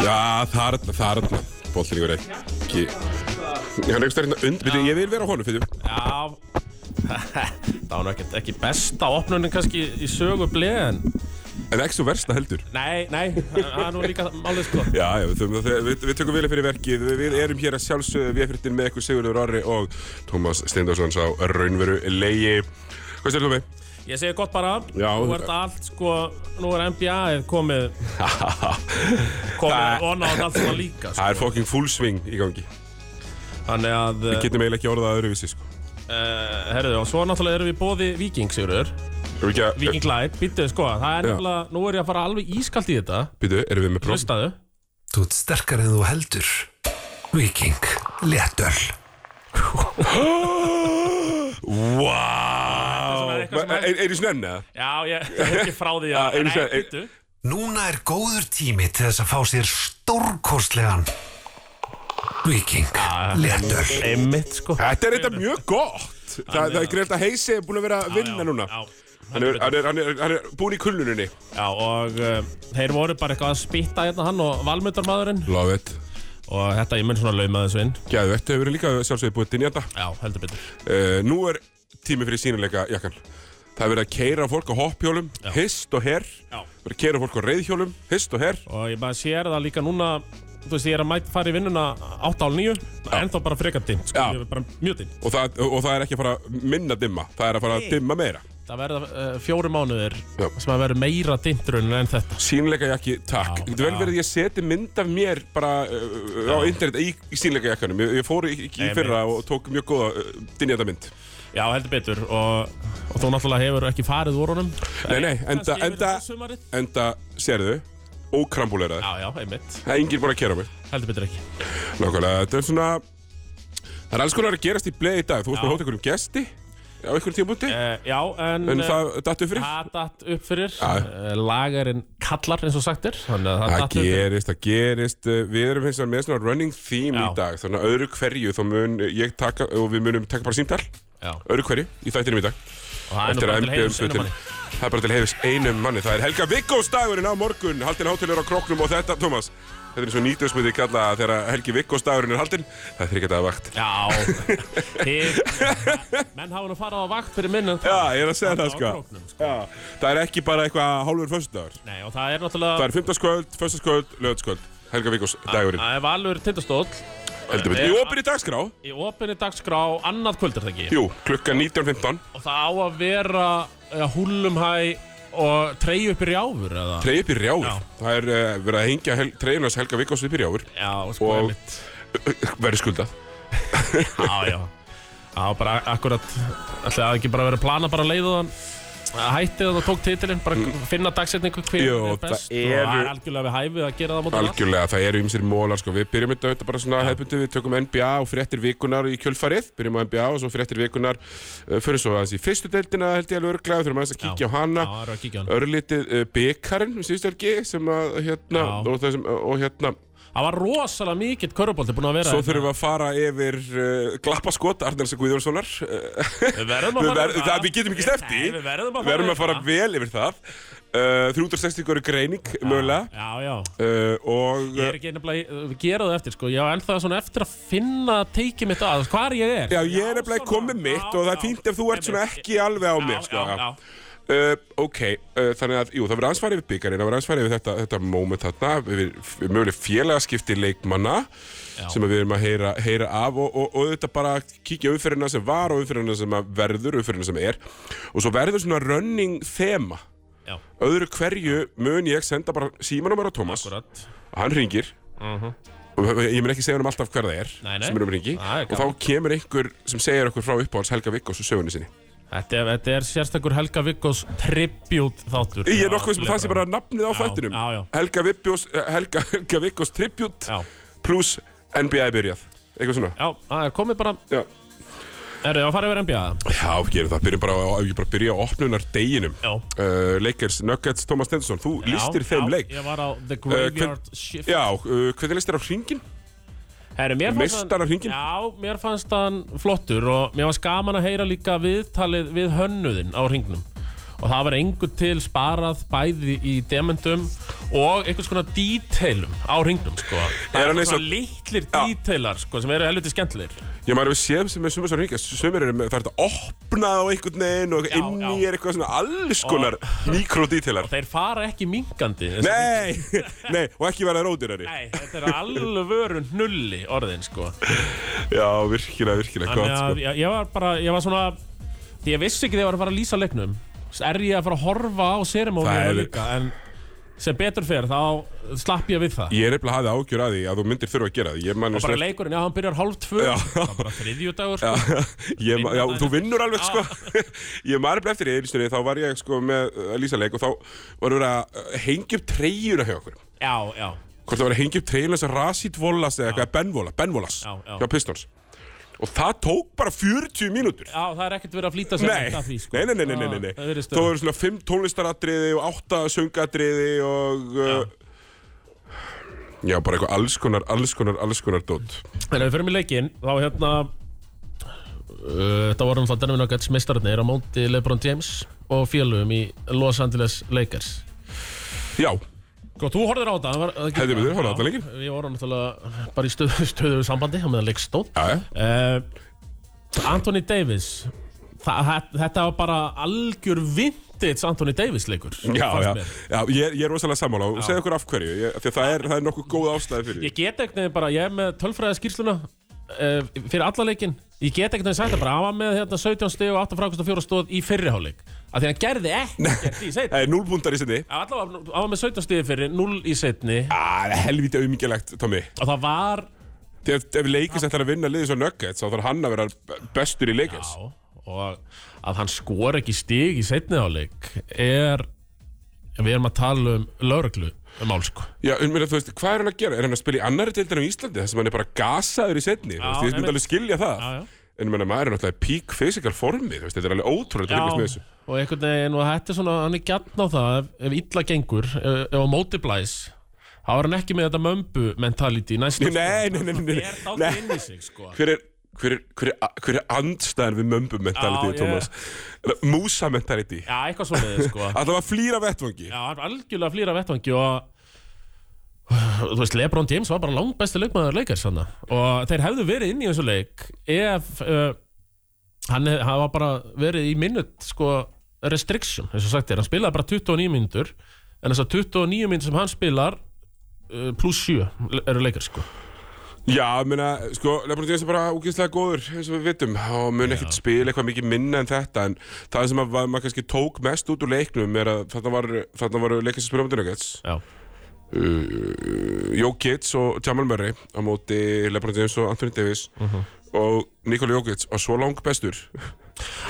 Já, þarna, þarna. Bóltin ykkur ekki. Hann er einhvers veginn undir, ég vil vera á honum fyrir. Já, það var ekkert ekki besta opnunin kannski í sögu bleið en En ekki svo versta heldur. Nei, nei, það er nú líka málið sko Já, já, við, við, við tökum vilja fyrir verkið. Við, við erum hér að sjálfsögðu við fyrirtin með ykkur Sigurður Orri og Tómas Steindorsson sá raunveru legi. Hvað styrir þú með? Ég segi gott bara, Já. nú er þetta allt sko, nú er NBA-ið komið, komið og nátt allt svona líka Það er sko. fucking full swing í gangi. Þannig að, Við getum eiginlega ekki orðað öðruvísi, sko. uh, herriðu, og svo náttúrulega erum við bóði Viking, Sigurður, Erum við ekki að... Viking Light, býttu, sko, það er Já. nefnilega, nú er ég að fara alveg ískalt í þetta, Býtu, erum við með próf? hlustaðu. Þú ert sterkar en þú heldur. Viking. Léttöl. Wow! er eitthvað sem er- Er er í snenni, eða? Já, ég er ekki frá því Ah, að, einu nei, sinni, ein- býttu. Núna er góður tími til þess að fá sér stórkostlegan Viking. Léttöl. Einmitt, sko. Þetta er þetta mjög gott. Þa, það er greiðt að Heisi er búin að vera að vinna núna. Já, Hann er, hann, er, hann, er, hann er búin í kulnuninni. já og uh, þeir voru bara eitthvað að spýta hérna hann og valmyndarmadurinn Love it. og þetta ég mun svona lauma þessu inn. Gæðu, þetta hefur verið líka sjálfsögði búið til nýjanda. Já, heldur betur. Uh, nú er tími fyrir sínuleika jakkan. Það er verið að keira fólk á hoppjólum, Já. hist og herr. Já. Verið að keira fólk á reyðhjólum, hist og herr. Og ég bara sér það líka núna, þú veist, ég er að mæta fara í vinnuna 8 á 9, en þá bara frekar dimmt, sko, Já. ég er bara mjög dimmt. Og það, og það er ekki að fara að minna dimma, það er að fara að dimma meira. Það verða uh, fjóri mánuðir Já. sem að verða meira dimmtrun en þetta. Sýnleika jakki, takk. Getur vel verið ég seti mynd af mér bara uh, á internet í, í sýnleika jakkanum. Ég, ég fór í, í, Nei, fyrra og tók mjög góða uh, dynjata mynd. Já, heldur betur og, og þú náttúrulega hefur ekki farið úr honum. Nei, nei, enda, enda, þetta enda, sérðu, ókrambuleraði. Já, já, einmitt. Það er enginn búin að kera mig. Heldur betur ekki. Nákvæmlega, þetta er svona, það er alls konar að gerast í bleið í dag. Þú veist Já. bara hóta einhverjum gesti á einhverjum tímabúti. Uh, já, en... En eh, það dattu fyrir? Það datt upp fyrir, uh, lagarinn kallar eins og sagt þannig að það Það datt upp gerist, það gerist, við erum hins vegar með svona running theme Já. í dag, þannig að öðru hverju þá mun ég taka, og við munum taka bara símtal, Já, öðru hverju, í þættinum í dag. og það er bara til heiðus einum manni. það er bara til heiðis einum manni, það er Helga Viggós dagurinn á morgun, haldin hátilegur á kroknum og þetta, Tómas, þetta er eins og nýtjóðsmyndi kalla þegar Helgi Viggós dagurinn er haldin, það er þryggja daga vakt. Já, þið, menn hafa nú farið á vakt fyrir minn en Já, ég er að segja það sko. króknum, sko. Já, það er ekki bara eitthvað hálfur föstudagur. Nei, og það er náttúrulega, Það er fimmtagskvöld, föstaskvöld, lögatskvöld, Helga Viggós dagurinn, það er valur tindastóll heldur við. Í opinni dagskrá, í opinni dagskrá annað kvöld er það ekki jú, klukkan 19.15. og það á að vera ja, húlumhæ og treyju upp í rjáfur eða Treyja upp í rjáfur. Já. Það er uh, verið að hengja hel, treyjunars Helga Viggós upp í rjáfur. Já, sko, Og- einmitt Verið skuldað. Já, já Já, bara akkurat ætlaði það ekki bara verið að plana bara leið og hann hætti og það tók titilinn bara finna dagsetningu hver Jú, er það best? og eru- það er algjörlega við hæfið að gera það mótið Algjörlega, það eru ymsir mólar sko. Við byrjum þetta auðvitað bara svona hefðbundu, við tökum NBA og fréttir vikunar í kjölfarið, byrjum á NBA og svo fréttir vikunar, uh, fyrir svo aðeins í fyrstu deildina held ég alveg örglega, þurfum aðeins að kíkja á hana, Já, það er að kíkja á hana. Örlítið uh, byggarinn, um síðustu helgi, sem að hérna, Já. og, þessum, og hérna, Það var rosalega mikill körubólti búin að vera svo hérna. þurfum við að fara yfir uh, glappaskot Arnarsa Guðjónssonar, uh, Við verðum að fara ver, það, við getum ekki Nei, við verðum að við verðum fara að fara það. vel yfir það, uh, 360 góri greining, mögulega, Já, já. Uh, og... Ég er ekki nefnilega, við gerum það eftir sko. Ég á ennþá svona eftir að finna teikið mitt að Hvar ég er. Já, ég er nefnilega komið mitt já, og það er fínt ef þú ert svona ekki alveg á mér, sko. Uh, ok, uh, þannig að, jú, það verður aðeins farið yfir byggarinn, það verður aðeins farið yfir þetta, þetta moment þarna, við, við möguleg félagaskipti leikmanna Já. sem við erum að heyra, heyra af og, og, og þetta bara kíkja umferðina sem var og umferðina sem verður, umferðina sem er. Og svo verður svona running þema. Já, Öðru hverju mun ég senda bara símanúmer á Tómas. Akkurat. Og hann ringir og ég mun ekki segja um alltaf hver það er Nei, nei. sem er um ringi og þá kemur einhver sem segir okkur frá uppáhalds Helga Viggós og sögunni sinni Þetta er, þetta er sérstakur Helga Viggós tribute þáttur. Ég er Já, nokkuð sem það sé bara nafnið á Já, þættinum. já, já. Helga Viggós Helga, Helga Viggós Tribute Já, pluss NBA byrjað. Eitthvað svona. Já, það er komið bara. Já, Er það að fara yfir NBA? já gerum það, byrjum bara, bara byrja á opnunar deginum Já. Uh, Lakers, Nuggets, Thomas Stenson Þú listir já, þeim já, leik. Ég var á The Graveyard Shift. Já, uh, hvernig listir á hringin? Hann- Meistarahringinn? Já, mér fannst hann flottur og mér var gaman að heyra líka viðtalið við hönnuðin á hringnum og það var engur til sparað bæði í demendum og einhvers konar díteilum á hringnum sko. það Er er og- svona litlir díteilar sko, sem eru helviti skemmtilegir. Ég maður hefur séð sem er sumar svo hringa Sumir eru með, það er þetta opnað á einhvern veginn og inn í er eitthvað svona alls konar mikrodítilar þeir fara ekki minkandi þessi Nei, nei, og ekki verða rótirari Nei, þetta er alvöru hnulli orðin sko. Já, virkilega, virkilega gott að sko. ég, ég var bara, ég var svona Því ég vissi ekki þegar ég var að fara að lýsa leiknum Er ég að fara að horfa á serimónið er- líka En sem betur fer, þá slapp ég við það. Ég er nefnilega hafði ágjör að því að þú myndir þurfa að gera það. Og bara leikurinn, já, hann byrjar hálf tvö. Já. Það var bara þriðjudagur, Já, sko ég, ma- já, Vinna þú vinnur alveg sko. Ég maður eftir í eilstunni Þá var ég sko með uh, Lísa leik Og þá var verið að uh, hengja upp treyjuna hjá okkur. Já, já, Hvort það var að hengja upp treyjuna að Rasit Volas Eða eitthvað Benvola, Benvolas Já, já. Hjá Pistons Og það tók bara 40 mínútur. Já, það er ekkert verið að flýta sér Nei, því, sko. Nei, nei, nei, nei, nei. Já, það Þá vera. eru svona 5 tónlistaratriði og 8 söngatriði og uh, Já, bara eitthvað alls konar, alls konar, alls konar dót. Þegar við fyrir mig leikinn, þá hérna uh, Þetta voru náttúrulega Denver Nuggets meistararnir á móti LeBron James og félugum í Los Angeles Lakers. Já, Sko, þú horfður á þetta Hefði betur, horfði á Já, þetta leikinn. Ég voru náttúrulega bara í stöðu, stöðu sambandi á meðan leik já uh, Anthony Davis það- Þetta var bara algjör vintage Anthony Davis leikur Já, já, já ég, ég er rosalega sammála og segja okkur af hverju, ég, því að það er, það er nokkuð góð ástæði fyrir. Ég get ekkert nefnir bara, ég er með tölfræða skýrsluna uh, fyrir alla leikin Ég get ekkert nefnir sagt það bara, hann var með hérna, 17 stig og 8 frákvæmst og 4 stóð í fyrriháleik Af því hann gerði ekkert í setni Það er núlbúndar í sinni Allavega, hann var með 17 stig fyrir, 0 í setni Það er helvítið auðmikilegt, Tommy. Og það var Ef, ef leikist ætlar að vinna liðið svo Nuggets þá þarf hann að vera bestur í leikins. Já, og að hann skor ekki stig í setni áleik er við erum að tala um lauruglu um mál sko. Já, um, þú veist, hvað er hann að gera? Er hann að spila í annari deildin á Íslandi þess að hann er bara gasaður í setni Þú veist, Ég myndi alveg skilja það. Já, já. En menna, maður er náttúrulega í peak physical formi þú veist, Þetta er alveg ótrúlega að fylgjast með þessu. og einhvern veginn og þetta er svona, hann er gætn á það ef, ef illa gengur, ef, ef á móti blæs þá er hann ekki með þetta mömbu mentality næst Nei, nei, nei, nei, nei, nei. sig sko. Hver er, hver er, hver er, hver er andstæðan við mömbu mentality, Thomas? Músa mentality. Já, eitthvað svona sko. Alltaf að flýra vettvangi. Já, hann algjörlega flýra vettvangi og þú veist, Lebron James var bara langt besti leikmaður leikars hann og þeir hefðu verið inn í þessu leik ef uh, hann, hef, var bara verið í minut sko restriction, eins og sagt er, hann spilaði bara 29 mínútur en þess að 29 mínútur sem hann spilar uh, pluss 7 eru leikar sko. Já, meina, sko, Lebron James er bara úkýrslega góður, eins og við vitum og mun ekkert spila eitthvað mikið minna en þetta en það sem að, að maður kannski tók mest út úr leiknum er að þarna var, var leikast að spila um Nuggets. Já, uh, Jokic og Jamal Murray á móti Lebron James og Anthony Davis Mhm. og Nikola Jokic var svo lang bestur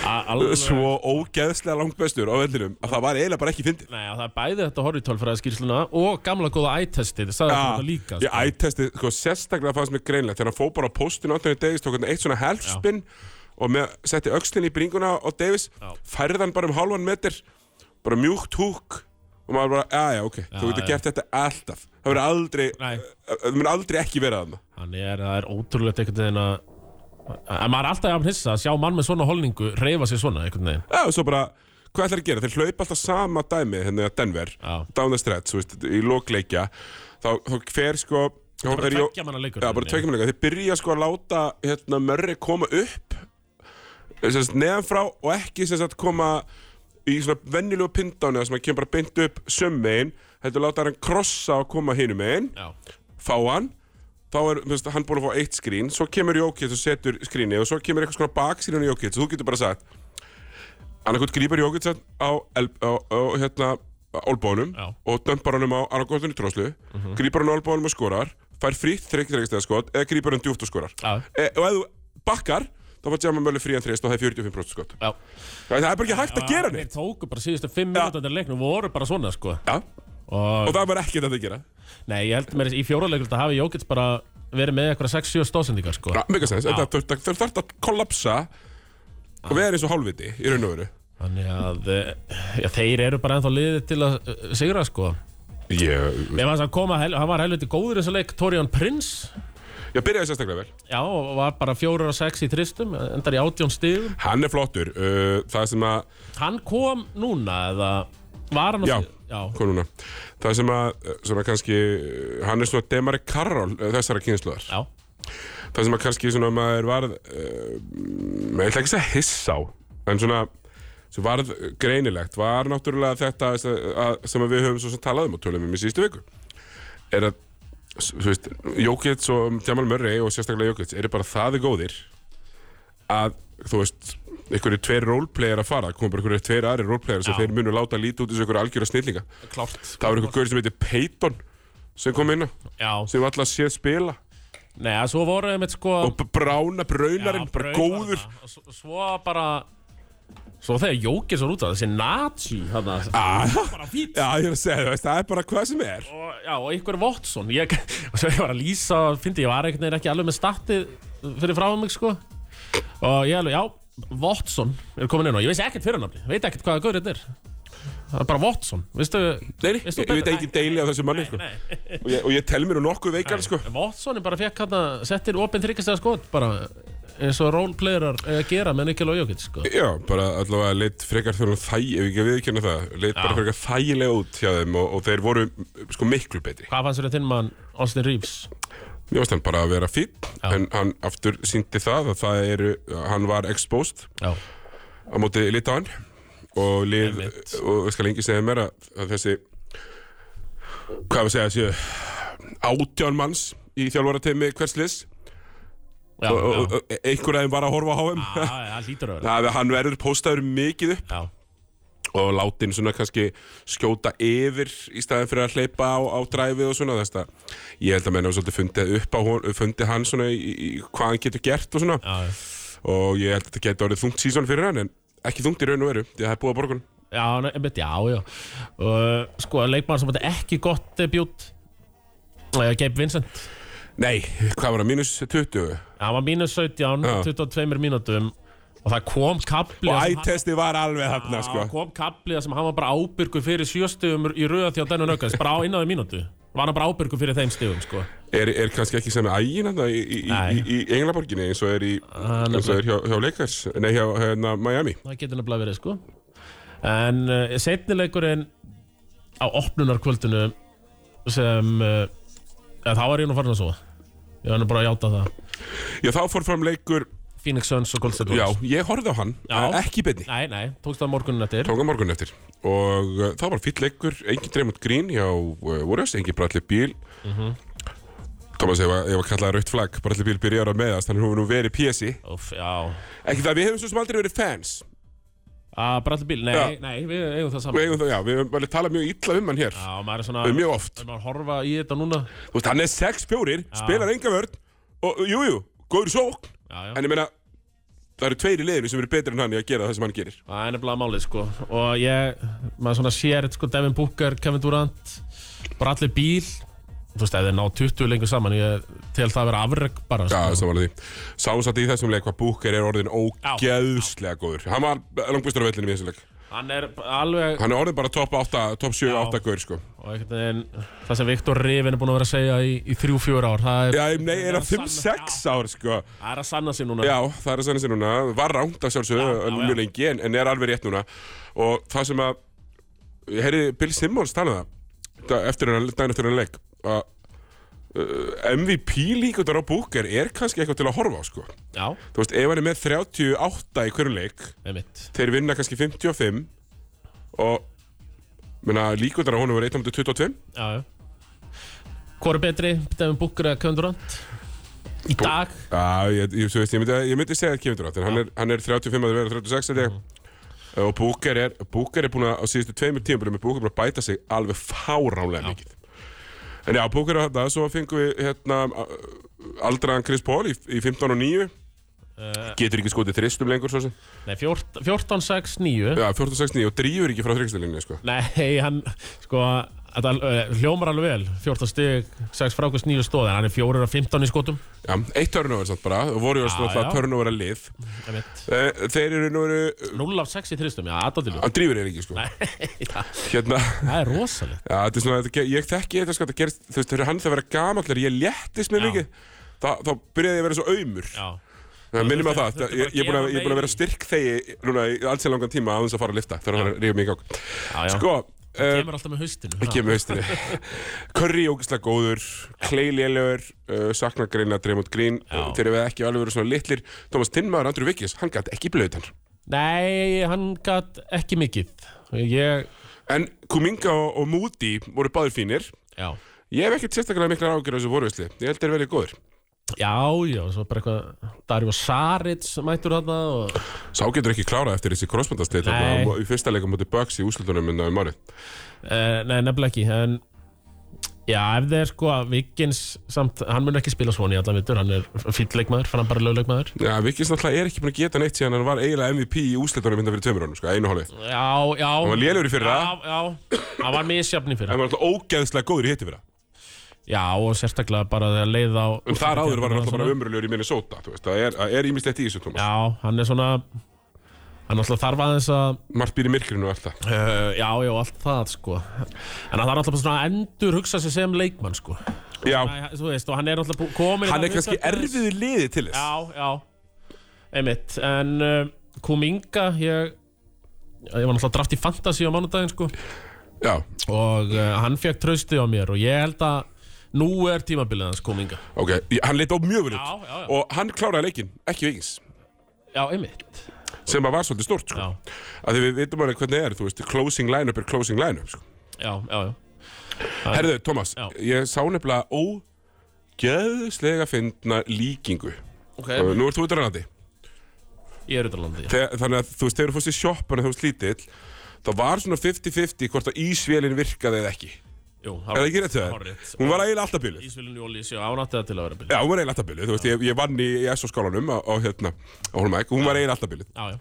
alveg svo ógeðslega lang bestur á vellinum að það var eiginlega bara ekki fyndið Nei, já, það er bæði þetta horfitölfræða skýrsluna og gamla góða eye-testið, það sagði þetta líka ég sko. ættesti, sko, sérstaklega fannst mér greinlegt þegar hann fóð bara á postinu Anthony Davis tók hann eitt svona helfspinn og með, setti öxlin í bringuna á Davis Já. færði hann bara um halvan metr bara mjúkt húk og maður bara, já, ok, þú getur gert þetta alltaf. Það verður aldrei, það verður aldrei ekki verið að Hann er, það er ótrúlegt einhvern veginn að að maður er alltaf að hissa að sjá mann með svona holningu reyfa sig svona einhvern veginn. Já, og svo bara, hvað ætlar að gera? Þeir hlaupa alltaf sama dæmi hérna að Denver, Já. down the stretch, veist, í lókleikja þá, þá fer sko bara er Jó- tveggja manna leikur Já, bara tveikja manna leikur. Þeir byrja sko að láta hérna Murray koma upp sem sagt, neðan frá og ekki sem sagt koma í svona venjulegu pindáni sem að kemur bara beint upp sömmein, heldur láta hann krossa og koma hinum megin, fá hann. Þá er veist, hann búin að fá eitt skrín svo kemur Jókits og setur skrínið og svo kemur eitthvað svona bakskrín á Jókits. Og þú getur bara sagt annarkot grípar Jókits á, á, á, á hérna olbónum Já. og dömpar honum á annarkotunni tróslu grípar hann á olbónum og skorar fær frítt þreikstega skot eða grípar hann djúft og skorar. E, og ef þú bakkar þá var Jamal Murray frí en þreist og það er 45% skot. Já. Það er bara ekki hægt að gera Þeir neitt tóku bara síðustu fimm minútur í leiknum voru bara svona sko. Já, og, og það var ekki þetta að gera. Nei, ég held mér í fjóraleikur þetta hafi Jókits bara verið með eitthvað 6-7 stóðsendingar sko. Já, megasens, Já. þetta þurft að kollapsa og vera eins og hálfviti í raun og veru. Þannig að eh, já, þeir eru bara ennþá liðið til að uh, sigra sko. Ég, Mér fannst að koma, hel, hann var helviti góður í þessu leik. Torian Prince Já, byrjaði sérstaklega vel. Já, og var bara fjórar og sex í tristum, endar í átjón stigum. Hann er flottur. Uh, það sem að, Hann kom núna, eða var hann á Já. stig- Já, hvað núna? Það sem að, uh, svona kannski, uh, hann er svona Demari Karol uh, þessara kynsluðar. já, Það sem að kannski svona maður varð, uh, maður ætla ekki að hissa á, en svona, sem varð greinilegt, var náttúrulega þetta að, að, sem við höfum svo talað um og tölum um í síðustu viku. Er að, Jókits og Jamal Murray og sérstaklega Jókits eru bara það góðir að, þú veist, einhverju tveir roleplayer að fara, koma bara einhverju tveir aðri roleplayer sem þeir munu láta líti út þessu einhverju algjöra snillinga. klárt. Það var einhver gaur sem heitir Peyton sem kom inn á, sem alltaf séð spila nei, að svo voru þeim eitt sko... og brána braunarinn, bara góður. Og svo bara... Svo þegar Jókis var út af þessi nazi, hann Ah, bara fít. Já, ég er að segja, þú veist, það er bara hvað sem er. Og, já, og einhver Watson ég, og svo ég var að lýsa fyndi ég var einhvern veginn ekki alveg með statið fyrir frá mig sko og ég alveg, já, Watson er komin inn og ég veist ekkert fyrirnafni veit ekkert hvaða gaur þetta er það er bara Watson, veistu Nei, ég, veit ekki deili á þessu manni, sko. Og ég, og ég tel mér nú nokkuð veikar, sko. Watson er bara fekk hann að setja inn opinn þryggjastega skot bara eins og roleplayerar eiga að gera með Nikkel og Jókit sko. Já, bara allavega leitt frekar þjóðum þæg, ef ekki að viðkynna það, leitt bara frekar þægilega út hjá þeim og, og þeir voru, sko, miklu betri. hvað fannst þér þinn mann Austin Reeves? Mér varst hann bara að vera fín, en hann aftur síndi það að það eru, hann var exposed já, á móti Litáin og lið, og ég skal lengi segja mér að, að þessi, hvað við segja, séu, átján manns í þjálfarateimi hverslis já, og, og, já. og einhver aðeim var að horfa á HM. Að Það, hann verður postaður mikið upp. Já, og látin svona kannski skjóta yfir í staðin fyrir að hleypa á, á dræfið og svona þess að ég held að menna svolítið fundið upp á fundið hann svona í, í hvað hann getur gert og svona. Já, og ég held að þetta getur orðið þungt sísón fyrir hann en ekki þungt í raun og veru því að það er búið að borgun Já, einmitt, já, já. Og sko, leikmann sem þetta ekki gott debut uh, Gabe Vincent Nei, hvað var það, mínus 20 hann var mínus 17, Já. 22 mínútum. Og það kom kapli og ættesti var alveg þarna sko. það kom kapli sem hann var bara ábyrgur fyrir sjöstegum í röða því á dennu nöggast bara á innáði mínútu. Var hann bara ábyrgur fyrir þeim stegum sko. er, er kannski ekki sem ægin þarna í, í, í, í, Englaborginni eins og er, í, Hann er hjá, hjá Lakers? Nei, hjá hérna, Miami. Það getur nefnilega verið sko. en uh, setnileikurinn á opnunarkvöldinu sem uh, þá var ég nú farin að svo ég var nú bara að játa það. Já, þá fór fram leikur Phoenix Suns og Gold State Já, Warriors ég horfði á hann, Já. ekki beinni. Nei, nei, tókst það morgunin eftir. Tók á morgun eftir. Og uh, það var fýll leikur, engin Dreymond Green hjá uh, Warriors, engin Bradley Beal. Thomas, ef að, ef að kalla rautt flagg Bradley Beal byrjar að meðast, hún hefur nú verið PSI Úf, já. Ekki það, við hefum svo sem aldrei verið fans að Bradley Bill, nei, Já. nei, við eigum það Við saman eigum það, já, við hefum alveg talað mjög illa um hann hér. Já, maður er svona uh, Mjög oft. maður horfa í þetta núna. Þú veist, hann er 6-4, spilar enga vörn Og jú, jú, góður í sókn. Já, En ég meina, það eru tveir í liðinu sem eru betri en hann í að gera það sem hann gerir. Það er nefnilega málið, sko. Og ég, maður svona sér, sko, Devin Booker, Kevin Durant Bradley Bill Þú veist, ef þeir ná 20 lengur saman Ég tel það að vera afreg bara, Já, sko. samanlega því. Sáum satt í þessum leik hvað Booker er orðin ógeðslega góður. Hann var langbæstur á vellinu í þessum leik. Hann er alveg Hann er orðin bara top 8, top 7, Já. 8 gaur sko. Og einhvern veginn, það sem Viktor Rivin er búin að vera að segja í, í þrjú, fjör ár Það er, Já, nei, er að það sanna- 5-6 ár sko. Það er að sanna sig núna. Já, það er að sanna sér núna. Var ránt að sjálfsögðu Já, já, mjög já. lengi en, en er alveg rétt núna. Og það sem að Ég heyri Bill Simmons tala um það da- eftir hann, daginn eftir hann leik að uh, MVP líkundar á Booker er kannski eitthvað til að horfa á sko. Já, Þú veist, ef hann er með 38 í hverju leik með mitt þeir vinna kannski 55 og menna, líkundar á honum var 1.22 Já, já. Hvor er betri, Devin Booker eða Kevin Durant? Í dag? Já, ég, ég, svo veist, ég, myndi, ég myndi segja Kevin Durant en hann er, hann er 35 að vera 36 held ég. og Booker er Booker er búin að á síðustu tveimur tímabili með Booker búin að bæta sig alveg fáránlega mikið en já, Booker er þetta svo fengum við hérna aldraðan Chris Paul í, í 15 og 9 uh, getur ekki skotið þristum lengur svo sem. Nei, 14, 14 6, 9 já, 14, 6, 9 og drífur ekki frá þrikstölinni sko. Nei, hann, sko Þetta uh, hljómar alveg vel. 14 stig, 6 frákvæmst 9 stóð En hann er 4 af 15 í skotum. Já, eitt turnover samt bara. Og voru Já, alltaf já. turnover að lið. Einmitt. Eh, þeir eru nú eru 0 af 6 í þristum, já, aðdóttilu hann drífur er ekki sko. Hérna Það er rosalegt. Já, þetta er svona, ég þekki þetta sko, þetta gerist, þú veist, þegar hann það vera gamallar, ég léttist mér mikið þá, þá byrjaði ég að vera svo aumur. Já, Það mig á það, þurfti ég, er búin að, er að vera styrk þegi núna í alls í langan tíma á þess að fara að lifta þegar mig í gang. Já, já. Sko, uh, Kemur alltaf með haustinu. ekki með haustinni Curry ógislega góður, Clay lélegur uh, Saknagreina, Dreymond Green. Uh, þeir eru ekki alveg verið svona litlir. Thomas Tinnmaður, Andrew Wiggins, hann gæti ekki blöðt hann. Nei, hann gat ekki mikið. Ég, En Kuminga og, og Moody voru báðir fínir. Já. Ég hef ekkert sérstaklega miklar ágjör á þessu voruvisli Ég held þeir verið góður Já, já, svo bara eitthvað Darío Sarits mættur þarna og... Sá getur ekki klárað eftir þessi crossbandasteit Nei. í fyrsta leikum mútið Bucks í úslutunum en um árið. Uh, Nei, nefnilega ekki En Já, ef þeir sko að Wiggins samt, hann mun ekki spila svona í allan vittur hann er fýll leikmaður, fann hann bara lögleikmaður. Já, Vikins náttúrulega er ekki búin að geta neitt síðan hann var eiginlega MVP í úslutunum mynda fyrir tveimur honum, sko, einu hálfið Já, já. Hann var lélegur í fyrra. Já, já, hann var misjafn í fyrra Já, og sérstaklega bara þegar leið á En þar áður var hann alltaf bara svona. umröðlegur í Minnesota þú veist, Það er, það er ímislegt í þessu, Thomas. Já, hann er svona Hann alltaf þarf aðeins að Margt býr í myrkrinu og allt það. Uh, Já, já, allt það, sko. En hann þarf alltaf bara svona að endur hugsa sig sem leikmann, sko. Já, Æ, Þú veist, og hann er alltaf komin hann er kannski erfiður liði til þess. Já, já. Einmitt, en uh, Kuminga, ég Ég var náttúrulega draft í Fantasy á mánudaginn, sko. Já, Og uh, hann fekk trausti á mér Og ég held að nú er tímabilið hans Kuminga ok, hann leit á mjög vel Já, út. Já, já Og hann kláraði leikinn, ekki Vikins Já, einmitt. Sem að var svolítið stórt, sko. Já, að Því við vitum alveg hvernig er, þú veist Closing line-up er closing line-up, sko. Já, já, já. Herðu, Thomas, Já. ég sá nefnilega ógeðslega fyndna líkingu. Ok, og nú ert þú út að rannandi ég er út á landi já. þannig að þú veist, þegar þú fórst í sjoppan og þú varst lítill það var svona 50-50 hvort að ísvélinn virkaði eða ekki Jú, er það. ekki rétt. Þegar? Hárrétt. Hún var eiginlega alltaf bíluð Ísvilin Jóli séu ánættið til að vera bíl Já, hún var eiginlega alltaf bíluð, þú veist, ég, ég vann í, í SO-skálanum á, á hérna, á Holmæk og hún var eiginlega alltaf bíluð Já, já.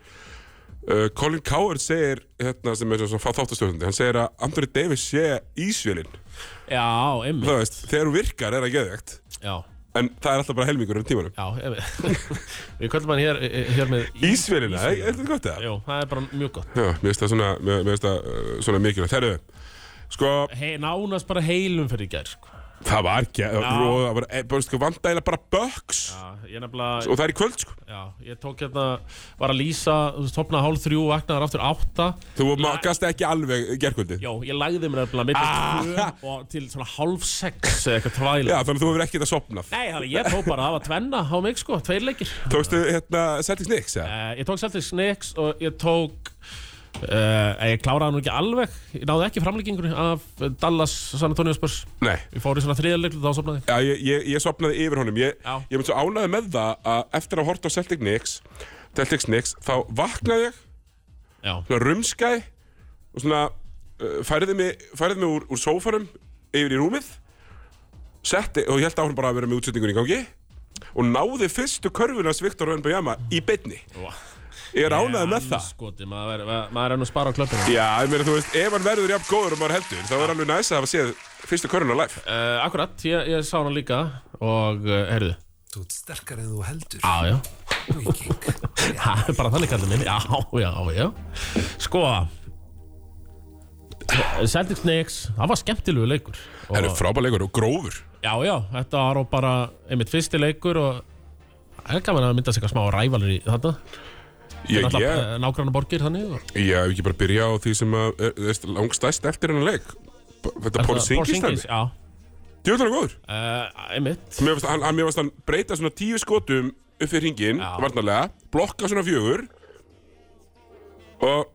Uh, Colin Coward segir, hérna, sem er svona fá þáttastjórnandi, hann segir að Anthony Davis sé ísvélinn Já, einmitt. Þú veist, þegar hún virkar er það geðvegt Já, en það er alltaf bara helmingur um tímanum. Já, einmitt Við köllum hann hér, hér með í- Ísvélina, er er þetta gott eða? Jú, það er bara mjög gott. Já, mér finnst það svona, mér mér finnst það uh, svona mikilvægt. Herru, sko, Hei, Nánast bara heilum fyrir gær sko. það var ekki, og það var, e, bara, sko, vandægilega bara bugs. Já, ég nefnilega Og það er í kvöld, sko. Já, ég tók hérna Var að lýsa, þú veist, topnaði hálf þrjú Vaknaði aftur átta Þú makast ekki alveg gerkvöldið. Jó, ég lagði mér nefnilega millir Ah. og til svona hálf sex eða eitthvað tvæla Já, þannig að þú hefur ekki þetta sopnað. Nei, þannig ég tók bara að hafa tvenna á mig sko, tveir leikir Tókstu, hérna, Celtics Knicks, eða? uh, Ég tók Celtics Knicks og ég tók uh, Ég kláraði nú ekki alveg. Ég náði ekki framlíkingunni af Dallas San Antonio Spurs. Nei. Ég fór í svona þriðarleiklu, þá sopnaði Já, ég, ég, ég sopnaði yfir honum. Ég, ég mynd svo ánæði með það að eftir að horta á Celtics Knicks, Celtics Knicks, þá vaknaði ég, svona rumskæði og svona uh, færði mig, færði mig úr, úr sófarum yfir í rúmið. Setti, og ég held áfram bara að vera með útsetningun í gangi. Og náði fyrstu körfunars Viktor Wembanyama í beinni. Vá. Ég er ánægði með það Skoti, maður, er- maður er nú að spara á klöppinu Já, ég meina, þú veist, ef hann verður jafn góður og maður heldur, þá er alveg næs að hafa séð fyrstu körfuna live. uh, Akkurat, ég, ég sá hana líka Og, uh, heyrðu Þú ert sterkar en þú heldur. Já, já. Það er bara þannig kallið minn Já, já, já Sko Celtics Knicks Það var skemmtilegu leikur Það eru frábæleikur og grófur. Já, já, þetta var á bara einmitt fyrsti leikur og það er gaman að mynda sig eitthvað smá rævalur í þetta Er nágranna borgir þannig ég hef ekki bara byrja á því sem að, er, er langstæst eftir hennar leik. Þetta Porzingis dæmi. Já, Djóðan er góður. einmitt Mér finnst hann, breyta svona tíu skotum upp fyrir hringin, Já. varnarlega, blokka svona fjögur og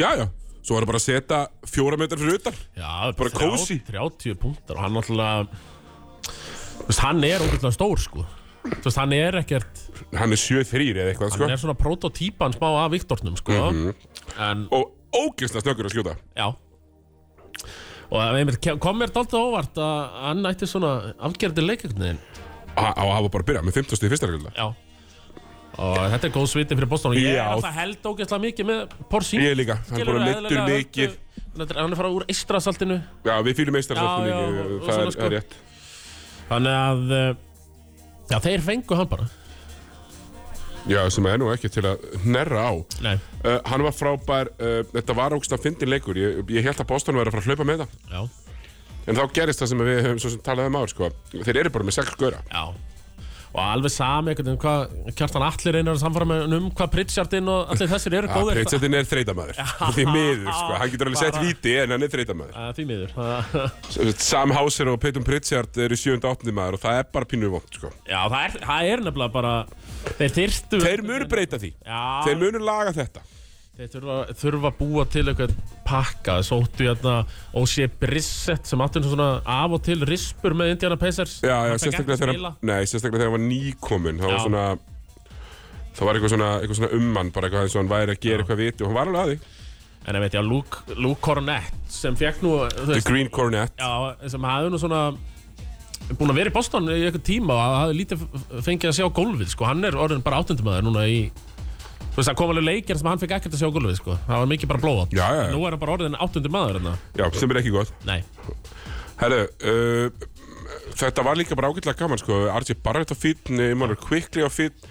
já, já, svo var það bara að setja fjóra metrar fyrir utan. Já, Bara kósí. 30 punktar og hann veist, hann er ógeðslega stór sko Þú veist, hann er ekkert Hann er 7-3 eða eitthvað, sko. Hann er svona prototýpan smá af Viktornum sko En, Og ógeðslega snöggur að skjóta. já Og einmitt, ke- kom mér dálítið óvart að hann ætti svona afgerði leikjögnin Á á að hafa bara að byrja með 15 stíð fyrsta regla. Já Og þetta er góð sviti fyrir Boston og ég Já. er alltaf held ógeðslega mikið með Porzingis Ég líka, hann er bara meittur mikið. Hann er farað úr eistrasaltinu Já, við fýlum meistarsaltinu Já, já, mikið, og- og það svona, er, sko. er rétt. Þannig að uh, Já, þeir fengu hann bara Já, sem er nú ekki til að hnerra á. Nei, Uh, hann var frábær, uh, þetta var ógst að fyndin leikur, ég, ég held að Boston væri að fara að hlaupa með það. já En þá gerist það sem við höfum svo sem talað um ár, sko. Þeir eru bara með sex góra. Já Og alveg sami hvað Kjartan Allir að samfara með um hvað Pritchardinn og allir þessir eru góðir Pritsettin er þreytamæður. Því miður, sko. Hann getur alveg sett víti, en hann er þreytamæður. Því miður Sam Hauser og Peyton Pritchard eru sjönda áttandi maður og það er bara pínu vond, sko. Já, það er, það er nefnilega bara Þeir þyrstu Þeir munu breyta því. Já, Þeir munu laga þetta. Þeir þurfa, þurfa að búa til eitthvað pakka Sóttu hérna Ósé Brissett sem átti svona af og til rispur með Indiana Pacers Já, já, sérstaklega þegar nei, sérstaklega þegar hann var nýkominn, það var Já. svona, það var eitthvað svona, eitthvað svona ummann, bara eitthvað eins og hann væri að gera eitthvað viti og hann var alveg að því. En ég veit, já, Luke, Luke Cornett sem fekk nú The veist, Green Cornet. Já, sem hafði nú svona búin að vera í Boston í eitthvað tíma og hafði lítið fengið að sjá gólfið sko. hann er orðin bara áttundumæður núna í þú veist, það kom alveg leikir sem hann fekk ekkert að sjá gólfið sko. það var mikið bara blóðat Já, já, nú er hann bara orðin áttundumæður hérna. Já, sem er ekki gott. nei, Herru, uh, þetta var líka bara ágætlega gaman, sko. RJ Barrett á fýtn, Immanuel Quickly á fýtn,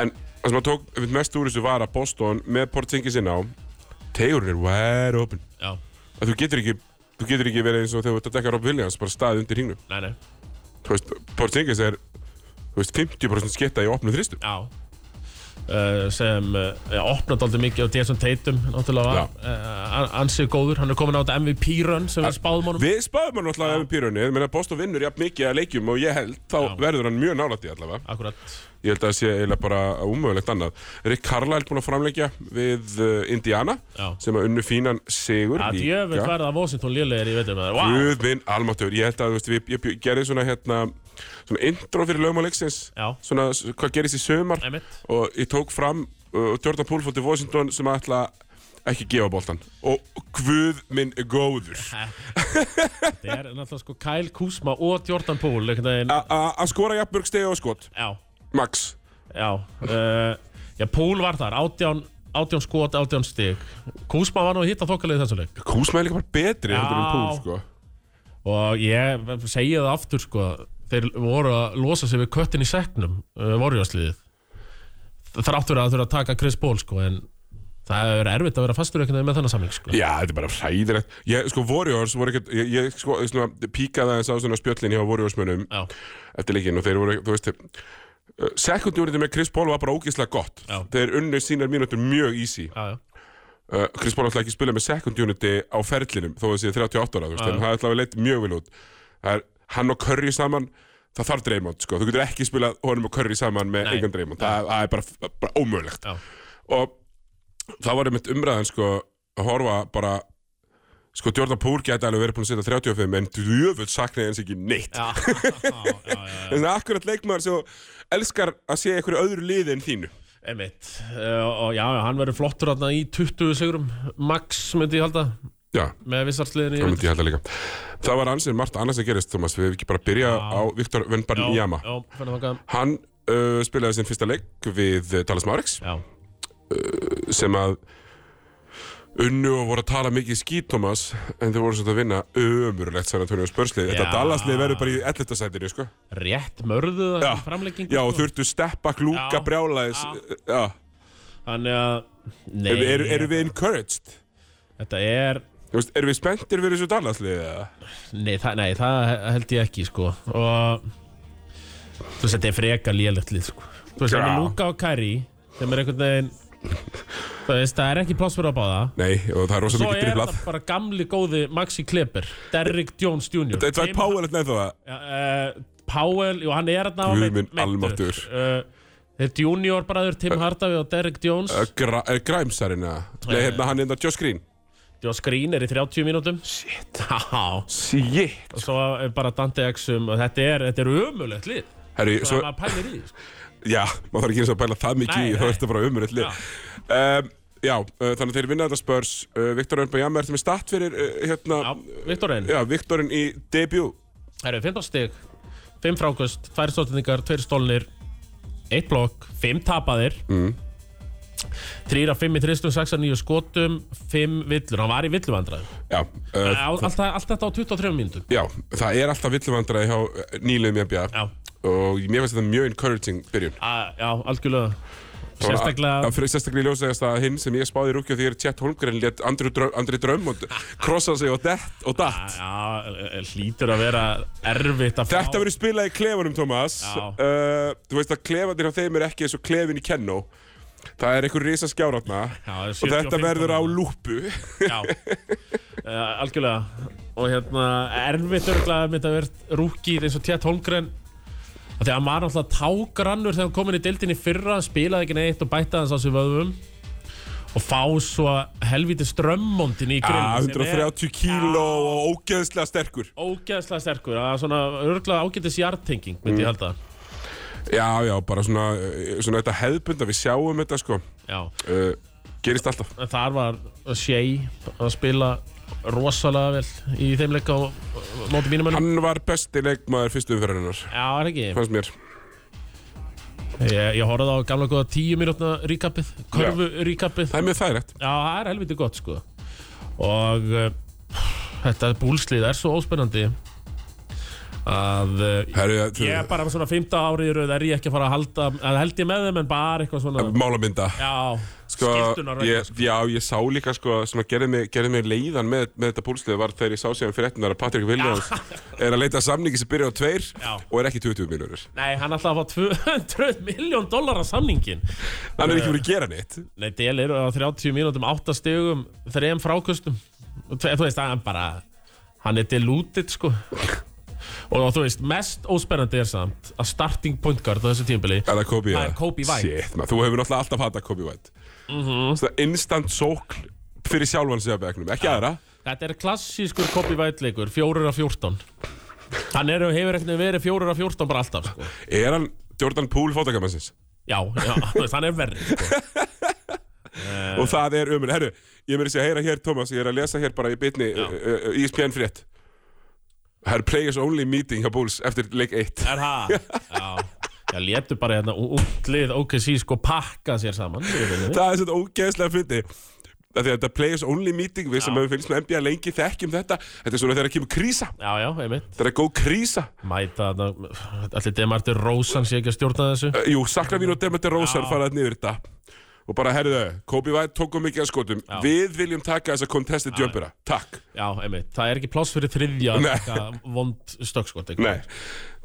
en það sem að tók einmitt mest úr þessu var að Boston með Porzingis inn á, tegurinn er wide open. já, Að þú getur ekki, þú getur ekki verið eins og þegar þú ert að dekka Rob Williams, bara staðið undir hringnum. nei, nei, Þú veist, Porzingis er, þú veist, 50% sketta í opnu þristum. já sem uh, ja, opnaði aldrei mikið á Jason Tatum náttúrulega. Var uh, ansið góður, hann er komin á þetta MVP run sem við spáðum honum. Við spáðum hann alltaf með pýrunni, menn að Boston vinnur jafn mikið að leikjum og ég held, þá Já. verður hann mjög nálægt í allavega. akkurat, Ég held að það sé eiginlega bara umögulegt annað. Rick Carlisle búinn að framleggja við uh, Indiana, já. sem að unnu fínan sigur að djöfum verða Washington lélegir í veitum wow. Guð minn almáttur, ég held að veist, við, ég, ég gerði svona hérna, svona intro fyrir lögmáleiksins, svona hvað gerist í sömar einmitt. Og ég tók fram uh, Jordan Poole fótti Washington sem ætla ekki gefa boltan og Guð minn góður. Það er náttúrulega sko Kyle Kuzma og Jordan Poole Að skora jafnbjörg stegi og skot, já, max. já uh, Já, Poole var þar, átján, átján skot, átján stig Kuzma var nú að hitta þokkalið þessu leik Kúsma er líka bara betri heldur en Poole, sko. Og ég segi það aftur sko Þeir voru að losa sig við köttin í seknum uh, Vorjóðsliðið Þráttur að þurfa að taka Chris Paul sko En það er erfitt að vera fastur einhvern veginn með þennan samling sko Já, þetta er bara hræðilegt. Ég, sko, Warriors voru ekkert, ég, ég sko, svona, píkaði aðeins á spjöllin hjá Warriors-mönnum Já, eftir leikinn og þeir voru, þú veist, sekundjúrið með Chris Paul var bara ógeðslega gott. Já. Þeir unnu sínar mínútur mjög easy. já, já Uh, Chris Paul ætlaði ekki að spila með second unity á ferlinum þó að það sé 38 ára, veist, en það ætlaði að leitt mjög vel út. Er hann og Curry saman, það þarf Draymond, sko. Þú getur ekki spilað honum og Curry saman með engan Draymond. Það, það er bara, bara ómögulegt. Já, Og það var einmitt umræðan, sko, að horfa bara, sko, Jordan Poole geti alveg verið búin að setja 35, en djöfull saknaði hans ekki neitt. já, já, já. En það er akkurat leikmaður sem elskar að sé einhverju öðru liði en þínu. Einmitt uh, Og já, hann verður flottur þarna í 20 sigurum Max myndi ég halda Með vissartsliðinu það myndi ég halda líka. Það var ansið margt annars að gerist, Thomas. Við hefum ekki bara að byrja á Viktor Venbarniyama. Já, fyrir þangað Hann uh, spilaði sinn fyrsta leik við uh, Dallas Mavericks Já, sem að unnu og voru að tala mikið skít, Thomas, en þeir voru svolítið að vinna ömurlegt San Antonio Spurslið. Þetta Já. Dallas-lið verður bara í 11. sætinu, sko. rétt mörðu það Já. og sko. þurftu steppa klúka Já. brjálaðis. Já, Þannig að Nei, eru er, eru við encouraged? Þetta er Þú veist, erum við spenntir fyrir þessu Dallas-lið, eða? Nei, það, nei, það held ég ekki sko Og Þú veist, þetta er freka lélegt lið sko Þú veist, það er er veist, það er ekki pláss fyrir að báða Nei, og það er rosa Svo mikið er driblað. það bara gamli góði Maxi Kleber Derrick Jones Jr. Þetta er Powell eitthvað það. Já, uh, Powell, jú, hann er þarna á Guð meidd- minn meiddur. almáttugur. uh, Þeir junior bræður Tim Hardaway og Derrick Jones Uh, gra, er Grimesarinn, eða? Nei, hérna, hann er hérna Josh Green. Josh Green er í 30 mínútum Shit Shit. og svo er bara Dante Exum og þetta er, þetta er umulegt lið Herri, Svo svo, já, maður þarf ekki eins og að pæla það mikið í, þá er þetta bara umröðt lið. Um, já, uh, þannig að þeir vinna þetta spörs. Uh, Viktor Örnbjörn, ertu með start fyrir, uh, hérna, Já, Viktor Einn já, Viktorinn í debut. Það eru 15 stig 5 frákust, 2 stóttinningar, 2 stólnir 1 blokk, 5 tapaðir. Mm. 3 af 5 í þristum, 6 af 9 skotum 5 villur, hann var í villuvandræðum. Já, uh, allt, allt þetta á 23 mínútum já, það er alltaf villuvandræði hjá uh, nýliðum í NBA Já, og mér finnst þetta mjög encouraging byrjun. a, já, algjörlega. Sérstaklega- fyrir sérstaklega í ljósegast að hinn sem ég spáði í rúkja því er Chet Holmgren létt Andri Andri Dröm og krossa sig og dett og datt. Já, hlýtur að vera erfitt að fá Þetta verður spilað í klefunum, Thomas. Uh, Þú veist að klefanir á þeim er ekki eins og klefin í Kenno. Það er einhver risa skjárátna Já, það er og þetta 75 verður á lúpu Já, uh, algjörlega. Og hérna, erfitt örgulega að mynda að vera rúkir eins og Tjett Holmgren Þegar hann var náttúrulega tágrannur þegar hann kom inn í deildinni í fyrra spilaði ekki neitt og bætti hans á sig vöðum og fá svo helviti strömmondin í Ja, grill sem er 130 kíló og ógeðslega sterkur. Ógeðslega sterkur það er svona örgulega ágætis hjartenging myndi Mm. ég halda. Já, já, bara svona, uh, svona þetta hefðbunda Við sjáum þetta sko. Já, uh, Gerist alltaf. En þar var Shea að spila rosalega vel í þeim leika á móti mínum mönnum. Hann var besti leikmaður fyrstu umferðarinnar. Já, er ekki? Fannst mér. Ég, ég horfði á gamla góða tíu mínútna ríkapið, körfu ríkapið Það er mjög þægilegt. Já, það er helviti gott sko. Og uh, þetta búlslið er svo óspennandi að uh, Herru, ég er bara svona 15 ári í rauð er ég ekki að fara að halda að held ég með þeim en bara eitthvað svona Málamynda Já, Sko, ég, já, ég sá líka sko, sem að gerði mig, gerði mig leiðan með, með þetta púlslið var þegar ég sá síðan fréttunar að Patrik Williams er að leita samningi sem byrja á tveir Já. og er ekki 20 miljonur. Nei, hann ætlaði að fá 200 miljón dólar af samningin Hann er ekki verið að gera neitt. Nei, Del er á 30 mínútum 8 stegum, þreim frákustum Og Þú veist, hann bara Hann er deluded, sko Og þú veist, mest óspennandi er samt Að starting point guard á þessu tímbili Er það Kobe? Er Kobe White. Shit, maður, þú hefur náttúrulega alltaf hatað Kobe White. Mm -hmm. instant sókn fyrir sjálfan sig að begnum, ekki aðra. Þetta er klassískur Kobe White leikur 4 af 14 Hann er, hefur ekkert verið 4 af 14 bara alltaf, sko Er hann Jordan Poole fótakamansins? Já, já, hann er verri, sko Og það er umur. Herru, ég meiri að heyra hér, Thomas, ég er að lesa hér bara í bitni uh, uh, ESPN frétt. Það er players only meeting hjá Bulls eftir leik 1. Er það? Já Já, létu bara hérna útlið OKC sko pakka sér saman. Það er svona ógeðslega fyndi þetta players only meeting við sem Já. hefur fylgst með NBA lengi þekkjum þetta Þetta er svona þegar það kemur krísa Já, já, einmitt Það er góð krísa Mæta þarna Allir Demarti Rósan sé ekki að stjórna þessu Jú, Sakravín og Demeter Rósar Já. faraði niður þetta Og bara, herruðu, Kobe White tókum mikið að skotum. Já. Við viljum taka þessa contested jumpera. Takk. Já, einmitt. Það er ekki pláss fyrir þriðja vond stökkskot ekki? Nei,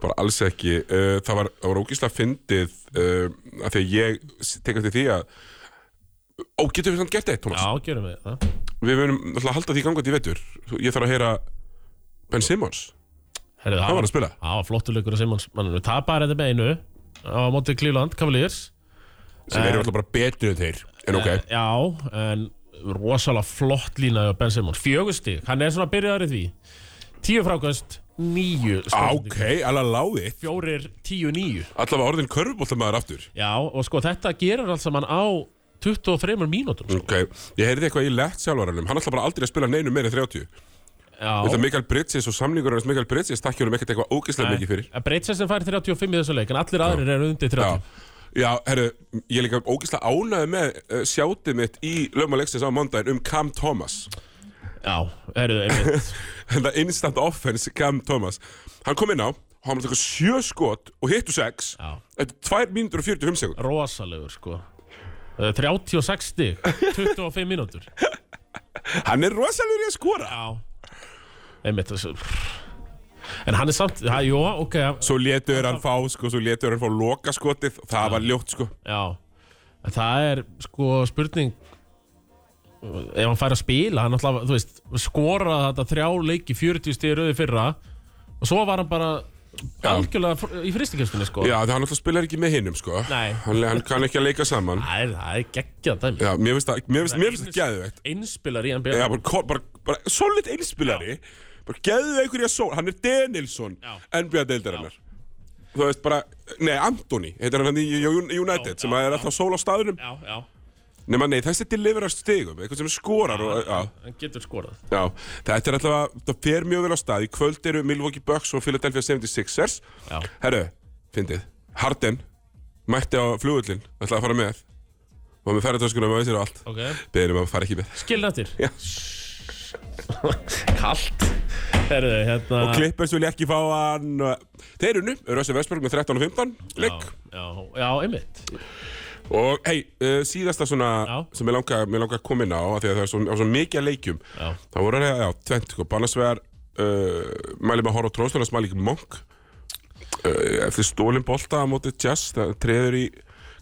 bara alls ekki. Uh, Það var, var ógeðslega fyndið uh, að Því að ég tek eftir því að Ó, getum við samt gert eitt, Thomas? Já, gerum við það. Við verðum alltaf að halda því gangandi í vetur. Ég þarf að heyra Ben Simmons. Herrið, Hann var að spila. Það var flottur leikur að Simons Manninu tapar þetta með einu á móti Cleveland Cavaliers sem eru alltaf bara en þeir. En ok, Eh, Já, en rosalega flott lína á Ben Simmons. Fjögusti, hann er svona byrjaður í því. Tíu frákvæmst, níu Ah, ok, alveg láði Fjórir, tíu, níu. Allavega orðin körfbóltamaður aftur. Já, og sko þetta gerir allt saman á 23 mínútum sko. ok, ég heyrði eitthvað í lett sjálfvaranum hann ætla bara aldrei að spila neinu meira en 30 Já, þetta Mikael Bridges og samlingur hans Mikael Bridges takkja honum ekkert eitthvað ógeðslega mikið fyrir. Breitses sem fær 35 í þessu leik En allir aðrir eru undir 30 já, herru, ég er líka ógeðslega ánæði með uh, sjátið mitt í lögmáleiksins á mándaginn um Cam Thomas. Já, þau einmitt. Þetta instant offense Cam Thomas. Hann kom inn á, hann var eitthvað sjö skot og hittu sex. Já, eftir 2 mínútur og 45 sekund rosalegur sko. Eh, 36 stig 25 mínútur. Hann er rosalega í að skora. Já. Einmitt þessu En hann er samt, já, jú, ok Svo létur hann fá, sko, svo létur hann fá loka skotið og það var ljótt, sko. Já En það er sko spurning Ef hann fær að spila Hann alltaf, þú veist, skoraði þetta þrjá leiki 40 stig rauði fyrra Og svo var hann bara algjörlega í fristikestunni sko Já, það hann alltaf spilar ekki með hinnum, sko. Nei. Hann, hann kann ekki að leika saman. Það er, það er geggjað dæmi Já, mér finnst það, mér finnst, það geðveikt. Einspilar í NBA Já, bara, ko- bara, bara solid einspilari. Bara geðveikur í að sól. Hann er Denilson, Já. NBA-deildarinnar. Þú veist bara, nei, Antoni, heitir hann í United, Já, sem já, er alltaf sól á staðunum. Nema, nei, þessi deliverar stigum, eitthvað sem skorar og, hann getur skorað. Já, þetta er alltaf, það fer mjög vel á stað. Í kvöld eru Milwaukee Bucks og Philadelphia 76ers. Já, Herru, fyndið. Harden mætti á flugullin ætlaði að fara með. Og með ferðartöskunum með sér og allt. Ok. Beðinum að fara ekki með. Skilnættir Herðu, hérna og Clippers vil ekki fá hann og- þeir unnu, Rössi Vestberg með 13 og 15 leik Já, já, einmitt Og hei, uh, síðasta svona Já. sem ég langa, langa að koma inn á því að það er svo, svo mikið að leikjum. Það voru það, já, tvent, sko, Bannarsvegar uh, mæli með að horfa á tróðstofnars mæli ekki monk uh, eftir stólin bolta á móti Jazz, það treður í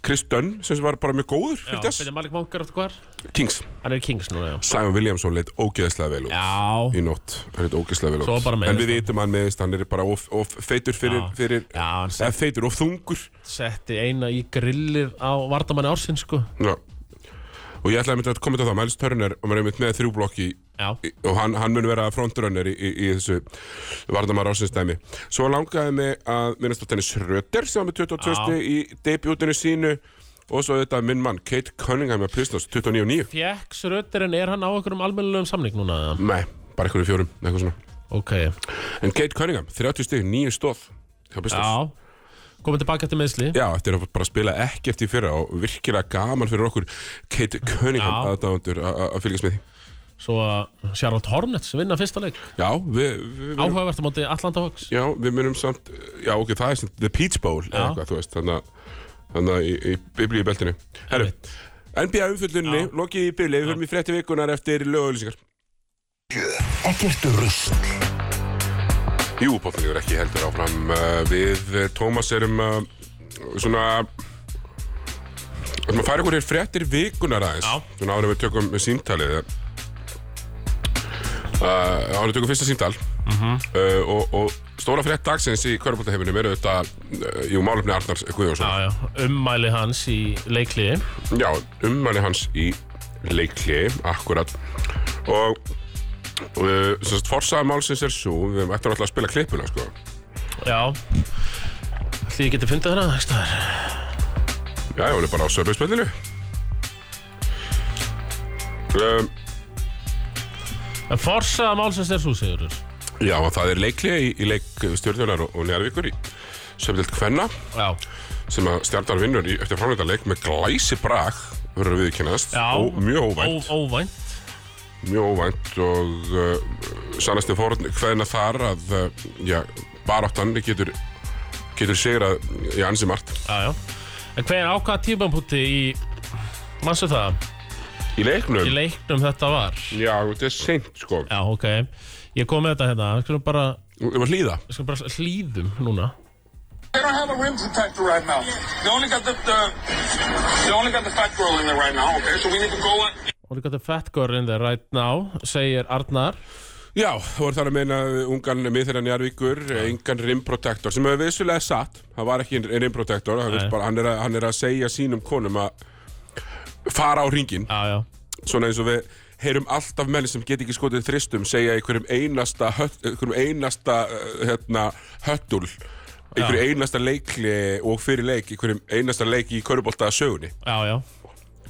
Chris Dunn sem var bara mjög góður fyrir Jazz. byrja Malik Monk er eftir hvar? Kings, Hann er Kings núna, já. Simon Williamson leit ógeðslega vel út Já, í nótt, hann leit ógeðslega vel út. Svo bara en meiðist við vitum hann meðist, hann er bara of, of feitur fyrir, Já. fyrir já, hann eða feitur, of þungur. setti eina í grillir á vardamanni ársins, sko. Já. og ég ætlaði einmitt að koma til það Miles Turner og maður er einmitt með þrjú blokk í Já, í- og hann, hann mun vera frontrunner í, í, í þessu Vardamar ásinsdæmi svo langaði mig að minnast á tennis Rötter sem var með 22 Já. í debutinu sínu. Og svo þetta minn mann Kate Cunningham með Pristos 29 og 9 Fjekks rötterinn, er hann á einhverjum almennilegum samning núna? nei, bara einhverju fjórum eitthvað svona. Ok, en Kate Cunningham, 30 stig, 9 stóð hjá Pristos já. Komið tilbaka til meðsli Já, eftir að bara spila ekkert í fyrra og virkilega gaman fyrir okkur. Kate Cunningham Já. aðdáðundur að að fylgjast með því Svo að Charlotte Hornets vinna fyrsta leik Já, við, við, við Áhugavert á móti Atlanta Hawks Já, við munum samt, já ok, það er samt The Peach Bowl eða Já. eitthvað, þú veist, þannig að þannig að í, í biblíu beltinu Herru, NBA umfylgdunni, Já. lokið í bili, við höfum í frétti vikunar eftir lögauðlýsingar Ekkert rusl. Jú, bóttanlegur ekki heldur áfram uh, Við uh, Tómas erum uh, svona Við ætlum að færa ykkur hér fréttir vikunar aðeins Já. Svona en við tökum símtalið uh, en við tökum fyrsta símtal. Mhm. uh, og, og stóra frétt dagsins í Körbóltaheiminum eru þetta uh, Jú, málefni Arnars Guðjónsson Já, já, ummæli hans í leikliði Já, ummæli hans í leikli, akkurat. Og uh, sem sagt, forsaða málsins er svo við ættum alltaf að spila klippuna, sko. Já. Því geti fundið hana ekki staðar. Já, ég var bara á sörfisspillinu um, En forsaða málsins er svo sigurur Já, það er leikli í, í leik stjórnunar og, og Njarvíkur í Söfnild Kvenna Já, sem að stjarnar vinnur í eftir framleita leik með glæsi brag verður viðkennast og mjög óvænt. Ó, óvænt. Mjög óvænt og uh, sannasti fórn hvernig þar að uh, já, baráttan getur getur sigrað í ansi margt. Já, já. En hver ákvaða tímapunkti í Manstu það? Í leiknum, Í leiknum þetta var. Já, þetta er seint sko. Já, ok. Ég kom með þetta hérna. Við skulum bara, það var hlýða. Við skulum bara hlýðum núna. They don't have a rim protector right now. They only got the, the they only got the fat girl in there right now. Okay, so we need to go. Og líka til fat girl in there right now Segir Arnar. Já, það voru þar að meina ungan miðþirra Njarvíkur, engan rimprotektor sem hefur vissulega satt, það var ekki rimprotektor, hann, hann er að segja sínum konum að fara á ringin Já, já. Svona eins og við heyrum alltaf menn sem get ekki skotið þristum segja einhverjum einasta hött, einhverjum einasta uh, hérna, höttul einhverjum einasta leikli og fyrir leik einhverjum einasta leik í körubólta sögunni. Já, já.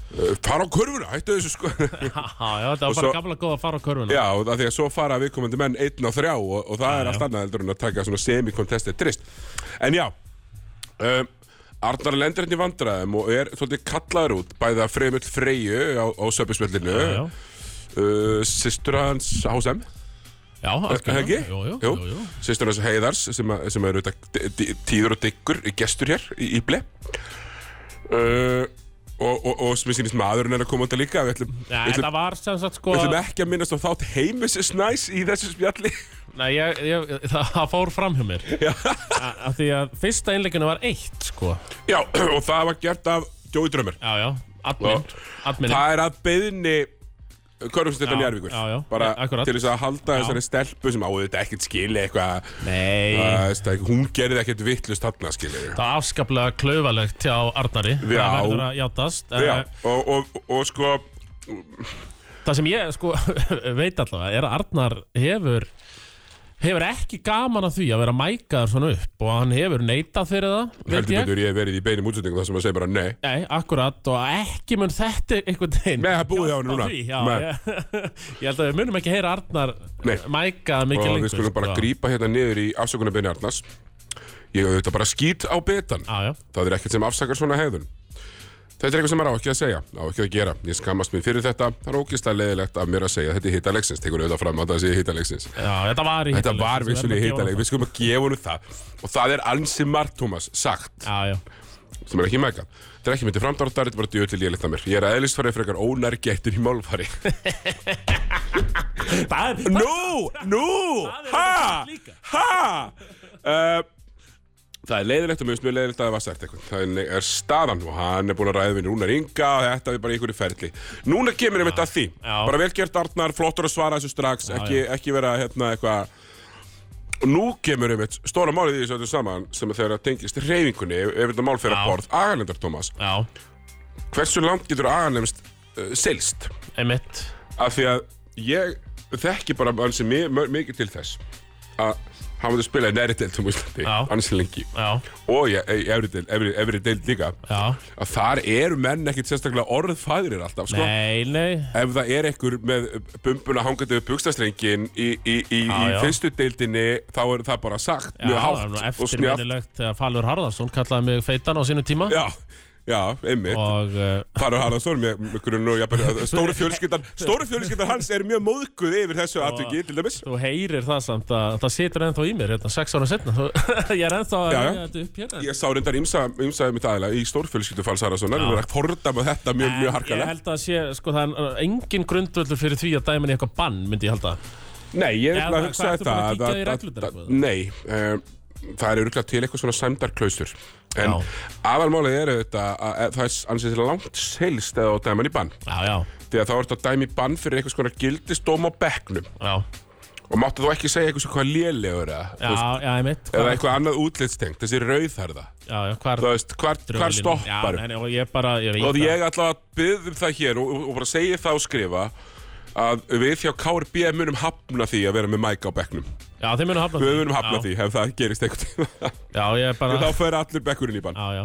Uh, fara á körfuna, hættu þessu sko. Já, já, þetta var bara svo- gamla góða að fara á körfuna. Já, og það því að svo fara viðkomandi menn einn á þrjá og, og það er allt annað heldur en að taka svona semi-contested trist en já um, Arnar lendir henni vandræðum og er svolítið kallaður út bæða Freymull Freyju á, á já uh, systur hans HSM Já, jú, jú. Sýstur hans Heiðars sem, að, sem er auðvitað tíður og diggur gestur hér í, í ble. Uh, og, og, og sem ég sýnist maðurinn er að koma út að líka við ætlum, Já, við, ætlum, var sem sagt sko við ætlum ekki að minnast á þátt heimis is nice í þessu spjalli. Nei, ég, ég, það, það fór fram hjá mér. A- af Því að fyrsta einleikinu var eitt sko. Já, og það var gert af Jói Drömmur Já, já, admin, admin Það er að beðni Já, já. bara Ja, til þess að halda Já. þessari stelpu sem á þetta ekkert skili eitthvað ekki, hún gerði ekkert vittlust þarna skilur það var afskaplega klaufalegt hjá Arnari. Það verður að játast Já, Eh, og, og, og sko Það sem ég sko veit allavega er að Arnar hefur hefur ekki gaman að því að vera mækaður svona upp og hann hefur neitað fyrir það heldur ég. betur ég verið í beinum útsendingum þar sem að segja bara nei Nei, akkurat og ekki mun þetta einhvern veginn Nei, það búið á hjálpa núna. því, Já, Nei. ég, ég held að við munum ekki heyra Arnar Nei. mækað mikið og lengur við skulum bara sko. grípa hérna niður í afsökunarbeini Arnars ég hef auðvitað bara skýt á betan Já, já, það er ekkert sem afsakar svona hegðun þetta er eitthvað sem maður á ekki að segja á ekki að gera, ég skammast mér fyrir þetta. Það er ógeðslega leiðilegt af mér að segja þetta er hitta leiksins tekur auðvitað fram að það sé hitta leiksins já, þetta var í þetta var gefa leik, við skulum að gefa honum það. Og það er ansi margt, Thomas, sagt. Já, já, sem er ekki mega þetta er ekki myndi framdráttar, þetta er bara djöð til ég lita mér. Ég er eðlisfarið frekar ónærgættur í málfari. Nú, nú, ha, ha! Uh, Það er leiðilegt og mjög mjög leiðilegt að það var sagt eitthvað. Það er staðan og hann er búin að ræða við Rúnar Inga og þetta er bara einhverju ferli. Núna kemur einmitt að því. Já. Bara vel gert Arnar, flottur að svara þessu strax. Ekki, ekki vera hérna eitthvað Og nú kemur einmitt stóra málið í þessu öllu saman sem þegar það tengist reyfingunni ef þetta mál fyrir Já. að borð. Agalendar Tómas Já, Hversu langt getur Agalemst uh, selst? einmitt. Af því að ég þekki bara mö- mikið til þess að hann myndi spila í næri deild um Íslandi, Já. ansi lengi. Já, og í efri deild líka. Já. Að þar eru menn ekkit sérstaklega orðfæðrir alltaf, sko. Nei, nei. Ef það er einhver með bumbuna hangandi upp bukstastrengin í, í, í, í fyrstu deildinni þá er það bara sagt Já, mjög hátt og snjátt eftirminnilegt þegar Falur Harðarsson kallaði mig feitan á sínum tíma. Já, já, einmitt. Og uh, Farur Haraldsson? Með, með grunn og jafnvel, stóru fjölskyldan stóru fjölskyldan hans er mjög móðguð yfir þessu atviki til dæmis. þú heyrir það samt að það situr ennþá í mér hérna sex ára setna ég er ennþá að reyna þetta upp hérna. Ég sá reyndar ímsa mitt aðila í stórfjölskyldu Falls Haraldssonar og er að fordama þetta mjög, mjög Ég harkalega. held að sé, sko, það er engin grundvöldur fyrir því að í eitthvað bann, myndi ég halda. Nei, ég er að hugsa þetta í? Nei, um, það er örgulega til eitthvað svona sæmdarklausur En Já. aðalmálið er þetta að, að það er ansið til langt selst eða á dæman í bann. Já, já, Því að þá ertu að dæma í bann fyrir eitthvað svona gildistóm á bekknum. Já, Og máttu þú ekki segja eitthvað svona hvað lélegur eða eitthvað annað útlitstengt, þessi rauðharða hvar hvar, hvar stoppar Já, nei, nei, og ég bara, ég ég að byggðum það hér og, og bara segja það og skrifa að við hjá KRB munum hafna því að vera með mæk á bekknum. Já, þeir munu hafna Við munum hafna já, því ef það gerist tíma. Já, ég bara Þá fer allur bekkurinn í bann. Já, já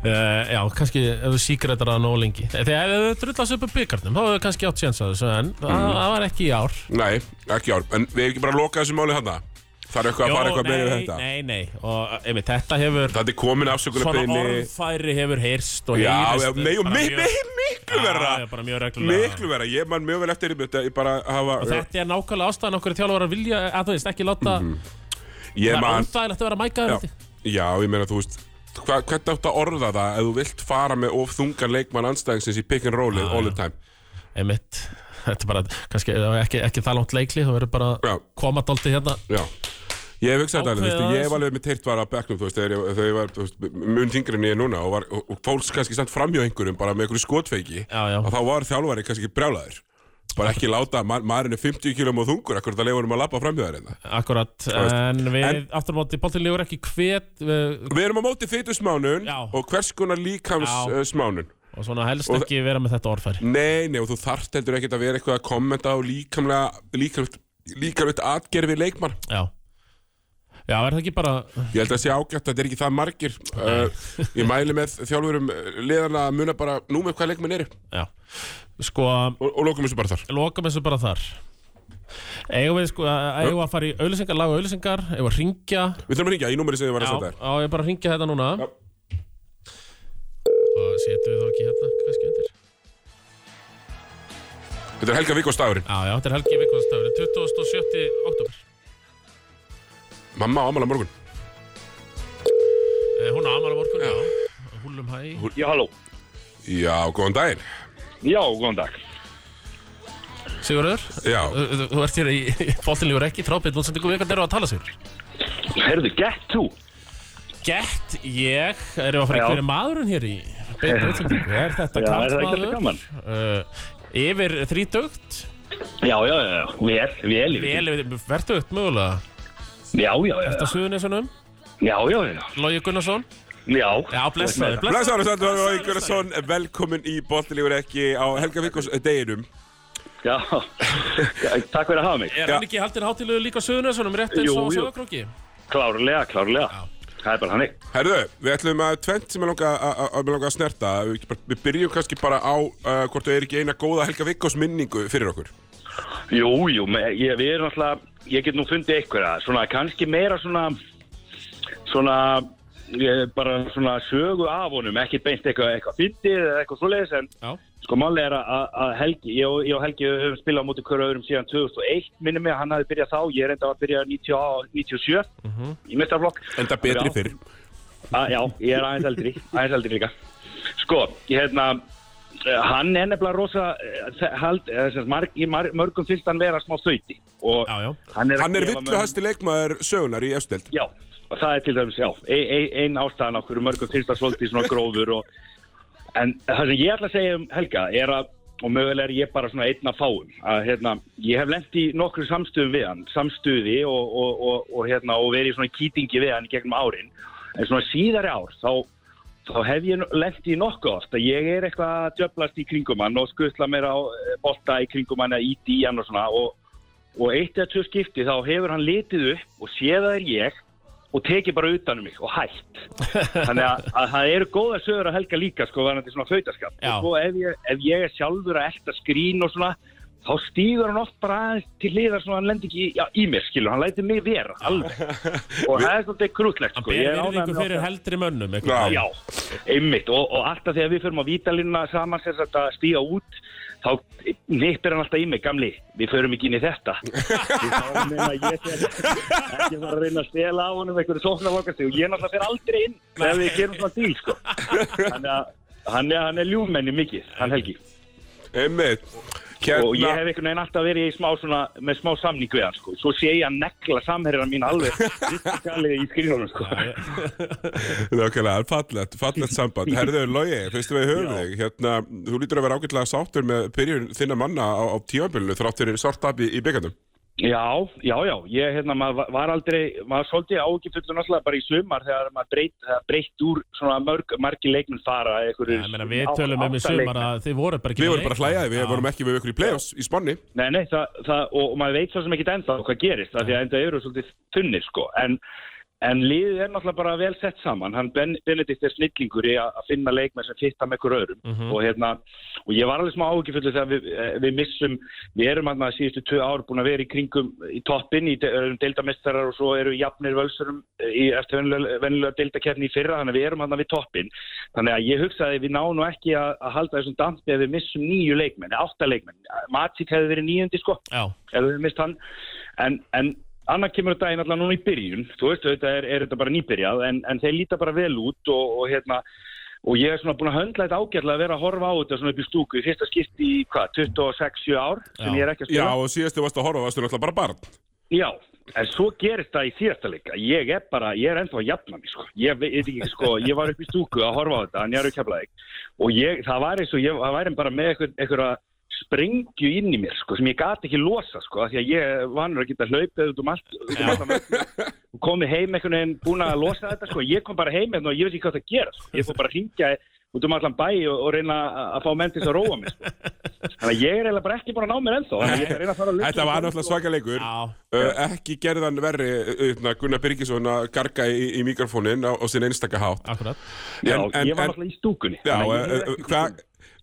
uh, Já, kannski ef þú síkretar það nógu lengi Þegar ef þau drullast upp upp byggarnum þá hefur þau kannski átt séns að þessu en Mm. það var ekki í ár Nei, ekki ár. En við hefum ekki bara að loka þessu máli hann Það er eitthvað að fara eitthvað meira við þetta. nei, nei og einmitt, þetta hefur Þetta er komin svona afsökunarbeini. orðfæri hefur heyrst og Já, heyrist já, nei, og mi, mi, miklu verra. Já, bara mjög reglulega Miklu verra. Ég man mjög vel eftir þetta. Ég bara hafa... Og þetta er nákvæmlega ástæðan okkur þjálfur að vilja að þú veist, ekki láta Ég það er man... óþægilegt að vera mækaður Já, ég. já, ég meina, þú veist hva, hvernig áttu að orða það ef þú vilt fara með of þungan leikmann anstæðingsins í pick and rollið Já, all the time Einmitt, þetta er bara, kannski ef ekki, ekki það langt leikli, þú verður bara Já. koma dálti hérna Já Ég hef hugsað þetta alveg, ég hef alveg með teirt var á bekknum, þú veist, þegar ég, var, mun þingri en ég er núna og, var, og, og fólks kannski samt framhjá einhverjum bara með einhverju skotfeiki og þá var þjálfari kannski brjálæður bara ekki láta, ma maðurinn er 50 km og þungur, akkur það leifurum að labba framhjá þér einna Akkurat, veist, en við en- aftur á móti, boltin lífur ekki hvet við, Við erum á móti fytusmánun og hvers konar líkams Já. uh, smánun. Og svona helst Og- ekki vera með þetta orðfæri. Nei, nei, og þú þarft heldur ekkert að vera eitthvað að kommenta á líkamlega, líkamlega, líkamlega atgerfi leikmann. Já Já, er það ekki bara Ég held að það sé ágætt að þetta er ekki það margir. Uh, Ég mæli með þjálfurum liðana að muna bara nú með hvað leikmenn eru. Já, sko, og, og lókum þessu bara þar. Lokum þessu bara þar. Eigum við sko, við að fara í auðlýsingar, laga auðlýsingar, eigum við að ringja Við þurfum að ringja í númeri sem ég var að Já, setja þér. Á ég bara að ringja þetta núna. Já. Og setjum við þá ekki hérna, kannski undir Þetta er Helga Víkos dagurinn Já, já, þetta er Helgi Vikvarsstafur 27. oktober Mamma á ammala morgun eh, Hún á Amara morgun, já Húlum hæ Já, halló. Já, góðan daginn Já, góðan dag. Sigurður, Já, þú þú ert hér í Bóltinlífur ekki, frábært útsendingu við hvernig eru að tala Sigur Herðu, get þú? Gett ég, erum við að fara Já. í hverju maðurinn hér í beinu útsendingu Er þetta Já, er það ekki alltaf gaman? uh, Yfir þrítugt Já, já, já, já. Vel, vel. Vel verðtugt mögulega Já, já, já. Þetta suðunesunum, Já, já, já. Logi Gunnarsson Já. Já, blessaður, blessaður Blessaður og Ígurarsson Velkomin í Bóttilífur ekki á Helga Víkos deginum Já. Takk fyrir að hafa mig. Er hann ekki haldinn hátilegu líka suðunesunum rétt eins og jú. sögakróki? Klárlega, klárlega. Það er bara hannig. Herðu, við ætlum að tvent sem ég langa að- að að mig langa að snerta Við, bara- við byrjum kannski bara á uh, hvort þau er ekki eina góða Helga Víkos minningu fyrir okkur Jú, jú, ég, við erum alltaf, ég get nú fundið einhverja, svona kannski meira svona, svona, ég, bara svona sögu af honum, ekki beint eitthvað, eitthvað fyndið eða eitthvað svoleiðis, en Já, Sko máli er að, að Helgi, ég og, ég og Helgi höfum spilað á móti hverju öðrum síðan 2001, minni mig að hann hafi byrjað þá, ég reynda að byrja 90, 97 í mestarflokk. Enda betri fyrr að, já, ég er aðeins eldri, aðeins eldri líka. Sko, ég hérna, eh, hann er nefnilega rosa, eh, hald, eh, sem sagt, marg, í mar, mörgum finnst hann vera smá þauti. Og Já, já. hann er, Hann er villuhæsti leikmaður sögunar í efstild. Já, og það er til dæmis, já, ein, ein, ein ástæðan okkur mörgum finnst það svolítið svona grófur og, en það sem ég ætla að segja um Helga er að, og mögulega er ég bara svona einn af fáum, að hérna, ég hef lent í nokkur samstöðum við hann, samstöði og, og, og, og hérna, og verið í svona kýtingi við hann í gegnum árin, en svona síðari ár, þá þá hef ég lent í nokkuð oft að ég er eitthvað að djöblast í kringum hann og skuttla mér á eh, bolta í kringum hann eða í hann og svona og, og eitt eða tvö skipti þá hefur hann litið upp og séð að það er ég og tekið bara utan um mig og hætt þannig að, að það eru góða sögur að helga líka sko varandi svona fautaskap Já. og ef ég, ef ég er sjálfur að elta skrín og svona þá stýgur hann oft bara aðeins til liðar svona hann lendir ekki já, í mér skilur, hann lætur mig vera alveg og það er svolítið krútlegt Hann sko ber Ég er ánægður virðingu fyrir okkar- heldri mönnum Já. Já, einmitt og, og alltaf þegar við förum á vítalínuna saman sem að stíga út þá nippir hann alltaf í mig, gamli við förum ekki inn í þetta fáum að meina að ég sé ekki að reyna að stela á honum einhverju sóknarvokast og ég náttúrulega fer aldrei inn þegar við gerum svona díl sko. þannig að hann er, hann er ljúfmenni mikið, hann Helgi Einmitt. Og ég hef einhvern veginn alltaf verið í smá svona, með smá samning við hann sko. svo sé ég að negla samherjana mín alveg í skrínunum sko. Nákvæmlega, fallegt, fallegt samband. Herðu, Logi, fyrstu við höfum þig. Hérna, þú lítur að vera ágætlega sáttur með byrjun þinna manna á, á tímabilinu þrátt fyrir sortab í, í byggandum. Já, já, já, ég hérna, maður var aldrei, maður svolítið ágifullu náttúrulega bara í sumar þegar maður breytt, það breytt úr svona mörg, margi leikmenn fara eitthvað. Já, ég meina, við tölum um í sumar að þið voru bara ekki Við með vorum bara að leikmann. hlæjaði, við vorum ekki með ykkur í play-offs í spanni. Nei, nei, það, það, og, og maður veit svo sem ekki enda hvað gerist, af því að enda eru svolítið þunnir, sko, en, en liðið er náttúrulega bara vel sett saman, hann ben, Benedikt er snillingur í að að finna leikmenn sem fitta með ykkur öðrum. Mhm. og hérna, og ég var alveg smá ágifullu þegar við, eh, við missum, við erum hann að síðustu tvö ár búin að vera í kringum í toppin, í de, erum deildamestarar og svo eru við jafnir völsurum í eftir venjulega deildakerni í fyrra, þannig að við erum hann við toppin, þannig að ég hugsaði við náum nú ekki að, að halda þessum dampi ef við missum nýju leikmenn, átta leikmenn, Matsik hefði verið nýjundi sko, ef við mist hann. En, en annar kemur þetta daginn allavega núna í byrjun þú veist, þetta er, er þetta bara nýbyrjað en, en þeir líta bara vel út og, og hérna og ég er svona búin að höndla þetta ágætlega að vera að horfa á þetta svona upp í stúku í fyrsta skipti í hvað, 26-7 ár sem Já. ég er ekki að Já, spila og síðastu varst að horfa, varstu náttúrulega bara barn. Já, en svo gerist það í síðasta leika ég er bara, ég er ennþá að jafna mig sko. ég veit ekki, sko, ég var upp í stúku að horfa á þetta, en ég er ekki að og ég, það var eins og ég það væri bara með einhverja sprengju inn í mér, sko, sem ég gati ekki losa, sko, af því að ég vanur að geta hlaupið út um allt, út um allt og komið heim einhvern veginn búin að losa þetta, sko, ég kom bara heim hérna og ég veit ekki hvað það gera, sko, ég fór bara að ringja út um allan bæ og, og reyna að- fá menn til þess að róa mig, sko. Þannig að ég er eiginlega bara ekki búin að ná mér ennþá, Þetta var náttúrulega svaka leikur. Uh, ekki gerðan verri uh, Gunnar Birgisson að garga í, í mikrofónin á, á sinn einstaka hátt. akkurat Já, En- en- ég var en- náttúrulega í stúkunni. Já,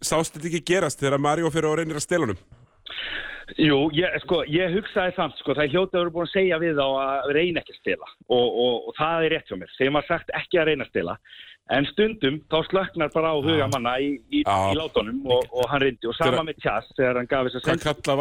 að sást þetta ekki gerast þegar Mario fyrir og reynir að stela honum? Jú, ég, sko, ég hugsaði samt, sko, það er hljótið að vera búin að segja við þá að reyna ekki að stela og, og, og það er rétt hjá mér. Þegar maður sagt ekki að reyna að stela, en stundum þá slöknar bara á huga manna í, í, í látunum og, og hann reyndi. Og sama Þegar- með Tjass þegar hann gaf þess að Hvað kalla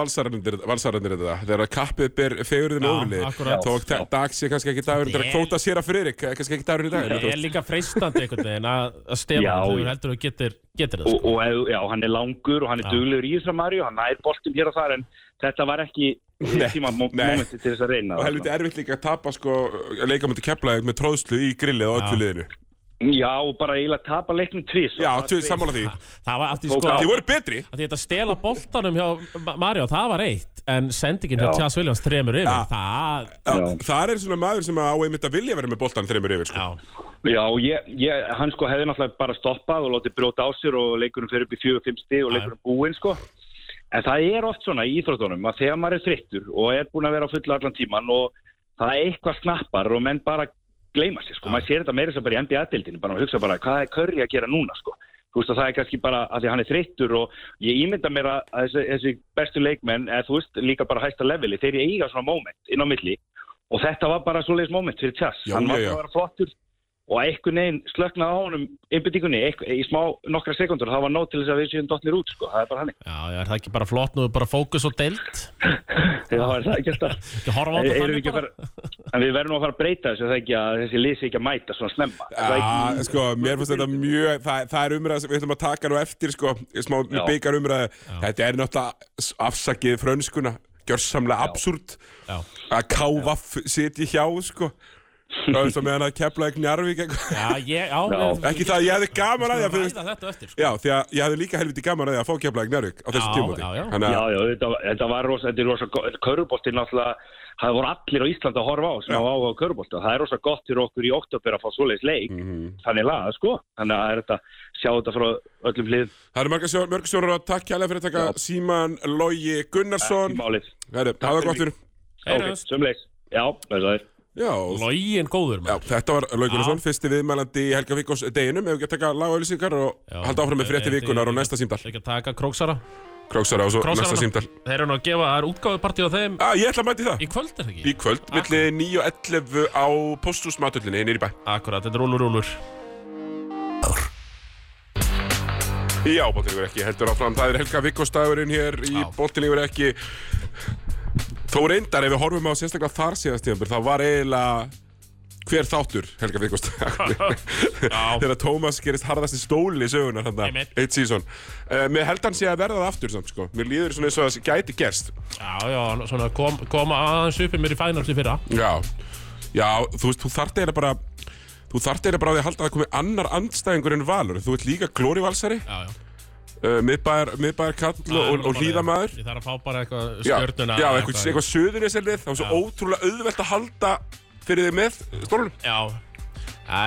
valsararnir þetta? Þegar kappið ber fegurðin Já, ofurlið. akkurat. Þó Já. dag sé kannski ekki að Ég- kvóta sér að Friðrik eh, Kannski ekki dagurinn í dag Það er líka freistandi einhvern veginn að að Já, þú heldur þú getur, getur það og, sko. og já, hann er langur og hann er duglegur í þessar Mario, hann nær boltum hér og þar en þetta var ekki momenti til þess að reyna Og helviti erfitt líka að tapa sko Leikamöndi kepplaði með tróðslu í grillið á öllu liðinu. sko. Já, og bara eiginlega tapa leiknum tvís Já, tvið sammála því Það var aftur sko. Þið voru betri að Þetta stela boltanum hjá Ma- Mario, það var eitt En sendingin hjá Já. Tjás Williams tremur yfir Já. Það, Já. Það er svona maður sem á einmitt að vilja vera með boltan þreymur yfir sko. já, Já, ég, ég, hann sko hefði náttúrulega bara stoppað og látið brjóta á sér og leikurinn fyrir upp í 4-5 stig og leikurinn búinn sko. En það er oft svona í íþróttunum að þegar maður er þreyttur og er búinn að vera á fullu allan tíman og það er eitthvað snappar og menn bara gleyma sér sko. Já. Maður sér þetta meira sem bara í NBA-dildinu, bara að hugsa bara hvað er Curry að gera núna sko. Þú veist að það er kannski bara að því hann er þreyttur og ég ímynda mér að þessi, þessi bestu leikmenn, eða þú veist líka bara hæsta leveli, þeir eiga svona moment inn á milli og þetta var bara svoleiðis moment fyrir Tjass. Hann var bara flottur og einhvern veginn slöknaði á honum innbyttingunni í smá nokkra sekundur það var nóg til þess að við séum dottnir út sko. það er bara hann Já, já, er það ekki bara flott nú, bara fókus og deilt það var það ekki alltaf Ekki horfa á við þannig ekki að bara en við verðum nú að fara að breyta þessu það er ekki að þessi lýsi ekki að mæta svona snemma Er það Já, ekki- sko, mér finnst þetta mjög, það, það er umræða sem við ætlum að taka nú eftir, sko, smá Já. byggar umræða. Þetta er náttúrulega afsakið frönskuna, gjörsamlega absúrt Já. að KVF sitji hjá, sko. Það er svo meðan að kepla ekki njarvík eitthvað. Já, ég, já, já. Ekki það, að ég hefði gaman að því sko. Já, því að ég hefði líka helviti gaman að því að fá kepla ekki njarvík á þessu Já, tímúti. já, já. Þetta, var- þetta var rosa, þetta er rosa gott, körubolti náttúrulega, það voru allir á Íslandi að horfa á sem á á körubolti og það er rosa gott fyrir okkur í oktober að fá svoleiðis leik, Mhm. þannig laga, sko, þannig að það er þetta, sjá þetta frá öllum hlið, Það eru marga sjó, mörg sjónur að takk kjærlega fyrir að taka Síman Logi í Gunnarsson. það gott fyrir. Já, það er Já, Login góður, Já, þetta var Gunnarsson, fyrsti viðmælandi í Helga Víkos deginum, ef við ekki að taka lagauðlýsingar og Já. halda áfram með frétti vikunar og næsta símdal. Ekki að taka króksara Króksara og svo næsta símdal. Þeir eru nú að gefa, það er útgáfupartí á þeim Ah, ég ætla að mæti það. Í kvöld er það ekki? Í kvöld, milli 9 og 11 á posthúsmatullinni nýri bæ. Akkurat, þetta er rúlur rúlur Já, bóttilegur ekki, heldur áfram. Það er Helga Víkos dagurinn hér í Já. bóttilegur ekki. Þó reyndar, ef við horfum á sérstaklega þar síðast tíðanbyrð, þá var eiginlega hver þáttur Helga dagur. Þegar Tómas gerist harðasti stóli í sögunar hann Einmitt. eitt sísón. Uh, mér held hann sé að verða það aftur samt, sko. Mér líður svona eins og að það gæti gerst. Já, já, svona kom, koma aðeins upp í mér í fænars í fyrra Já, já, þú veist, þú þarft eiginlega bara Þú þarft eiginlega bara á því að halda að það komi annar andstæðingur en Valur Þú ert líka glórivalsari, Já, já uh, miðbæðar, miðbæðar kall og, og, og hlýðamaður. Ég þarf að fá bara eitthvað Já, stjörnuna já eitthvað, eitthvað. söðunisellið Það var svo ótrúlega auðvelt að halda fyrir þig með stólunum. Já. Það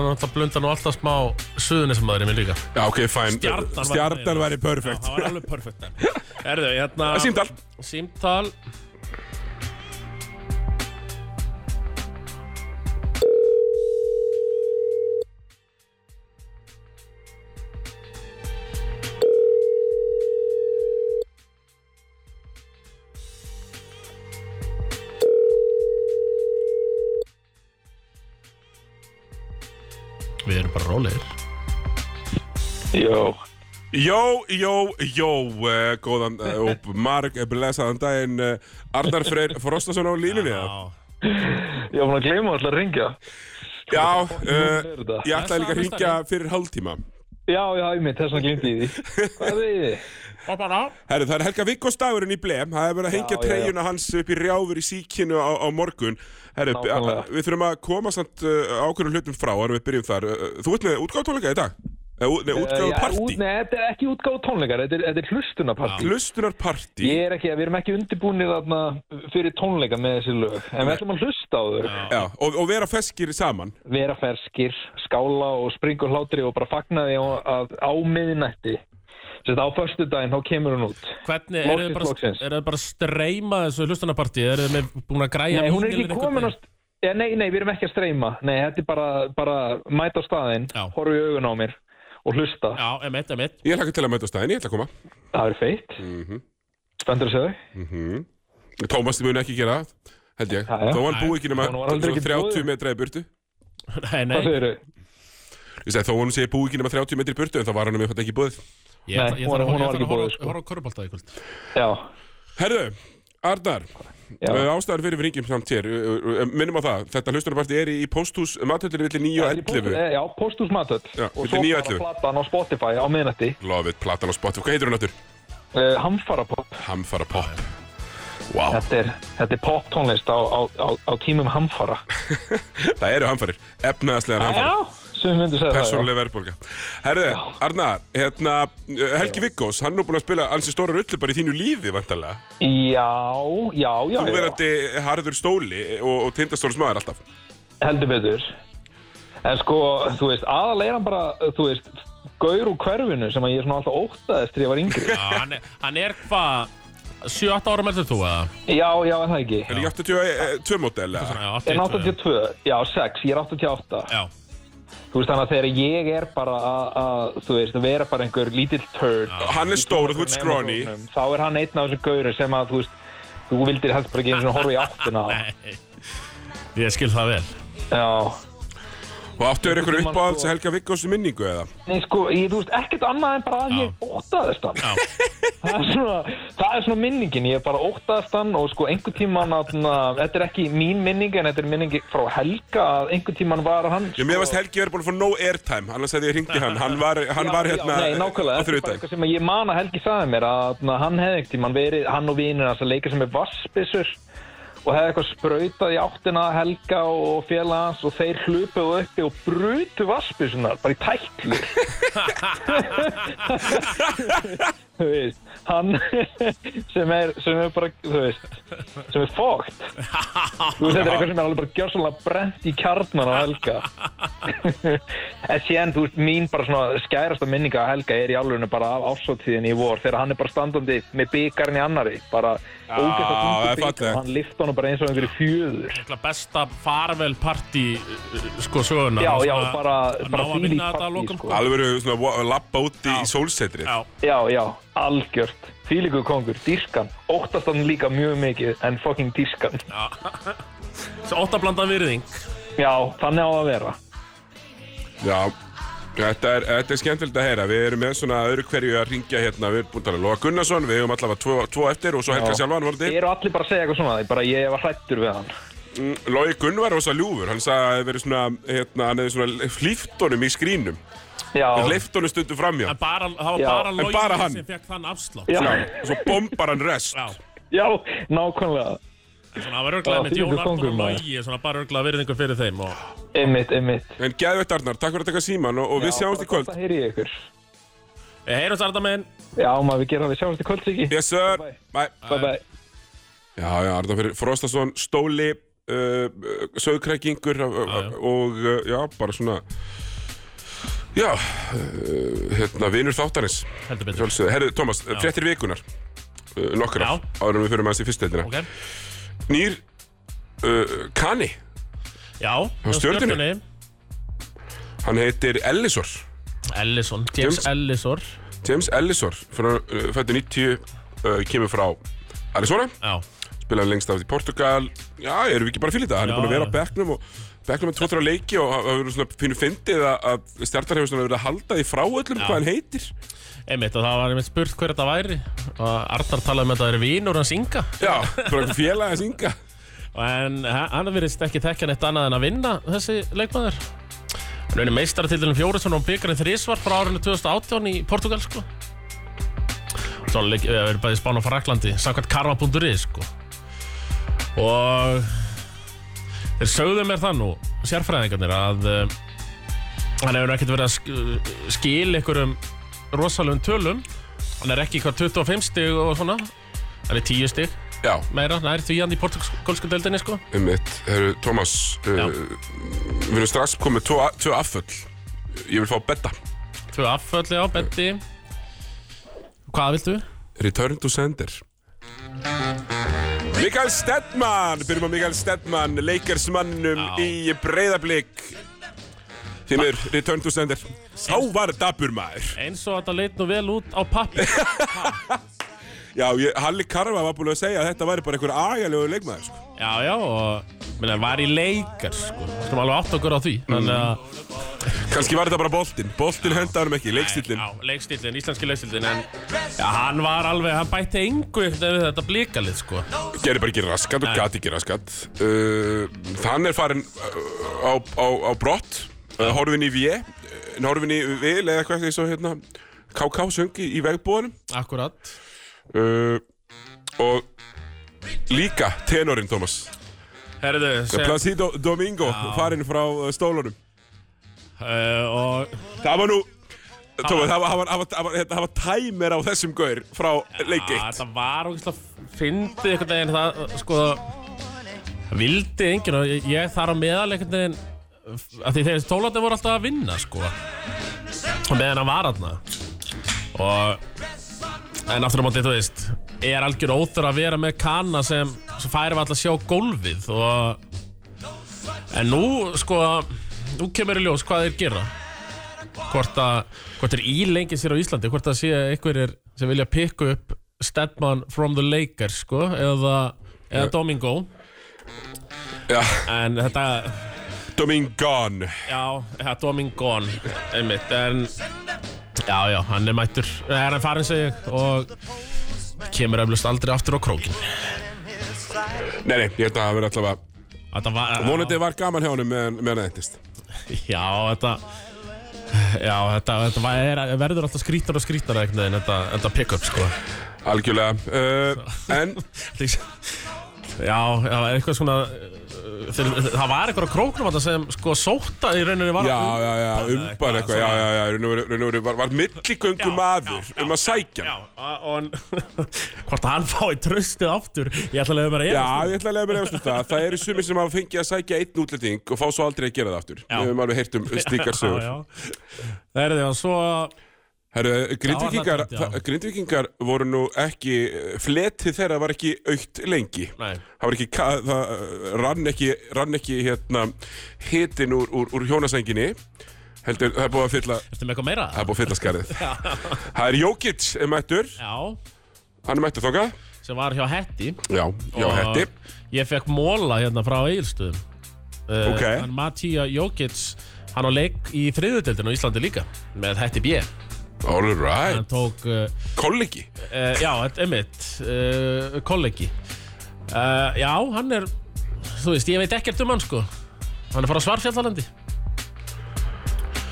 hann alltaf blunda nú alltaf smá suðunisamaður í mig líka. Já, ok, fæn Stjarnan var- Stjarnan væri Já, perfect það var alveg perfekt Erðu, hérna Símtal. Símtal Jó. Jó, jó, jó, uh, góðan uh, og marg blessaðan daginn uh, Arnar Freyr Frostason á línunni? Já, Ég var búin að gleyma alltaf að ringja. Já, uh, ég ætlaði líka að Blessaður, ringja fyrir hálftíma Já, já, ég mitt, þess vegna glemdi ég því. Hvað er þið? og bara Herru, það er Helga Vikkos dagurinn í blem Það er verið að hengja Já, já, já. treyjuna hans upp í rjáfur í síkinu á, á morgun Herru, Nákvæmlega. við þurfum að koma samt uh, ákveðnum hlutum frá Erum við byrjum þar Uh, Þú ert með útgáðtónleika í dag? Eh, Nei, útgáðu Já, partí Nei, þetta er ekki útgáðu tónleikar, þetta er, þetta er hlustunapartí. Hlustunarpartí Ég er ekki, við erum ekki undirbúinir þarna fyrir tónleika með þessi lög, en við ætlum að hlusta á þau. Já, og, og vera feskir saman Vera ferskir, skála og springa úr hlátri og bara fagna því á- að á miðnætti. Sett á förstu daginn, þá kemur hún út. Hvernig, þið Loksins, bara, er bara að streyma þessu hlustanarpartí? Eru þið með búin að græja Nei, hún er ekki komin Ja, nei, nei, við erum ekki að streyma. Nei, þetta er bara, bara mæta á staðinn, í augun á mér og hlusta. Já, emitt, emitt Ég hlakka til að mæta á staðin, ég ætla að koma Það er feitt. Mhm. Spenntur að segja þau? Tómas mun ekki gera það, held ég já. Þó hann búi ekki nema Hann var aldrei ekki 30 búið. metra í burtu Nei, nei, Hvað segir þau? Ég segi þó hann sé búi ekki nema 30 metri í burtu En þá var hann um eitthvað ekki búið ég, ætla- Nei, ég hún var- hún að var ekki boðið, sko. horfa á körubólta í kvöld Já, Herðu, Arnar Já. uh, Ástæður fyrir við ringjum samt hér uh, uh, Minnum á það, þetta hlustunarparti er í, posthús Mathöllinni villi 9 og 11 Eh, Já, Pósthús Matöll Já, Og svo 9 og bara 11. platan á Spotify á miðnætti. Lofið, platan á Spotify, hvað heitir hún áttur? uh, Hamfara pop Hamfara Pop Wow, Þetta er, þetta er pop tónlist á, á, á, á tímum hamfara. Það eru hamfarir. Efnaðaslegar hamfarir Sem myndum segja það já. Persónuleg verðbólga. Herðu, Arnar, hérna Helgi Viggós, hann er búin að spila ansi stóra rullu bara í þínu lífi, vantarlega Já, já, já, Þú já. verandi harður stóli og, og tindastóls maður alltaf. Heldur betur. En sko, þú veist, aðal er hann bara Þú veist, gaur úr hverfinu sem að ég svona alltaf óttaðist þegar ég var yngri. Já, hann er, hann er hvað 7-8 ára með þú eða? Já, já, er það ekki? Er ekki 82 model eða? Já, En 82 82, já, 6, ég er 88 Já, Þú veist, þannig að þegar ég er bara að, þú veist, að vera bara einhver lítill turd Hann er stór og þú ert scrawny. Þá er hann einn af þessum gaurum sem að, þú veist, þú vildir helst bara ekki einu svona horfa í áttina nei. Ég skil það vel. Já, Og áttu þér eitthvað uppáhalds sko- Helga Viggós minningu eða? Nei, sko, ég, þú veist, ekkert annað en bara að ég óttaðist hann. Það, er svona, það er svona minningin, ég bara óttaðist hann og sko einhvern tíman, atna, þetta er ekki mín minning en þetta er minningi frá Helga að einhvern tíman var hann Já, mér varst Helgi verið búin að fá no airtime, annars hefði ég hringt í hann. Hann var, hann var hérna Nei, nákvæmlega, á þetta er bara eitthvað sem ég man að Helgi sagði mér að hann hefði einhvern tímann verið, hann og vinur hans að leika sem er vassbissur og hefði eitthvað sprautað í áttina Helga og félag hans og þeir hlupuðu uppi og brutu vassbissunar bara í tæklu þú veist hann sem er, sem er bara, þú veist sem er fókt. Þú veist, þetta er eitthvað sem er alveg bara gjörsanlega brent í kjarnan á Helga. En síðan, þú veist, mín bara svona skærasta minninga að Helga er í alveg bara af ásóttíðin í vor þegar hann er bara standandi með byggarinn í annari bara er fallegt. og hann lift honum bara eins og einhverju fjöður. Besta farvel partí sko söguna Já, já, bara- að bara að að partí, lokum sko. sko. Alveg verið svona lappa út í sólsetrið. Já, Já, algjört. Fílíku kongur, dískan Óttast hann líka mjög mikið en fucking dískan svo óttablandað virðing. Já, þannig á að vera. Já, þetta er, þetta er skemmtilegt að heyra. Við erum með svona öðru hverju að ringja hérna. Við erum búin að tala um Lóa Gunnarsson, við hefum allavega tvo, tvo eftir og svo Helga Já. sjálfan vorandi. Eru allir bara að segja eitthvað svona Ég bara, ég var hrættur við hann Mm, Lói Gunn var rosa ljúfur, hann sagði að það hefði verið svona, hérna, hann hefði svona hlýft honum í skrínum. Já, Hleyft honum stundum framjá. En bara, það var Já, bara hann. sem fekk þann afslátt já, Og svo bombar hann rest. Já, já, nákvæmlega það var Já, með þvílíkur Jón Arnur og. Logi Svona bara örglega virðingu fyrir þeim og Einmitt, einmitt En geðveitt Arnar, takk fyrir að taka síman og, og við sjáumst í kvöld. Það heyri ég ykkur heyrum þetta minn Já, maður við gerum það, við sjáumst í kvöld, Siggi Yes sir, Bye. bye. Já, já, Arnar fyrir Frostason, Stóli, uh, Söðkrækingur uh, já. og uh, já, bara svona, já, uh, hérna, vinur þáttarins. Heldur betur Sjálfsögðu. Herðu, Tómas, fréttir vikunar, uh, nokkrar, Já. áður en við fyrir maður í fyrstetina. Nýr uh, Kani, Já, Stjörnunni? Stjörnunni. hann heitir Ellisor, Ellison, James, James- Ellisor James Ellisor, uh, fættu 90, uh, kemur frá Arizona. Já, spilaði lengst af í Portugal já, erum við ekki bara fyrir þetta, hann Já, er búin að vera á já. bekknum og bekknum með 2-3 leiki og það pínu fyndið að, stjartar hefur verið að halda því frá öllum hvað hann heitir einmitt og það var einmitt spurt hver þetta væri. Og Arnar talaði um að þetta er vinur hans Inga. Já, bara einhver félag að synga en ha- hann virðist ekki tekja neitt annað en að vinna þessi leikmaður. Hann er meistaratitlunum fjóri svona á byggarinn þrísvar frá árinu 2018 í Portugal sko. Svo leik, við erum bæði spán á Fraklandi samkvæmt karma.is sko. Og þeir sögðu mér það nú sérfræðingarnir að uh, hann hefur ekkert verið að sk skil einhverjum rosalegum tölum. Hann er ekki hvað 25 stig og svona? Hann er 10 stig. Já, meira, nær því hann í portugalsku deildinni sko. Um mitt, herru, Tómas uh, Já. við erum strax komið tvo, tvo afföll. Ég vil fá betta Tvö affölli á betti Hvað viltu? Return to Sender. Mikael Stedman byrjum á Mikael Stedman leikersmannum Já. í breyðablík Þínur, Return to Sender. Sá var dabur maður. Eins og þetta leit nú vel út á pappi Já, ég, Halli Karfa var búin að segja að þetta væri bara einhver agalegu leikmaður sko. Já, já, og minna, var í leikar sko. Þú alveg átt okkur á því Þannig að Kanski var þetta bara boltinn. Boltinn henda hann ekki, leikstillin Já, leikstílinn, íslenski leikstílinn En já, hann var alveg, hann bætti veginn við þetta blíkalið sko. Gerði bara ekki raskat og gati ekki raskat. Uh, Þann er farin uh, á, á, á brott. uh, Horfin í V Horfin í vil eða eitthvað eins og hérna KK söngi í vegbúðanum Akkurat. Uh, Og líka tenorinn, Thomas. Herðu, sem, Placido Domingo, Já. farin frá stólunum. Uh, og Það var nú Thomas, það var, var, var, hérna, var tæmir á þessum gaur frá leik að, 1 Það var ógeðslega fyndið einhvern veginn það, sko vildi enginn og ég, ég þar á meðal einhvern veginn að því þeir tólandi voru alltaf að vinna sko. Og meðan hann var aðna og en aftur á móti, þú veist er algjör óþur að vera með kanna sem, sem færi við alltaf að sjá gólfið og en nú sko nú kemur í ljós hvað þeir gera. Hvort að hvort er ílengi sér á Íslandi hvort að sé einhverjir sem vilja pikka upp Stedman from the Lakers sko eða, eða Domingo. Já, en þetta Domingon. Já, ja, Domingon einmitt, en já, já, hann er mættur. Er hann farin sig og kemur eflust aldrei aftur á krókin Nei, nei, ég held að það verði allavega Vonandi var gaman hjá honum meðan það endist Já, þetta Já, þetta, þetta er, verður alltaf skrítar og skrítar einhvern veginn, þetta, þetta pick-up, sko. Algjörlega uh, En Já, það var eitthvað svona Það var eitthvað á króknum þarna sem sko sóta í rauninni var Já, já, já, umbar eitthvað Já, já, já, raun og veru- raun og veru var, var milligöngu maður um að sækja Já, og Hvort hann fái tröstið aftur Ég ætla að leiða bara Já, ég ætla að lega mér eftir um það. Það eru sumir sem hafa fengið að sækja einn útlending og fá svo aldrei að gera það aftur. Við höfum alveg heyrt um slíkar sögur. Það er því að svo Herru, grindvikingar, grindvikingar voru nú ekki, fletið þeirra var ekki aukt lengi. Nei. Það var ekki, það uh, rann ekki, rann ekki hérna hitin úr, úr, úr hjónasænginni. Heldur, það er búið að fylla, Ertu með eitthvað meira? það er búið að fylla skarið. það er Jókic mættur, Já hann er mættur þókað. Sem var hjá Hetti Já, já, Og hetti. Ég fekk móla hérna frá Egilstöðum uh, Ok. Hann Mattia Jókic Hann á leik í þriðudeldinu á Íslandi líka Með Hetti B All right. Hann tók uh, Kollegi. uh, Já, þetta er mitt uh, Kollegi uh, Já, hann er Þú veist, ég veit ekkert um hann sko Hann er frá Svarfjallalandi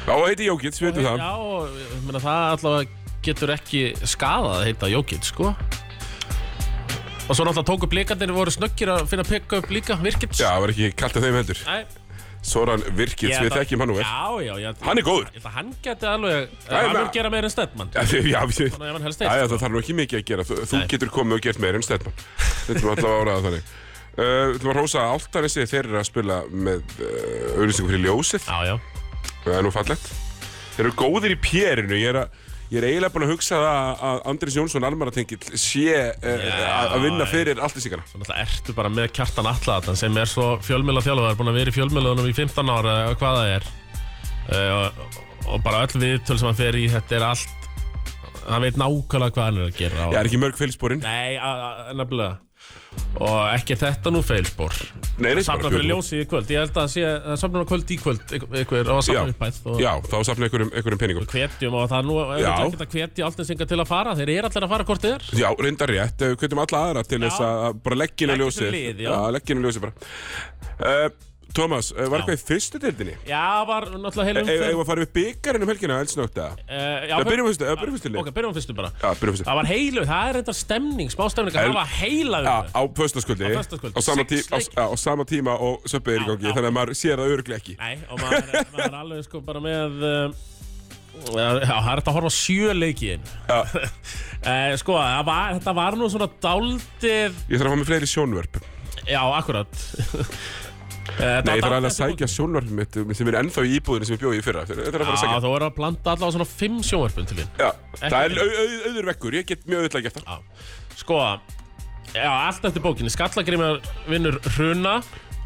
Já, heiti Jókic, við veitum það. Já, ég meina, það allavega getur ekki skadað að heita Jókic, sko Og svo náttúrulega tóku blikandir voru snöggir að finna pick up líka, Virkits Já, það var ekki kallt að þeim heldur. Nei, Soran Virkits, við þekkjum hann nú vel. Já, já, já Hann er góður. Ég held að hann geti alveg Hann vil gera meira en Stedman Já, já, Já, já, sko. það þarf nú ekki mikið að gera. Þú, getur komið og gert meira en Stedman. Þetta var alltaf áraða þannig. Uh, Þú var hósa Áltanessi þeir eru að spila með uh, auðlýsingu fyrir ljósið. Já, já Það er nú fallegt. Þeir eru góðir í périnu. Ég er, að, ég er eiginlega búin að hugsa það að Andris Jónsson almaratengill sé uh, að vinna fyrir alltísíkana. Svo náttúrulega ertu bara með kjartan Alladatan sem er svo fjölmjöla þjálfur búin að vera í fjölmjölaunum í 15 ára eða hvað það er uh, og, og bara öll viðtöl sem hann fer í þetta er allt hann veit nákvæmlega hvað hann er að gera Ég er ekki mörg feilsporin. Nei, nefnilega og ekki þetta nú feilspor Nei, nei, Safna bara fyrir fjögur. ljósi í kvöld Ég held að sé að safna kvöld í kvöld ykkur á Já, safna uppæð og já, þá safna einhverjum, einhverjum peningum. hvetjum og það er nú Já. ekki að hvetja alltinsingar til að fara þeir eru allir að fara hvort þið er Já, reyndar rétt, við kveitum alla aðra til þess að bara leggja á Leggja ljósið. fyrir lið, já. á ljósið bara. Uh, Tómas, uh, var eitthvað í fyrstu deildinni? Já, var náttúrulega heilum Eða eigum við byggarinn um helgina eldsnögt eða? Já, Það byrjum fyrstu, byrjum fyrstu Ok, byrjum fyrstu bara Já, byrjum fyrstu. Það var heilu, það er reyndar stemning, smá stemning að El- hafa heila Já, á föstaskvöldi. Á föstudagskvöldi. Á sama, tíma og söpbið er í gangi, þannig að maður sér það öruglega ekki. Nei, og maður, er- maður alveg sko bara með uh, Já, það er þetta að horfa á sjö leiki í einu. Já, Eh, Sko, það var, þetta var nú svona daldið ég þarf að hafa með fleiri sjónvörp. Já, akkurat Eh, Nei, ég þarf alveg að sækja sjónvörp mitt sem er ennþá í íbúðinu sem ég bjóði í fyrra. Þetta er að fara að Já, sækja. þú verður að planta allavega svona fimm sjónvarpun til þín Já, það er auður vekkur, ég get mjög auðvitað gert það. Já, sko Já, allt eftir bókinni Skallagrimur vinnur hruna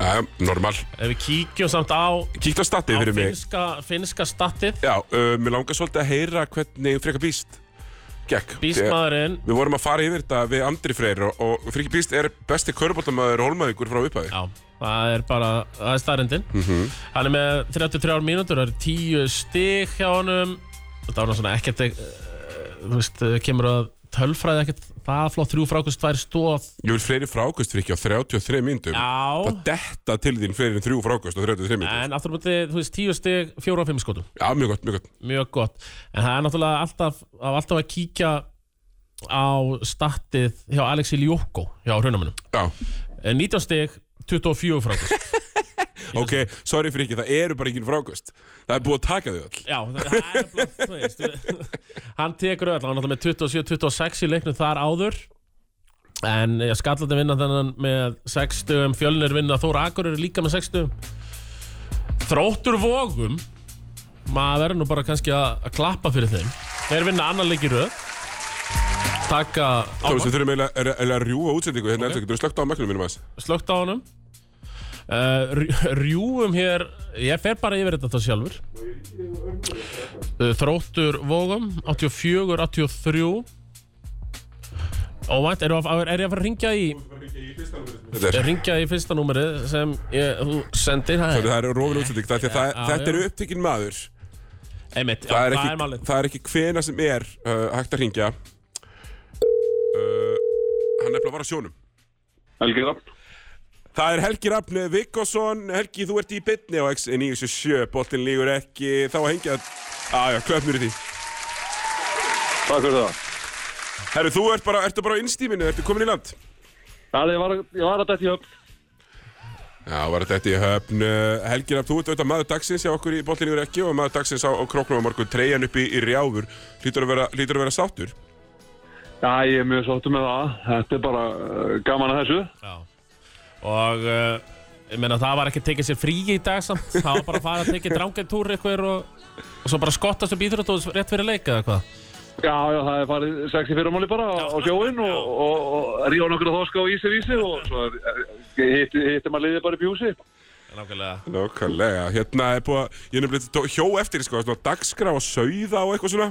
Já, normal. Ef við kíkjum samt á, Kíkt á statið á fyrir mig. finska, finska statið Já, uh, mér langar svolítið að heyra hvernig Freka Bíst gekk. Bísmaðurinn Við vorum að fara yfir þetta við Andri Freyr og, og Freki Bíst er besti körbóltamæður Hólmavíkur frá upphæði. Já, það er bara, það er starrendin Hann er með 33 mínútur, það er 10 stig hjá honum. Þetta var svona ekkert uh, Þú veist, uh, kemur að tölfræði ekkert Það flott. Þrjú frákust tvær stóð Ég vil fleiri frákust fyrir ekki á 33 myndum. Já, Það detta til þín fleiri en þrjú frákust á 33 myndum. en aftur á móti, þú veist, 10 stig, 4 og 5 skotum. Já, mjög gott, mjög gott. Mjög gott. En það er náttúrulega alltaf, alltaf að kíkja á statið hjá Alexi Ljóko hjá hrunamunum Já, 19 stig, 24 frákust. Ok, sorry fyrir ekki, það eru bara engin frákust. Það er búið að taka þau öll. Já, það er bara, þú veist Hann tekur öll, hann er náttúrulega með 27-26 í leiknum þar áður. En ég skallandi vinna þennan með 6 stugum Fjölnir vinna Þóra Akur eru líka með 6 stugum Þróttur vógum Maður verður nú bara kannski að, að klappa fyrir þeim. Þeir vinna annan leik í röð Taka Tómas, áfram við þurfum eiginlega að rjúa útsendingu hérna eftir, getur þú slögt á maknum mínum aðeins? slögt á honum. Uh, Rjúum hér Ég fer bara yfir þetta sjálfur. Uh, Þróttur Vógum 84, 83 Óvænt, er, er, er ég að fara að ringja í Þetta er, ringja í fyrsta númerið sem ég, þú sendir það það er rófin útsending það, það, Já, Þetta já. er upptekinn maður. Einmitt, já, það er ekki, málið. það er ekki hvena sem er uh, hægt að ringja Hann er að vara á sjónum. Helgi Rapp. Það er Helgi Rafn Vikkosson Helgi, þú ert í bytni á X977 Boltin lígur ekki. Þá að hengja Aja, klöfnur í því. Takk fyrir það. Herru, þú ert bara, ertu bara á innstíminu, ertu komin í land? Það var, ég var að dætt í höfn. Já, var þetta í höfn. Helgi Rafn, þú ert auðvitað maður dagsins hjá okkur í Boltin lígur ekki og maður dagsins á, á króknum á morgun. Treyjan upp í, í rjáfur. Lítur að vera, lítur að vera sáttur Já, ég er mjög sáttur með það. Þetta er bara uh, gaman að þessu. Já. Og uh, ég meina það var ekki að tekið sér frí í dag samt Það var bara að fara að tekið drangetúr eitthvað og, og svo bara skottast upp íþrótt og rétt fyrir leika eða hvað Já, já, það er farið sexi fyrirmáli bara á á sjóinn og, og, og ríða nokkur að þoska á ísi vísi og svo hittir hitti maður liðið bara upp í húsi. Nákvæmlega Nákvæmlega, hérna er búið að, ég er nefnilega hjó eftir, sko, svona dagskrá og sauða og eitthvað svona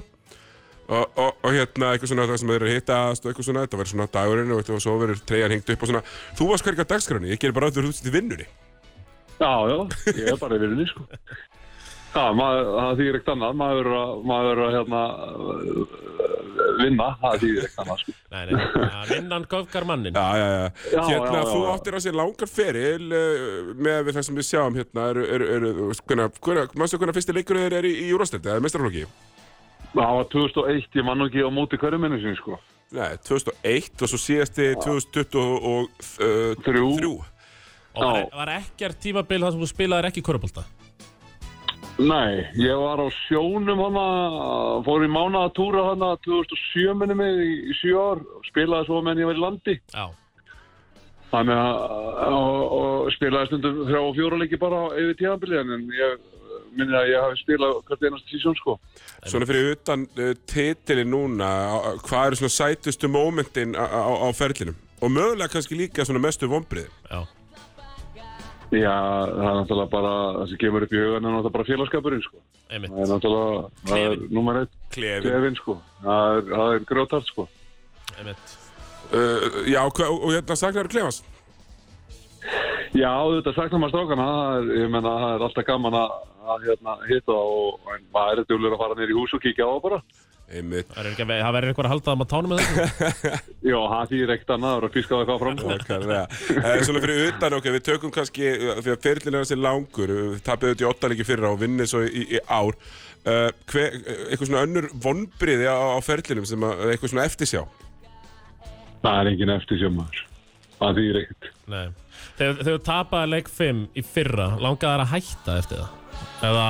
og, og, og hérna eitthvað svona það sem þeir eru að hittast og eitthvað svona, þetta verður svona dagurinn og, og svo verður treyjan hengt upp og svona. Þú varst hverjum á dagskráni, ég gerir bara auðvitað út í vinnunni. Já, já, ég er bara í vinnunni, sko. Já, maður, það þýðir ekkert annað, maður verður að, maður verður að, hérna, uh, vinna, það þýðir ekkert annað, sko. Nei, nei, ja, vinnan göfgar mannin Já, já, já, hérna já, já, þú já. áttir á sér langar feril uh, með við það sem við sjáum hérna. Eru, eru, eru, þú veist, hvernig, fyrsti leikurinn þeir eru í, í Júrasteldi, eða mestrarflokki? Það var 2001, ég man nú ekki á móti hverju minni sinni, sko. Nei, 2001 og svo síðasti 2023 Þrjú. þrjú. Og var, Já. var ekkert tímabil þar sem þú spilaðir ekki körubólta Nei, ég var á sjónum hana, fór í mánaðatúra hana 2007 minni mig í, í sjö ár, spilaði svo menn ég var í landi. Já, Þannig að, og, og spilaði stundum þrjá og fjóra leiki bara yfir tíðanbili, en ég minni að ég hafi spilað hvert einasta sísón, sko. Svona fyrir utan uh, titili núna, á- hvað eru svona sætustu mómentin á, ferlinum? Og mögulega kannski líka svona mestu vonbriði. já, Já, það er náttúrulega bara, það sem kemur upp í hugan er náttúrulega bara félagskapurinn, sko. einmitt Það er náttúrulega, það er nummer eitt, Klefin. klefin, sko. Það er, það er grjótart, sko. Einmitt Uh, já, hva, og, og hérna saknar klefans. Já, þetta saknar maður strákana, það er, ég menna, það er alltaf gaman að, að hérna, hitta og en maður er djúlur að fara nýr í hús og kíkja á það bara. Einmitt. Það verður að það verður eitthvað að halda það maður tánum með þetta Já, það þýðir ekkert annað, það er að fiska það eitthvað fram. Nákvæmlega. Eh, Svona fyrir utan, ok, við tökum kannski, uh, því að ferlinn er þessi langur, við tapum auðvitað í åttalegi fyrra og vinnið svo í, í ár. Uh, hver, eitthvað svona önnur vonbriði á, á ferlinum sem að, eitthvað svona eftirsjá. Það er engin eftir sjömaður. Það þýðir ekkert. Nei Þegar þú tapaði leik 5 í fyrra Langaði þær að hætta eftir það Eða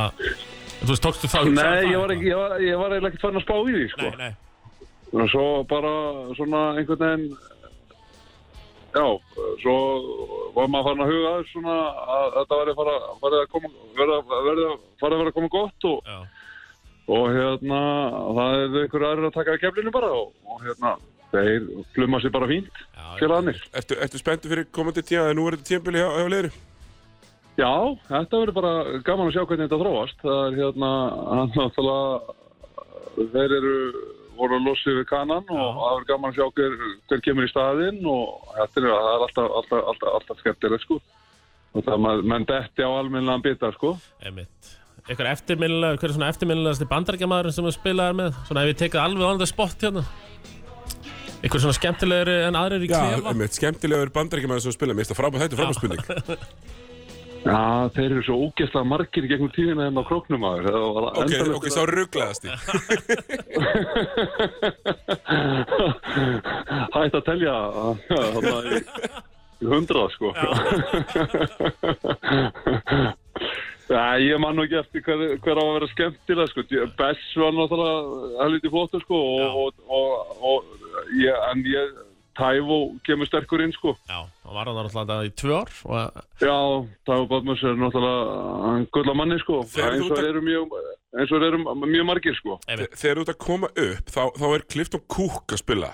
Þú veist, tókstu þá Nei, ég var, ekki, ég var, ég var eiginlega ekkert fann að spá í því, sko. Nei, nei Og svo bara svona einhvern veginn, já, svo var maður farin að huga þess svona að þetta væri fara, fara að koma, verða, verða, fara að vera að koma gott og, Já, og hérna, það er einhver aðrir að taka að keflinu bara og, og hérna, þeir flumma sér bara fínt, já félagarnir. Ertu, ertu spenntu fyrir komandi tíma, eða nú er þetta tímabili hjá, hjá leiru? Já, þetta verður bara gaman að sjá hvernig þetta þróast. Það er hérna, hann náttúrulega, þeir eru voru að losa við kanan og það verður gaman að sjá hver, hver kemur í staðinn og þetta er, það er alltaf, alltaf, alltaf, alltaf skemmtilegt sko. Og það er menn detti á almennilegan bita sko. Einmitt Eitthvað eftirminnilega, hver er svona eftirminnilegasti bandarækjamaðurinn sem þú spilaðir með? Svona ef ég tekið alveg on the spot hérna Eitthvað svona skemmtilegri en aðrir í Já, klefa einmitt, skemmtilegur bandaríkjamaður sem spila, mér finnst það frábæð, þetta er frábæð. Já, þeir eru svo ógeðslega margir gegnum tíðina en á króknum aður. Ok, ok, sá rugglaðasti. Hætt að telja hundrað sko. Nei, ég man nú ekki eftir hver, hver á að vera skemmtilega sko. Bess var náttúrulega helviti flottur sko og, og, og, og ég, en ég Tævo kemur sterkur inn sko. Já, hann var hann náttúrulega í tvö ár og Já, Tævo Botmus er náttúrulega gull manni sko. Eins og eru mjög, eins og eru mjög margir sko. Þegar þú ert að koma upp, þá, þá er Clifton Cook að spila.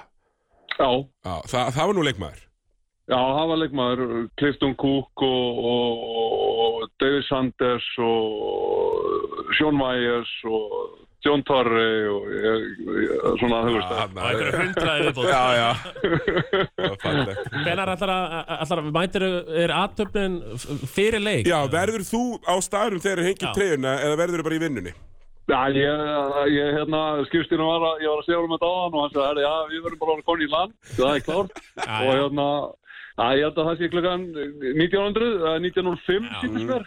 Já, Já, það, það var nú leikmaður. Já, það var leikmaður, Clifton Cook og, og, og David Sanders og Sean Myers og John Torrey og ég, ég, svona, þú veist, Og einhverju hundraði viðbúð Já, já Það var fallegt. Hvenær ætlar að, mætir er aðtöfnin fyrir leik? Já, verður þú á staðurum þegar Já. hengið treyjuna eða verður þú bara í vinnunni? Já, ég, ég hérna, skipstinu var að, ég var að segja um þetta á hann og hann sagði, já, við verðum bara að konni í land, það er klárt. Og hérna, já, ég held að það sé klukkan 1900, eða 1905, sýndist mér.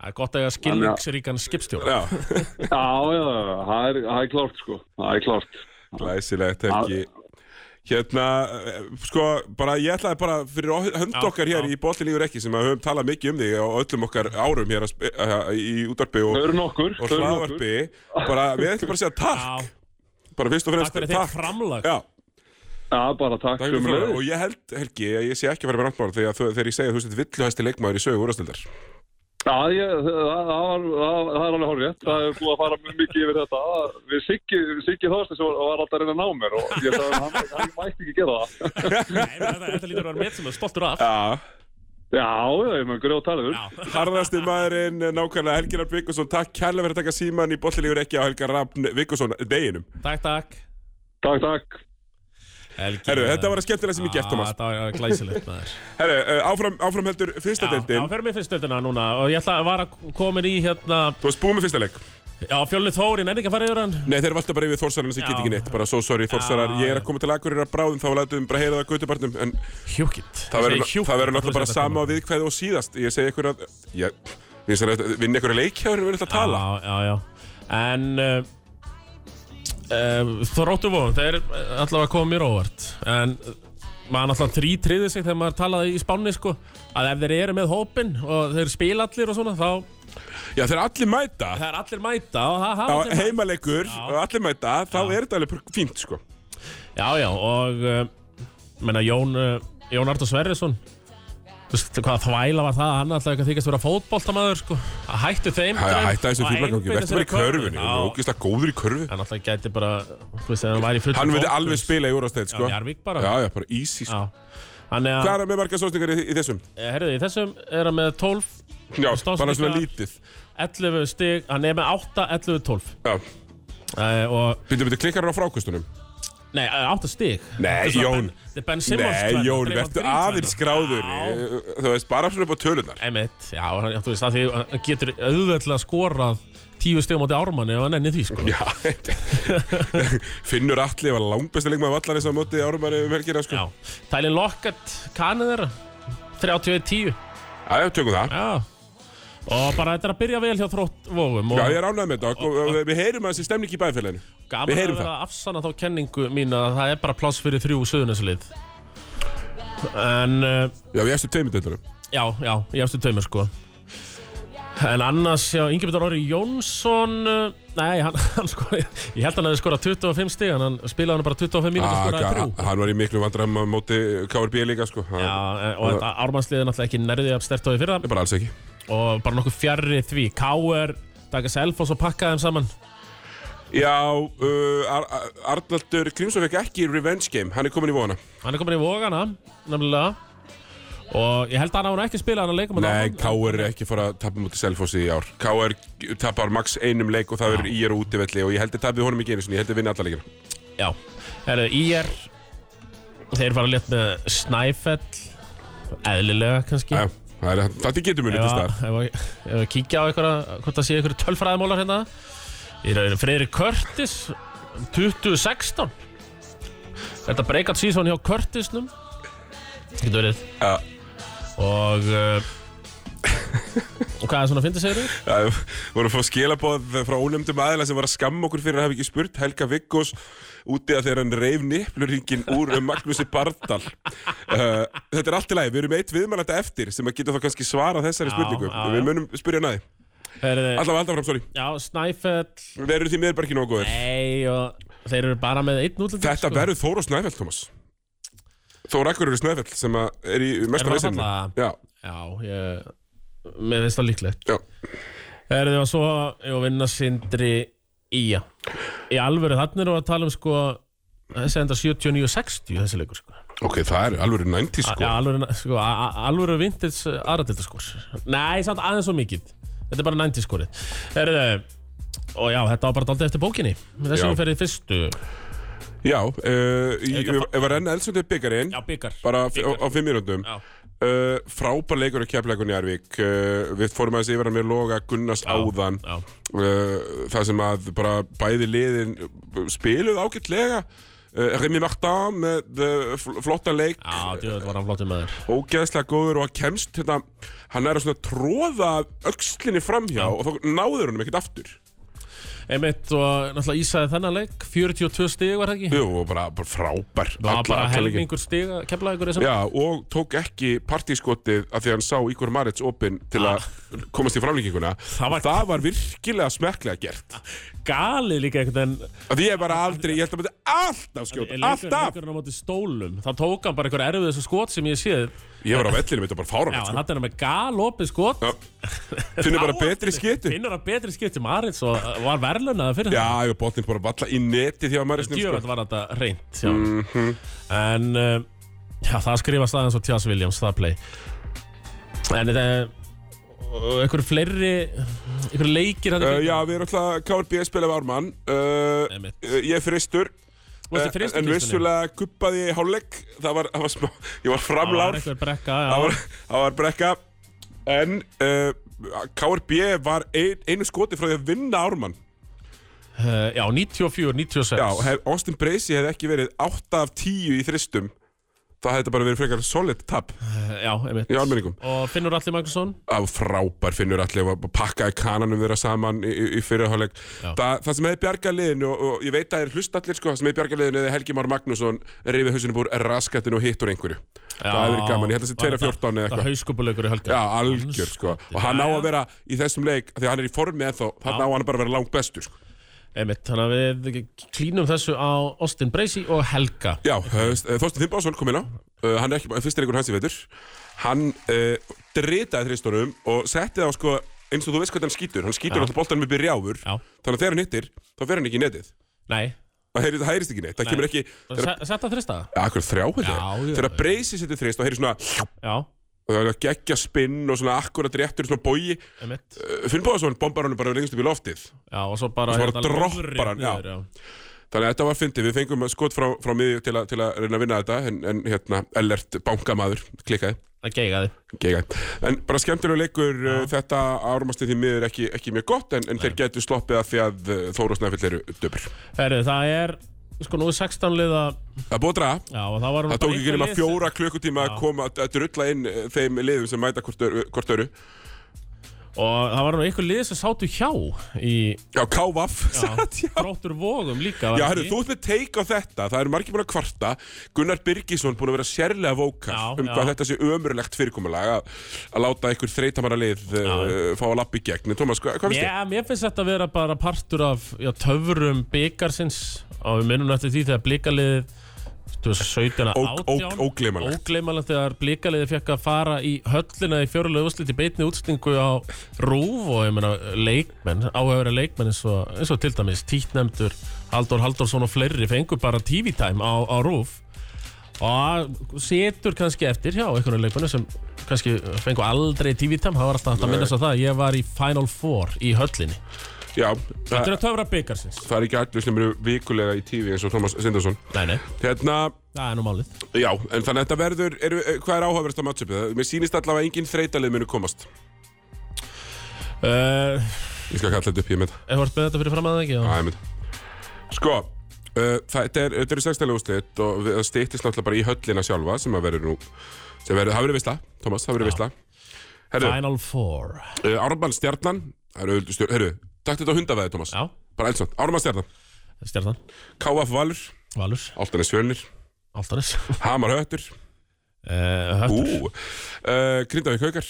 Það er gott að eiga skilningsríkan skipstjóra. Já, Já, já, það er, það er klárt, sko, það er klárt. glæsilegt Helgi. Hérna, eh, sko, bara ég ætlaði bara fyrir hönd okkar hér já. í Bótti lífur ekki sem að höfum talað mikið um þig á öllum okkar árum hér sp- eh, í útvarpi og, nokkur, og hlaðvarpi. Bara, við ætlum bara að segja takk. Já, bara fyrst og fremst takk fyrir þitt framlag. Já, Já, bara takk, takk fyrir sömuleiðis. framlag. Og ég held, Helgi, að ég sé ekki að fara með randmál þegar, ég segja að þú sett villuhæsti leikmaður í sögu úrastildar Já, ég, það, það, var, það, það er alveg horrið. Það er búið að fara mjög mikið yfir þetta. Við Siggi, Siggi Þorstins var var alltaf að reyna að ná mér og ég sagði að hann, hann mætti ekki gera það. Nei, menn þetta, þetta lítur að vera með sem er stoltur af. Já, Já, já, ég með grjóð talaður. Harðasti maðurinn nákvæmlega Helgi Rapp Viggusson takk kærlega fyrir að taka síman í Bótti lífur ekki á Helga Rapp Viggusson deginum Takk, takk. Takk, takk. Herru, þetta var að skemmtilega sem ég gert, Já, Thomas. Þetta var glæsilegt, maður. Herru, uh, áfram, áfram heldur fyrsta Já, já, deildin fyrir mig fyrst stöðuna núna. Og ég ætla að vara komin í hérna, Þú varst búið með fyrsta leik. Já, Fjölni Þór, ég nenni ekki að fara yfir hann. Nei, þeir valda bara yfir Þórsarinn sem get ekki neitt. Bara so sorry Þórsarar, ég er að koma til Akureyrar bráðum Þá lætum bara heyra það götubarnum. En Hjúkitt. það verður náttúrulega bara sama á viðkvæði og síðast. Ég segi ykkur að ég, Við erum að vinna ykkur að leikjáður Við erum að tala. Já, já, já. En uh, Þróttu vóðum, þeir uh, allavega koma mér óvart. En uh, maður náttúrulega þrý triði sig þegar maður talaði í spánni, sko. Að ef þeir eru með hópin og þeir spila allir og svona, þá Já, þeir allir mæta það er allir mæta og það hafa allir heimaleikur og allir mæta Þá Já. er þetta alveg fínt, sko Já, já, og uh, menna, Jón, uh, Jón Artur Sverrisson Þú veist, hvað þvæla var það? Hann alltaf ekki að þykast vera fótboltamaður sko. að hættu þeim Hæ, grein Hætta þessu og einbeita verður bara í körfunni. Hann er ógeðslega góður í körfu. Hann alltaf gæti bara þú veist, hann væri í fullum Hann fókus. alveg spila í úrasteit, sko. Já, Njarðvík bara. Já, já, bara easy, sko. Hvað að, er hann með marga stóðsningar í, í þessum? eh, herriði, í þessum er hann með 12 Já, bara svona lítið. 11 stig, hann er með 8, 11, 12 Já, og, byrju, byrju, klikkar hann á frákustunum nei, uh, 8 stig Nei, er Jón. Þetta er Ben Simmons Nei, tvenna, Jón, verður aðeins tvenna. skráður eh, Þú veist, bara svona upp á tölunar Einmitt, já, þú veist, að hann getur auðveldlega skorað tíu stegum átti ármanni ef hann enni því, sko. Já, Finnur Atli var langbæsti leikmaður vallarins á móti árumari um helgina, sko Já, Tælin Lockett, þeirra, 31-10, Já, já, tökum það já. Og bara þetta er að byrja vel hjá þrótt vógum og Já, ég er ánægð með þetta. Við heyrum að þessi stemning í bæðfélaginu gaman að vera að afsanna þá kenningu mín að það er bara pláss fyrir þrjú söðuneslið. En, uh, Já, við eftir tveimur dættunum já, já, ég eftir tveimur, sko. En annars, já, Ingeborg Orri Jónsson, uh, nei, hann, hann sko, ég held hann að það skora 25 stig, hann spilaði hann bara 25 mínútur og skoraði þrjú. Ah, Hann var í miklu vandræðum á móti KRB líka, sko. Hann- Já, eh, og þetta ármannsliðið er náttúrulega ekki nærðið af stert á því fyrra. Það er bara alls ekki og bara nokkuð fjarrri því. K.R. taka Selfoss og pakka þeim saman. Já, uh, Ar Ar Arnaldur Grímsson fekk ekki revenge game. Hann er komin í vona hann er komin í vógana nefnilega. Og ég held að hann nú ekki spilað hann að leikum Nei, K.R. er ekki fara að tapa mútið Selfossi í ár. K.R. tapar max einum leik og það verður í er útivelli og ég held að tapið honum ekki einu sinni, ég held að vinna alla leikina. Já, herru, IR þeir fara létt með Snæfell. Eðlilega kannski. Já, það er, þetta getur Ef staðar. að- ef að- að kíkja á einhverja hvort það sé einhverju tölfræðimólar hérna. Í rauninu Freyri Curtis 2016 Þetta breakout season hjá Curtisnum Getur verið. Já, Og uh, Og hvað er svona að finna segir þig? Já, við vorum að fá skilabóð frá ónefndum aðila sem var að skamma okkur fyrir að hafa ekki spurt. Helga Viggós úti að þegar hann reif nipplurringin úr um Magnúsi Bardal uh, Þetta er allt í lagi, við erum eitt viðmælanda eftir sem að geta þá kannski svarað þessari Já, spurningu. já, Við munum spyrja næði Allavega alltaf fram, sorry. Já, Snæfell. Við erum því miður bara ekki nógu góðir. Nei, og þeir eru bara með einn útlending Þetta sko. verður Þór og Snæfell, Thomas. Þór Akkur eru Snæfell sem að er í mesta það falla? Já, Já, ég Mér finnst það líklegt. Já. Herri, og svo Ég vinna sindri Ía Í alvöru, þannig erum við að tala um sko Þessi enda 79-60 þessi leikur sko. Ok, það er alveg 90 sko Já, alvöru, sko, alvöru vintage aðradildaskor Nei, samt aðeins svo mikið. Þetta er bara 90 skorið Herriðu og já, þetta var bara daldið eftir bókinni. Við ferið fyrstu. Já, uh, að fa- ef að renna eldsöndið byggarinn Já, byggar bara f- á, á fimm mínúndum Já. Uh, frábær leikur á kefleikunni Arvík uh, við fórum aðeins yfir að mér loga Gunnars áðan. Já, uh, það sem að bara bæði liðin spiluð ágætlega. Uh, Remy Martin með fl- flottan leik. Já hann með ógeðslega góður og að kemst hérna, hann er að tróða öxlinni framhjá og þá náður hann ekkert aftur Einmitt og náttúrulega Ísaði þennan leik 42 stig var það ekki? Jú, og bara, bara frábær Það var bara helmingur stiga keflaðingur þessum Já, og tók ekki partískotið af því að hann sá Ígor Marits opinn til að komast í framlýkinguna Ah. Það var- það var virkilega smekklega gert. Galið líka einhvern veginn. Ég bara aldrei, ég held að myndi alltaf skjóta, alltaf. þá tók hann bara einhver erfið þessu skot sem ég séð ég var á vellinu, þetta var bara Já, fáran en sko. hann er með galopið skot. Já. finnur bara betri skitu Finnur hann betri skit til Marits og var verðlunaða fyrir Já, ég var bóttinn bara valla í neti því að Maris Djöfell sko. var þetta reynt hjá mm Mhm. En uh, já, það skrifast aðeins á Tjás Williams, það play. En þetta og einhverju fleiri einhverju leikir hann uh, Já, við erum alltaf KRB spila við Ármann. Uh, Ég er fyrstur Fyrstur En listunni? vissulega guppaði ég í hálfleik. Það var, það var smá, ég var Það var framlár brekka, það var, það var brekka. En uh, KRB var ein, einu skoti frá því að vinna Ármann. Uh, Já, 94, 96 Já, hef, Austin Bracey hefði ekki verið 8 af 10 í þristum Það hefði bara verið frekar solid tap Uh, Já, einmitt. í almenningum. Og Finnur Alli Magnússon? Það var frábær finnur allir að pakkaði kananum þeirra saman í, í, í fyrirháleik Já. Þa, Það sem hefði bjargað liðinu og, og ég veit að það er hlust allir sko Það sem hefði bjargað liðinu hefði Helgi Már Magnússon rifið hausinu búr raskatinu og hittur einhverju. Það hefði verið gaman, ég held að það sé 2 af 14 eða Það eitthvað. hauskupuleikur í Já, algjör sko. Og hann á að vera í þessum leik Því að hann er í formi ennþá Þannig á hann bara að vera langt bestur sko. Einmitt, þannig að við klínum þessu á Austin Bracey og Helga. Já, uh, Þorstein Þimbásson kom inn á. Uh, Hann er ekki fyrst leikur hans í veitur Hann uh, dritaði þristunum Og setti þá sko eins og þú veist hvað hann skýtur. Hann skýtur alltaf boltanum upp í rjáfur. Já. Þannig að þegar hann hittir, þá fer hann ekki í netið. Nei, Það heyrist, það ekki neitt, það Nei. kemur ekki þegar, Se- setta þrista? Ja, akkur þrjá Þegar. Breysi setur þrist, þá heyrist svona Já, og það er að gegja spinn og svona akkurat réttur svona einmitt. Uh, Finn Bóðarsson bombar hann bara lengst upp í loftið. Já, og svo bara bara hérna droppar hann, já. já. Þannig að þetta var fyndið, við fengum skot frá, frá miðju til, til að reyna að vinna þetta en, en hérna, Ellert bankamaður klikkaði, Það geigaði. En bara skemmtilega leikur uh, þetta árumastið því miður ekki, ekki mjög gott en, en þeir getur sloppið að því að uh, Þóra og Snæfell eru döpur það er, sko nú er 16 liða Það búið að draga það Það tók ekki nema fjóra klukkutíma að koma að drulla inn eh, þeim liðum sem mæta hvort öru. Og það var nú einhver lið sem sátu hjá í Já, K.V.A.F. satt, já. Gróttur vógum líka var Já, herru, ekki? þú ert með teik á þetta, það eru margir búin að kvarta Gunnar Birgisson búin að vera sérlega vókal Já, um já. hvað þetta sé ömurlegt fyrirkomulag að, láta einhver þreytamara lið uh, fá að lappa í gegn En Tómas, hvað, hvað finnst þér? Já, mér finnst þetta að vera bara partur af já, töfurum byggarsins og við minnum eftir því þegar blikkaliðið 2017 Óg- óg- ógleymanlegt. ógleymanlegt þegar blikkaliðið fekk að fara í höllina í fjórulega úrslit í beitni útstingu á rúf og ég meina leikmenn, áhefra leikmenn eins og, eins og til dæmis títnemdur Halldór Halldórsson og fleiri fengur bara TV-time á, á rúf og setur kannski eftir hjá einhvern leikmennu sem kannski fengur aldrei TV-time, það var alltaf að minnast á það ég var í Final Four í höllinni Já, Þetta er að töfra byggarsins það er ekki allir sem eru vikulega í tífi eins og Tómas Sindarsson Nei, nei, Hérna, það er nú málið. Já, en þannig að þetta verður, er, hvað er áhugaverst á matchupið? Mér sýnist allavega engin þreytalið munu komast. Uh, Ég skal kalla þetta upp, ég með Ef þú ert með þetta fyrir fram að það ekki Já, já. ég mynd Sko, uh, þetta er, þetta eru sextælega úrslit og við- það stýttist náttúrulega bara í höllina sjálfa sem að verður nú sem verður, það verður visla, Tómas, það verður visla Herru, Final Four. Uh, Ármann Stjarnan það eru stjórn, herru, takk þetta á hundaveði, Tómas Já, bara eins og, Ármann Stjarnan. Stjarnan KF Valur, Valur, Altanes Fjölnir. Altanis Hamar Höttur, uh, Höttur. Ú, uh, Grindavík Haukar.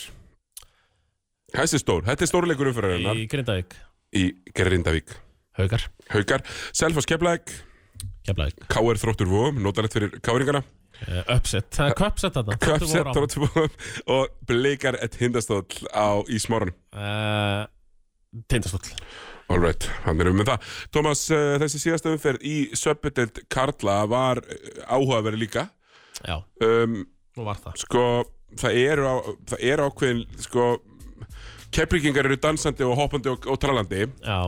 Er stór, þetta er stórleikur umfyrir Í Grindavík. Í Grindavík. Haukar. Haukar, Selfoss Keflæk Keflavík. KR Þróttur Vóum, notalegt fyrir Káringana uh, Upset Það er Cupset þarna. Köpsett Þróttur Vóum og Blikar ett hindastóll á í smárunum uh, Tindastóll. Alright, hann er um með það. Tómas, uh, þessi síðasta umferð í Söppudeld Karla var uh, áhugaverð líka. Já, um, nú var það. Sko, það eru, á, það eru ákveðin Sko, keppríkingar eru dansandi og hoppandi og, og trallandi. Já,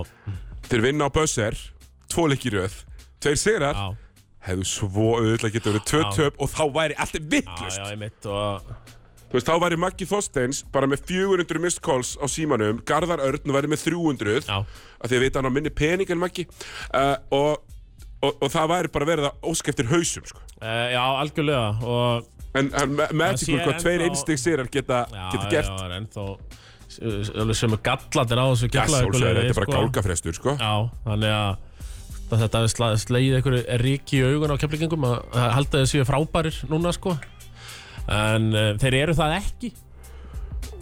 þeir vinna á buzzer tvo leikir röð, tveir sigrar. Já, hefðu svo auðvitað getur verið tvö Já. töp og þá væri allt já, vittlust já, ég mitt og Þú veist, þá væri Maggi Þorsteins bara með 400 missed calls á símanum Garðar Örn væri með 300 Já, af því að vita hann á minni pening en Maggi uh, og, og, og það væri bara verið að óska eftir hausum sko. uh, já, algjörlega og en hann Magic sé hvað tveir einstig sérar geta, Já, geta gert já, ennþá s- alveg sem er gallatir á þessu Já, keflavíkurliði, þetta er bara sko. gálgafrestur sko. Já, þannig að að þetta er slegið einhverju rík í augun á keflingum að að halda þau séu frábærir núna sko en uh, þeir eru það ekki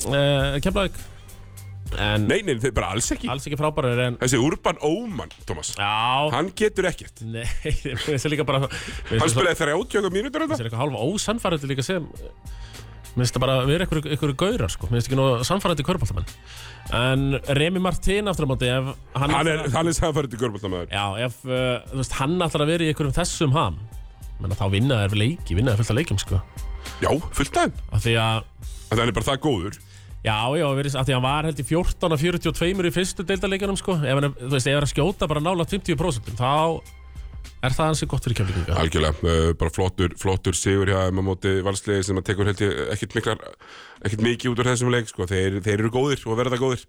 uh, Keflavík. En Nei, nei, þeir bara alls ekki. alls ekki frábærir en Þessi Urban Óman, Thomas Já, Hann getur ekkert. Nei, það er líka bara Hann spilaði 30 mínútur þetta er eitthvað hálfa ósannfærandi líka sem Mér finnst það bara að vera einhverju, einhverju gaurar sko. Mér finnst ekki nú sannfærandi körbáltamenn En Remi Martin aftur á móti ef hann, Hann er, hann er samfærið til görbáltamæður Já, ef uh, þú veist, hann ætlar að vera í einhverjum þessum ham menna, þá vinna þær leiki, vinna þær fullt af leikjum sko. Já, fullt þeim. Af því að En hann er bara það góður. Já, já, verið, af því að hann var held í 14 og 42 í fyrstu deildarleikunum sko. ef hann þú veist, ef hann er að skjóta bara nála 50% þá er það hansi gott fyrir kemlingunga Algjörlega, uh, bara flottur, flottur sigur hjá þeim á móti valsliði sem að tekur held ég ekkert miklar ekkert mikið út úr þessum leik sko. þeir, þeir eru góðir og verða góðir.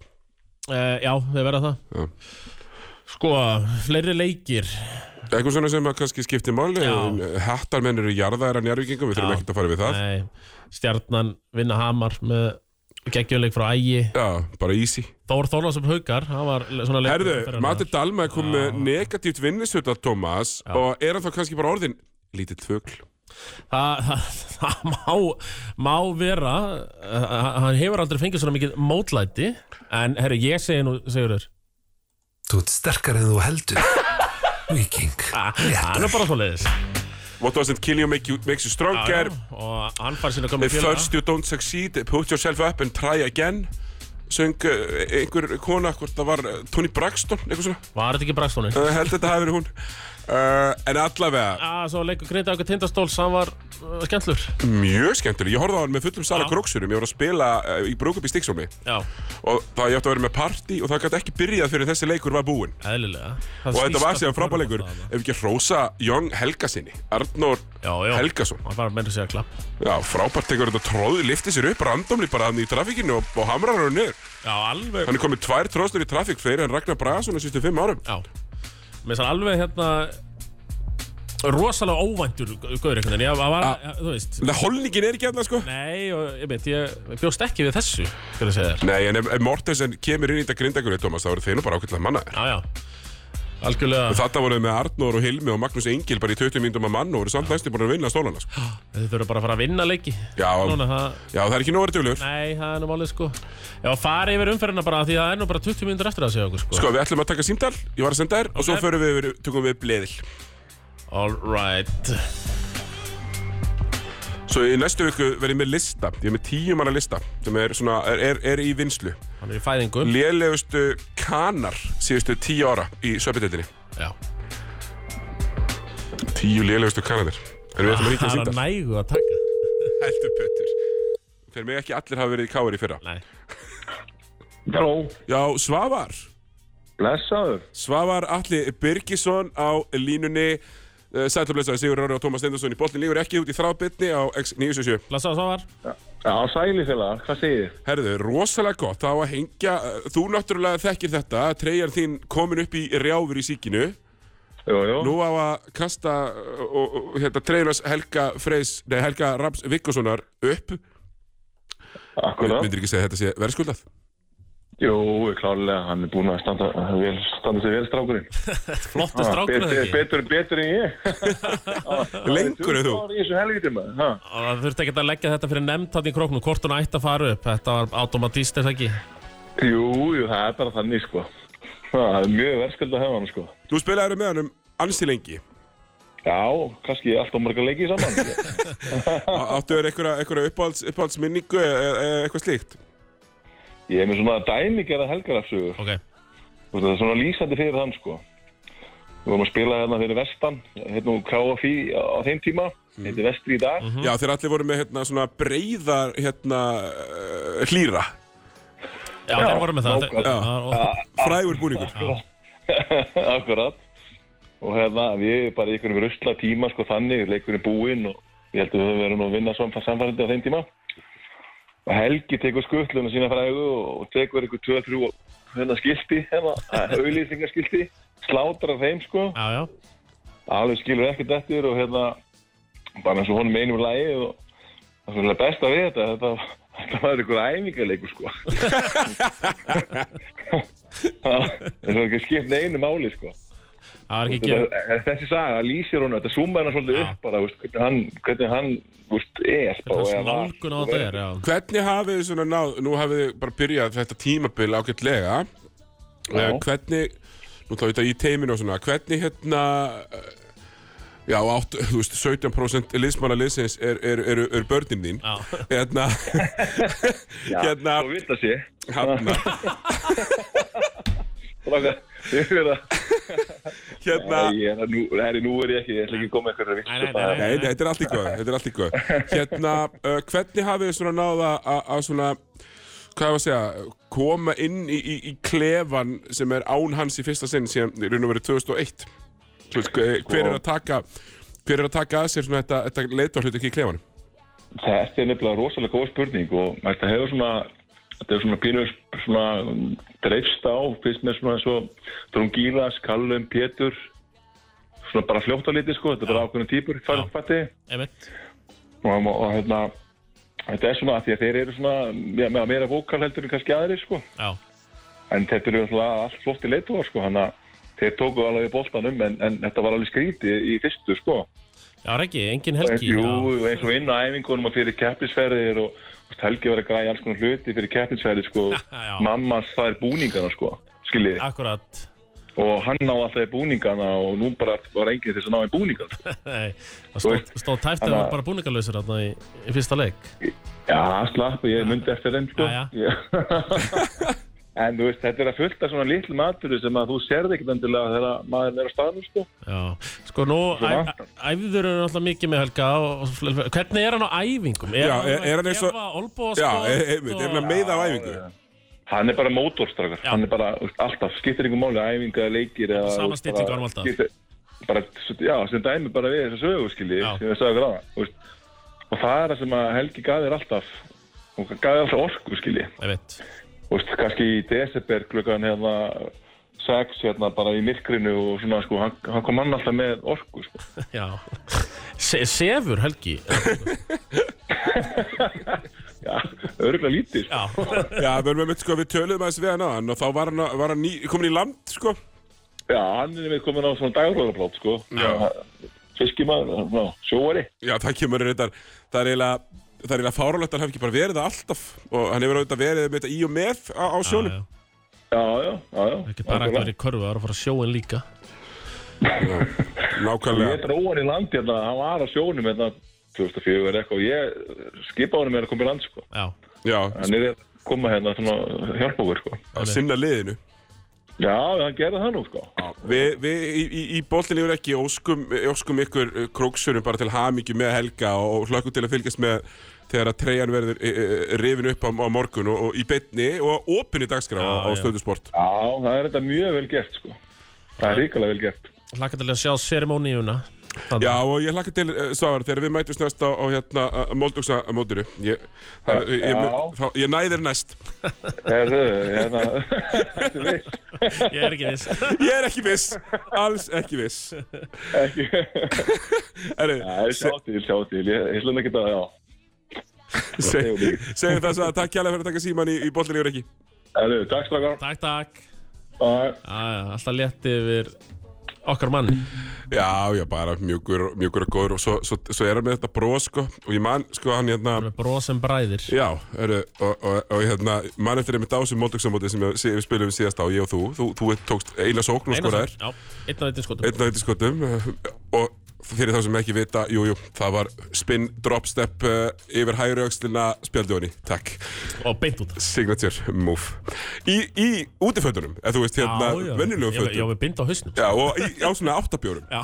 Uh, Já, þeir verða það. Já. Sko, fleiri leikir Eitthvað svona sem að kannski skiptir máli Já. Hattarmenn eru jarðaðar að njárvíkingum Við þurfum Já. ekkert að fara við það Nei, Stjarnan vinna Hamar með geggjuleik frá Ægi Já, bara easy Þór Þórlásum Haukar, hann var le- svona leikur Herðu. Matti Dalma er komið með negatíft vinnisöta Thomas Já. og er hann þá kannski bara orðin lítill fugl Það, það, það má, má vera uh, Hann hefur aldrei fengið svona mikið mótlæti En herru, ég segi nú, Sigurður Þú ert sterkar en þú heldur Viking Hann er bara svo leiðis What doesn't kill you make you, makes you stronger. Og hann fær sína If komið félaga first you don't succeed, put yourself up and try again. Söng uh, einhver kona, hvort það var uh, Tony Braxton, eitthvað svona. Var þetta ekki Braxtóni? uh, Held þetta hafi verið hún uh, En allavega, Já, svo leikur Grinda okkur tindastóls Hann var uh, skemmtlur. Mjög skemmtileg Ég horfði á hann með fullum sala Já. króksurum. Ég var að spila uh, í brúkup í Stíksómi Og það ég átti að vera með party Og það gæti ekki byrjað fyrir þessi leikur var búinn. Eðlilega. Og þetta var síðan frábæleikur Ef ekki Rósa Jón Helgasinni Arnór Helgason. Hann var meira að segja klapp Já, frábært tekur þetta tróði, lifti sér upp randomli bara hann í trafíkinu og, og hamrar hann alveg. Hann er komið tvær tróðstur í trafík fyrir en Ragnar Bragason á sístu fimm árum. Já Mér sann alveg hérna rosalega óvæntur gauður einhvern veginn, ég var, ja, þú veist holningin er ekki hérna, sko. Nei, og ég veit, ég bjóst ekki við þessu Nei, en ef, Mortensen kemur inn í þetta grindagur þá eru þeir nú bara ákveðlega mannaðir. Já, já, algjörlega. Þetta voruð með Arnór og Hilmi og Magnús Engil bara í 20 mínútum að mann og voru samt næstu búin að vinna stólana, sko. Þið þurfum bara að fara að vinna leiki. Já, Núna, það, já, það er ekki nóg verið duglegur. Nei, það er nú málið sko. Já, fara yfir umferðina bara því það er nú bara 20 mínútur eftir að segja okkur sko, Sko, við ætlum að taka símdal, ég var að senda þér og svo við, yfir- tökum við bleðil. All right Svo í næstu viku verð ég með lista, ég er með tíu manna lista sem er, svona, er, er, er í vinslu. Hann er í fæðingu. Lélegustu kanar síðustu tíu ára í söpindildinni Já. Tíu lélegustu að ríkja Það er sínda að nægu að taka. Heldur betur. Þeir með ekki allir hafa verið í káir í fyrra. Nei. Halló, já, Svavar. Blessaður. Svavar Alli Birgisson á línunni Sætlublesaði Sigur Rári og Tómas Steindorsson í boltin lífur ekki út í þrábytni á X977 Blessaðu Svavar Já, sæli félag, hvað segir þið? Herðu, rosalega gott þá að hengja uh, þú náttúrulega þekkir þetta treyjar þín komin upp í rjáfur í síkinu Jú, jú. Nú á að kasta uh, og, og, hérna, treyjunars Helga Freys, nei, Helga Raps Vikkosonar upp Akkurat. Myndir ekki segja þetta sé verðskuldað? Jú, klárlega, hann er búinn að standa, vel, standa sig vel strákurinn. Flottu strákur betur, eða ekki betur, betur en ég. Lengur en þú? Það er í þessu helviti maður. ha. Og það þurfti ekki að leggja þetta fyrir nefnd hann í króknum Hvort hún ætti að fara upp Þetta var automatist eða ekki Jú, jú, það er bara þannig, sko. Það er mjög verðskuld að hefa hann, sko. Þú spilaður með hann um ansi lengi Já, kannski alltaf marga leikið saman. Á- Áttu þér uppáhalds, uppáhaldsminningu eða eða eitthvað slíkt? Ég er með svona dæmigerða helgarafsögur. Ok Þú veist, Það er svona lýsandi fyrir hann, sko. Við vorum að spila hérna fyrir vestan, hérna úr KFI á á þeim tíma, Mhm. heitir Vestri í dag. Já, þeir allir voru með hérna, svona breiðar hérna, uh, hlýra Já, þeir voru með það. Þeir- og- Frægur búningur Akkurat. Og hérna, við erum bara í einhvern rusla tíma, sko, þannig, leikurinn búinn og ég held að við verðum að vinna samfærandi á þeim tíma. Og Helgi tekur skuttluna sína frægu og tekur einhver 2-3 hérna skilti, hérna, auðlýsingarskilti, slátrar þeim, sko. Já, já. Alveg skilur ekkert eftir og hérna bara eins og honum einum lagi og það er svona besta við þetta þetta, þetta var einhver æfingarleikur sko. Það er ekki skipt einu máli sko þessi saga lýsir hún þetta zoomar hann svolítið upp bara veist, hvernig hann, hvernig hann veist, er er- er, Hvernig hafið þið svona náð, nú hafið þið bara byrjað þetta tímabil ágætlega. Uh, Hvernig, nú þá þetta í teiminu og svona Hvernig hérna uh, Já, átt, þú veist, 17% liðsmanna liðsins er, er, er, er börnin þín. Já. Hérna Já, Hérna svo vilt að sé. Hérna, er að hérna Nei, er að nú, herri, nú er ég ekki, ég ætla ekki að koma eitthvað Nei, nei, nei, Nei, nei, þetta er allt í góð, þetta er allt í góð Hérna, uh, hvernig hafið þið svona náða að svona hvað var að segja, koma inn í, í, í klefan sem er án hans í fyrsta sinn síðan í raun og verið 2001 Þú veist, hver er að taka hver er að taka að sér svona þetta, þetta leitarhlut ekki í klefanum? Þetta er nefnilega rosalega góð spurning og þetta hefur svona þetta er svona pínur svona dreifst á, fyrst með svona svo Drungilas, Callum, Pétur svona bara fljótt á liti sko, þetta er bara ákveðin típur, Já. fætti og, og, hérna þetta er svona að því að þeir eru svona ja, með meira vókal heldur en kannski aðri sko. En þetta eru alltaf allt flott í leitóa sko, hann að þeir tóku alveg í boltanum en, en þetta var alveg skrítið í fyrstu sko já, Regi, engin helgi Jú, eins og inn á æfingunum og fyrir keppnisferðir og Helgi var að græja alls konar hluti fyrir keppnisferðir sko. Mammas það er búningana sko, skiljið. Akkurat Og hann ná alltaf í búningana og nú bara var enginn þess að ná í búningana. Nei, það stóð, tæft að það að- var bara búningalösir þarna í, í fyrsta leik Já, slapp, ég myndi eftir þeim sko. Já, Já. en þú veist, þetta er að fullta svona litlu matur sem að þú sérði ekkert endilega þegar maður er á staðnum sko. Já, sko nú æfður hann alltaf mikið með Helga og, og hvernig er hann á æfingum? Er Já, hann er- er hann eins og- gefa olnbóð Já, e- einmitt, er hann að meiða á æfingu? Hann er bara mótorstrakar, hann er bara alltaf, skiptir einhver máli, æfinga, leikir eða, Sama þú veist, stilling bara á hann alltaf. skiptir- Bara, já, sem dæmi bara við þessa sögu, skilji, Já. sem við sagðum gráða, þú veist. Og það er það sem að Helgi gaf þér alltaf, og þér alltaf orku, skilji. Veist, kannski í desember klukkan hérna, sex, hérna, bara í myrkrinu og svona, sko, hann, hann kom hann alltaf með orku, sko. Já Se Sefur Helgi Já, örgulega lítið, sko. Já, Já, við, við, sko, við töluðum aðeins við hann á hann og þá var hann, var hann ný, komin í land, sko. Já, hann er með komin á svona dagróðarplátt, sko. Já. Fiskimaður, ná, sjóari. Já, það kemur reyndar, það er eiginlega, það er eiginlega fárálegt að hann hafi ekki bara verið það alltaf og hann hefur auðvitað verið með þetta í og með á, á sjónum. já, Já, já, já, já. ekki bara ekki verið í körfu, það var að fara að sjóin líka Nákvæmlega. Ég dró hann í land hérna, hann var á sjónum hérna 2004 eða eitthvað og ég skipa honum með að koma í land sko. Já, Já, Hann er að koma hérna svona hjálpa okkur sko. að sinna liðinu. Já, hann gerði það nú sko. Við, við í, í, í bóttinni yfir ekki óskum, óskum ykkur uh, króksurum bara til hamingju með Helga og hlökkum til að fylgjast með þegar að treyjan verður e, e, rifin upp á, á morgun og, og í beinni og opinni dagskrá á, á Já, já. stöðusport. Já, það er þetta mjög vel gert sko. Það er ríkilega vel gert. hlakka til að sjá serimóníuna Þannig- Já, og ég hlakka til, uh, Svavar, þegar við mætumst næst á, á hérna, Moldugsa mótinu. Ég, það, ég, ég, Já. þá, ég næðir næst. Herðu, hérna, þetta er viss. Ég er ekki viss Ég er ekki viss, alls ekki viss. Ekki. Erri, Já, ég sjá til, sjá til. Ég, ég slum ekki það, já. Seg, segjum það svo að takk kjærlega fyrir að taka síman í, í yfir ekki. Herðu, takk strákar. Takk, takk. Já, alltaf létti yfir okkar mann. Já, já, bara mjúkur, mjúkur og góður. Og svo, svo, svo er hann með þetta bros, sko, og ég man, sko, hann hérna, með brosum bræðir. Já, eru, og, og, og hérna, man eftir einmitt ásum Moldugsamóti sem við, við spilum síðast á, ég og þú, þú, þú tókst eina sókn og skoraðir, Já, einn af þetta skotum. Einn af þetta skotum, og fyrir þá sem ekki vita, jú, jú, það var spin drop step uh, yfir hægri aukslina spjaldjóni, takk. Og beint út. Signature move. Í, í útifötunum, eða þú veist hérna venjulegum Já, fötum við bind á hausnum. Já, og í, á svona áttabjórum. Já.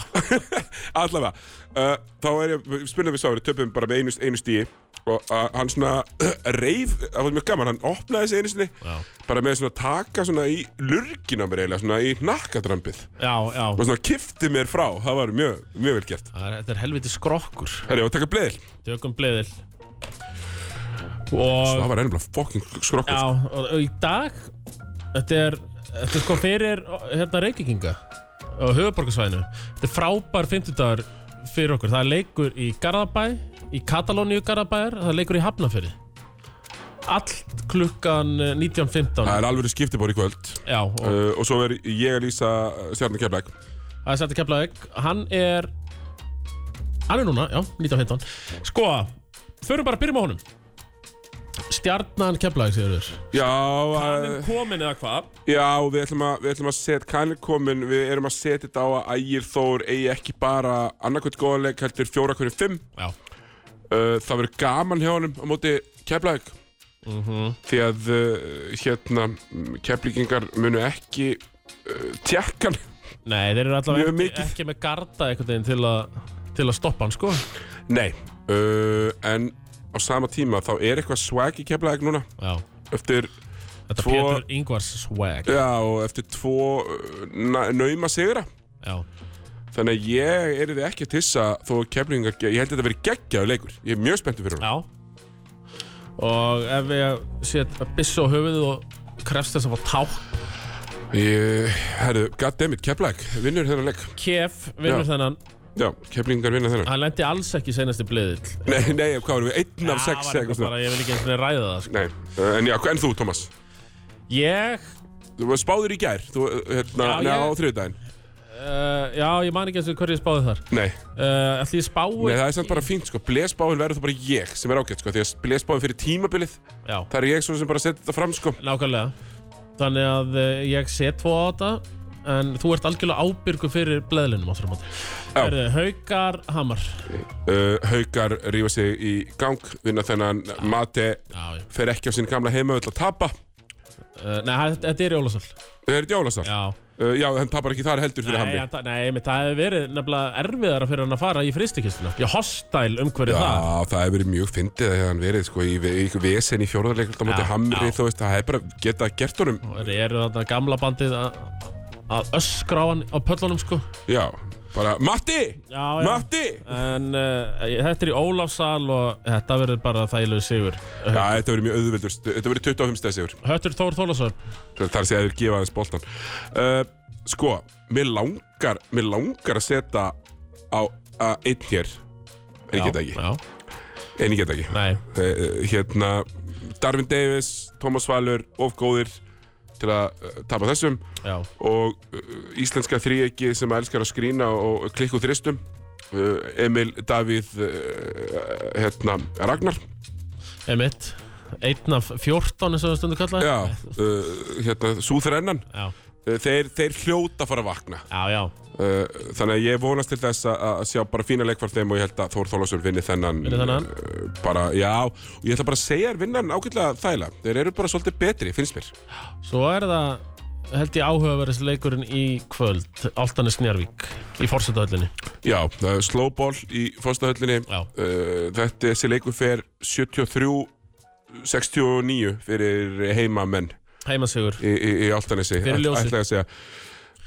Allavega uh, Þá er ég, spilum við sári, töpum bara með einu, einu stíi Og uh, hann svona reif, það var mjög gaman Hann opnaði þessi einu sinni Já. Bara með svona taka svona í lurgina mér eiginlega Svona í nakkadrampið Já, já. Og svona kifti mér frá, það var mjög, mjög vel gert Er- Þetta er helviti skrokkur. Herri, og taka bleðil. Tökum bleðil. Og Það var ennumlega fucking skrokkur. Já, og, og í dag Þetta er, þetta er sko fyrir hérna Reykjavíkinga á höfuborgarsvæðinu Þetta er frábær fimmtudagur fyrir okkur. Það er leikur í Garðabæ í Katalóníu Garðabæjar það er leikur í Hafnafyrði Allt klukkan eh, 19.15 Það er alveg skiptibór í kvöld. Já, og uh, Og svo er ég að lýsa stjarnar keflæk það er að kepla Hann er Hann er núna, já, 19.15 Sko, förum bara að byrja með honum Stjarnan Keflavík, segir þér Já, uh, er komin eða hvað? Já, við ætlum að, við ætlum að setja kænir komin, við erum að setja þetta á að Ægir Þór eigi ekki bara annarkvæmt góðanleik, heldur fjóra hverju fimm. Já, Uh, það verður gaman hjá honum á móti Keflavík. Því að uh, hérna, Keflíkingar munu ekki uh, tjekkan. nei, þeir eru Mjög ekki, ekki með garda veginn til, a, til að stoppa hann, sko Nei, uh, en á sama tíma þá er eitthvað swag í Keflavík núna. Já, Eftir, þetta Tvo- Pétur Ingvars swag já, og eftir tvo uh, na- nauma sigra. Já, Þannig að ég er þið ekki að tissa þó að Keflíkingar, ég held að þetta verið geggjaður leikur. Ég er mjög spenntið fyrir hann. já Og ef ég set byssu á höfuðið og krefst þess að fá tá Ég, herru, goddammit, Keflæk, vinnur þennan leik. Kef vinnur Já. þennan Já, Keflingar vinna þennan. Hann lendi alls ekki í seinasti bliðill Nei, nei, hvað varum við? Einn af sex eða eitthvað svona. bara, Ég vil ekki eins og ræða það, sko Nei, en já, en þú, Thomas? Ég, Þú var spáður í gær, þú, hérna, Já, neða á þriðdægin. uh, já, ég man ekki eins og hverju ég spáði þar Nei, uh, Ætli ég spái nei, það er samt bara fínt, sko. Blesbáin verður þú bara ég, sem er ágætt, sko. Því að blesbáin fyrir tímabilið, Já, það er ég þetta þetta En þú ert algjörlega ábyrgu fyrir bleðlinum áttur á móti Já. Herðu, Haukar Hamar Uh, haukar rífa sig í gang, vinna þennan Mate, Já, já fer ekki á sín gamla heimavöld að tapa. uh, Nei, þetta- þetta er Jólasal Það er Jólasar. Já Uh, já, hann tapar ekki þar heldur fyrir Nei, hamri. nei, menn, það hefur verið nefnilega erfiðara fyrir hann að fara í fristikistuna Já, hostile umhverfið það Já, það hefur verið mjög fyndið að hann verið sko, í, í, í vesen í móti Já, Hamri, já. þú veist, það hefur bara geta gert honum, Það eru þarna gamla bandið að að öskra á hann á pöllunum sko. Já, bara Matti, Já, já. Matti! En uh, þetta er í Ólafsal og þetta verður bara þægilegu sigur. Já, þetta verið mjög auðveldur, þetta verið 25 stæð sigur. Höttur Þór Þólasson Það er að segja að þeir gefa aðeins boltan uh, Sko, mér langar mér langar að setja á að einn hér. En ég get ekki, Já, en ég get ekki. Nei. Uh, Hérna, Darvin Davis Thomas Valur, of góðir til að uh, tapa þessum. Já, og uh, íslenska þríegi sem elskar að skrína og klikku þristum uh, Emil Davíð hérna, Ragnar. Emitt Einn af 14 eins og stundu kallaði já, uh, hérna, Súþrennan Já, þeir, þeir hljóta fara að vakna. Já, já. Uh, þannig að ég vonast til þess að, að sjá bara fína leikvar þeim og ég held að Þór Þólasson vinni þennan, Vinni þennan? Uh, bara, já, og ég ætla bara að segja þér vinnan ágætlega þæla þeir eru bara svolítið betri, finnst mér. Svo er það held ég áhugaverðis leikurinn í kvöld Altanis Njarvík í fórsetahöllinni já, það er slowball í fórstahöllinni Já. þetta þessi leikur fer 73 69 fyrir heimamenn Heimasigur í, í, í Altanesi Fyrir ljósið. ætla ég að segja.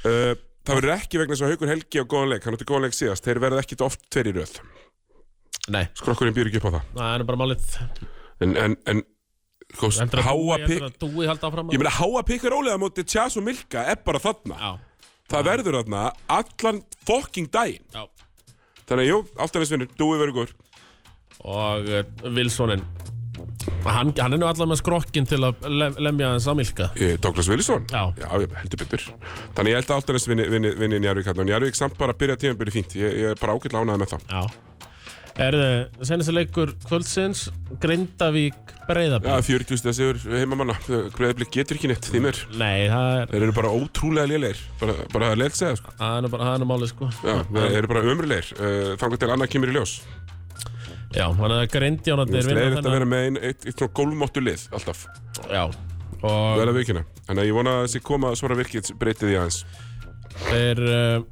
Uh, það verður ekki vegna þess að Haukur Helgi á góðan leik hann átti góðan leik síðast, þeir verða ekki oft tveir í röð. Nei, skrokkurinn býr ekki upp á það. Það er nú bara málið. En, en, en sko, Heldur að háa Dúi- pikk heldur að Dúi halda áfram ég meina háa pikk er ólega móti Tjas og Milka er bara þarna. Já, það verður þarna allan fucking daginn. Já. Þannig að jú, alltaf við svinnur, dúi verður góður. Og uh, Wilsonin hann, hann er nú allavega með skrokkin til að lem, lemja hans samilka Eh, Douglas Wilson? Já. já, ég heldur betur. Þannig ég held að alltaf vinni, vinni, vinni Njarvík hérna og Njarvík samt bara að byrja tímabili fínt. Ég, ég er bara ágætlega ánægð með það Já. Erðu, senast leikur kvöldsins Grindavík Já, Breiðablík 40 stæða sigur heimamanna. Breiðablík getur ekki neitt, því mér Nei, það er Þeir eru bara ótrúlega lélegir. Bara, bara leilt segja, sko. Það er nú bara, það er nú málið sko. Já, eru Þannig Já, þannig að Grindjánarnir Það er þetta að vera með ein, eitt, eitt svona gólmóttu lið Alltaf, Já, og að vikina. Þannig að ég vona að þessi koma svara virkið breytið í aðeins. Þeir uh,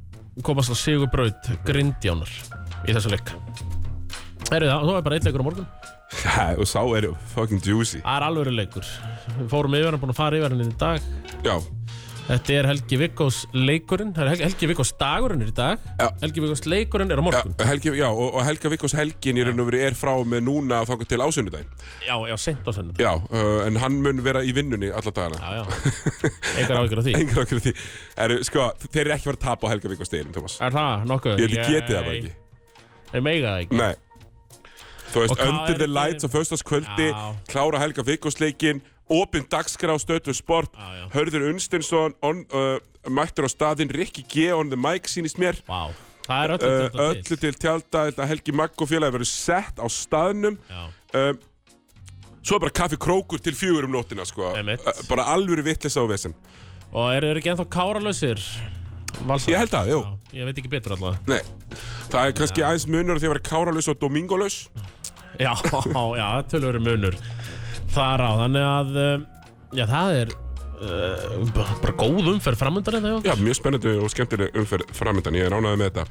komast á Sigurbraut Grindjánar í þessu leik. Erðu það, þú er bara eitt leikur á morgun. Já, og sá er fucking juicy. Það er alveg leikur. Við fórum yfir hann, búin að fara yfir hann í dag. Já, Þetta er Helgi Vikkós leikurinn. Það er Helgi, Helgi Vikkós dagurinn er í dag. Já. Helgi Vikkós leikurinn er á já, morgun Helgi, já og, og Helga Vikkos helgin í raun og veri er frá með núna þá til ásunnudaginn Já, já, sent á sennið Já, uh, en hann mun vera í vinnunni alla dagana. Já, já, einhver áhyggjur á því. Engar okkur því. Er, sko, Þeir eru ekki verið að tapa á Helga Vikkos deginum, Thomas. Er það? Nokkuð? Ég geti það bara ekki. Þeir meiga það ekki. Nei. Þú veist, Under the Lights á föstaskvöldi Já. Klára Helga Vikkosleikin Opin dagskrá stötu sport. Já. Hörður Unstensson on, uh, Mættur á staðinn Rikki G on the mic sýnist mér. Vá, það er öllu uh, Öllu til til tjálta Helgi Magg og félagi verður sett á staðnum. Um, Svo er bara kaffi krókur til fjögur um nóttina sko. Uh, Bara alvöru vitleysa á vesen. Og eru þeir ekki ennþá káralausir? Valsar? Ég held að, jú. Já, Ég veit ekki betur allavega Nei. Það er kannski aðeins munur að því að vera káralaus og domingolaus Já, já, tölur munur þar á, þannig að um, já, það er uh, bara bara góð umferð framöndan eða já. Já, mjög spennandi og skemmtileg umferð framöndan Ég er ánægði með þetta.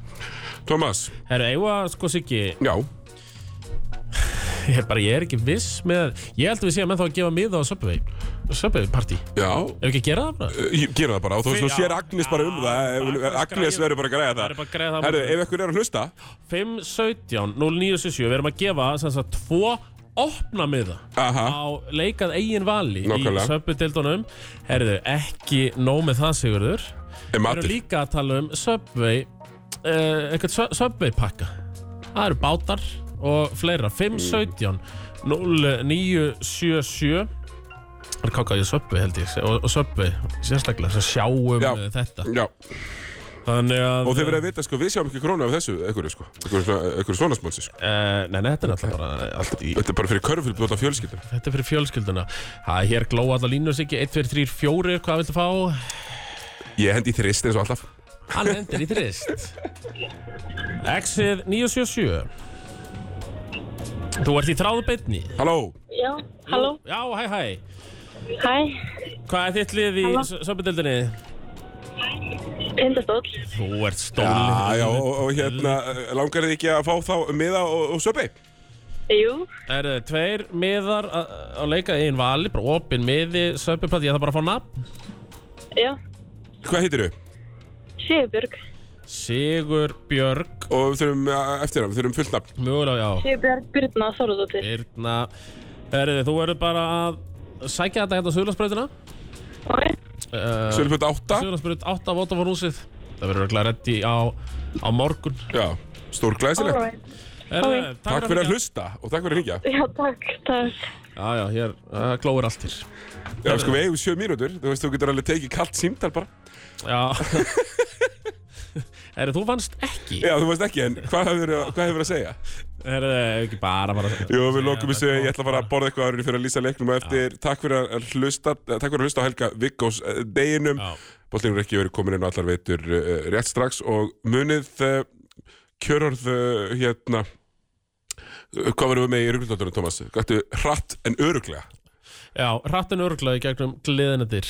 Tómas, Herru, eigum að sko Siggi, já. Ég er bara, ég er ekki viss með, ég held að við séum ennþá að gefa miða á Subway, Subway party. Já, Ef við ekki að gera það bara? ég gera það bara og þú veist, þú Já. sér Agnes bara um það. Eh, Agnes græja- verður bara að græða. Það er bara að græja það Herru, ef ykkur er að hlusta. 517 0977 við erum að gefa sem sagt tvo opna miða Aha. á leikað eigin vali Nákvæmlega. í Subway-dildunum Herðu, ekki nóg með það Sigurður. Við erum líka að tala um Subway uh, eitthvað Su- Subway pakka Það eru bátar og fleira. 517 0977 Það er kákaði Subway held ég og, og Subway sérstaklega sem sjáum Já. þetta. Já, að og þið verður að vita, sko, við sjáum ekki krónu af þessu Ekkur, sko, ekkur, svona- ekkur svona spónsi, sko. Uh, nei, nei, þetta er alltaf bara allt í, Þetta er bara fyrir körfylbjóta fjölskyldum Þetta er fyrir fjölskylduna. Það er hér glóa allar línur sig 1, 2, 3, 4 Hvað viltu fá? Ég hendi í þrist eins og alltaf. Hann hendur í þrist. Exið 977 Þú ert í þráðu beinni. Halló, Já, halló, Já, hæ, hæ. Hæ, Hvað er þitt lið í Halló. Tindastóll. Þú ert stól já, já, og, og hérna Langar þið ekki að fá þá miða og, og söpi? Jú, Er þið tveir miðar að að leika einn vali Bara opinn miði, söpupall Ég þarf bara að fá nafn. Já, Hvað heitir þau? Sigurbjörg. Sigur Björg. Og við þurfum eftir það, við þurfum fullt nafn. Mögulega, já. Sigurbjörg Byrna Þorðardóttir. Birna. Herði, þú verður bara að sækja þetta hérna á Suðlandsbrautina Ok, uh, Sölfjöld 8 Suðlandsbraut 8 af Votafórhúsið Það verður örugglega reddi á, á morgun. Já, stór glæsilegt alright. Herði, Takk fyrir að hlusta og takk fyrir að hringja Já, takk, takk. Já, já, hér uh, glóir allt hér Já, sko við eigum sjö mínútur. Þú veist, þú getur alveg tekið kallt símtal bara. Já. Herði, þú vannst ekki. Já, þú veist ekki, en hvað hefur hvað hefur að segja? Herði, ekki bara bara Jú, við lokum þessu, ég ætla að fara að borða eitthvað aðrið fyrir að lýsa leiknum. Og eftir Takk fyrir að hlusta, eh, takk fyrir að hlusta á Helga Viggós eh, deginum. Já. Bóltingur ekki verið komin inn á allar veitur uh, rétt strax. Og munið uh, kjörorð hérna Hvað verðum við með í ruglundóttunum, Tómas? Gættu hratt en öruglega Já, hrattin örglaði gegnum gleðinadir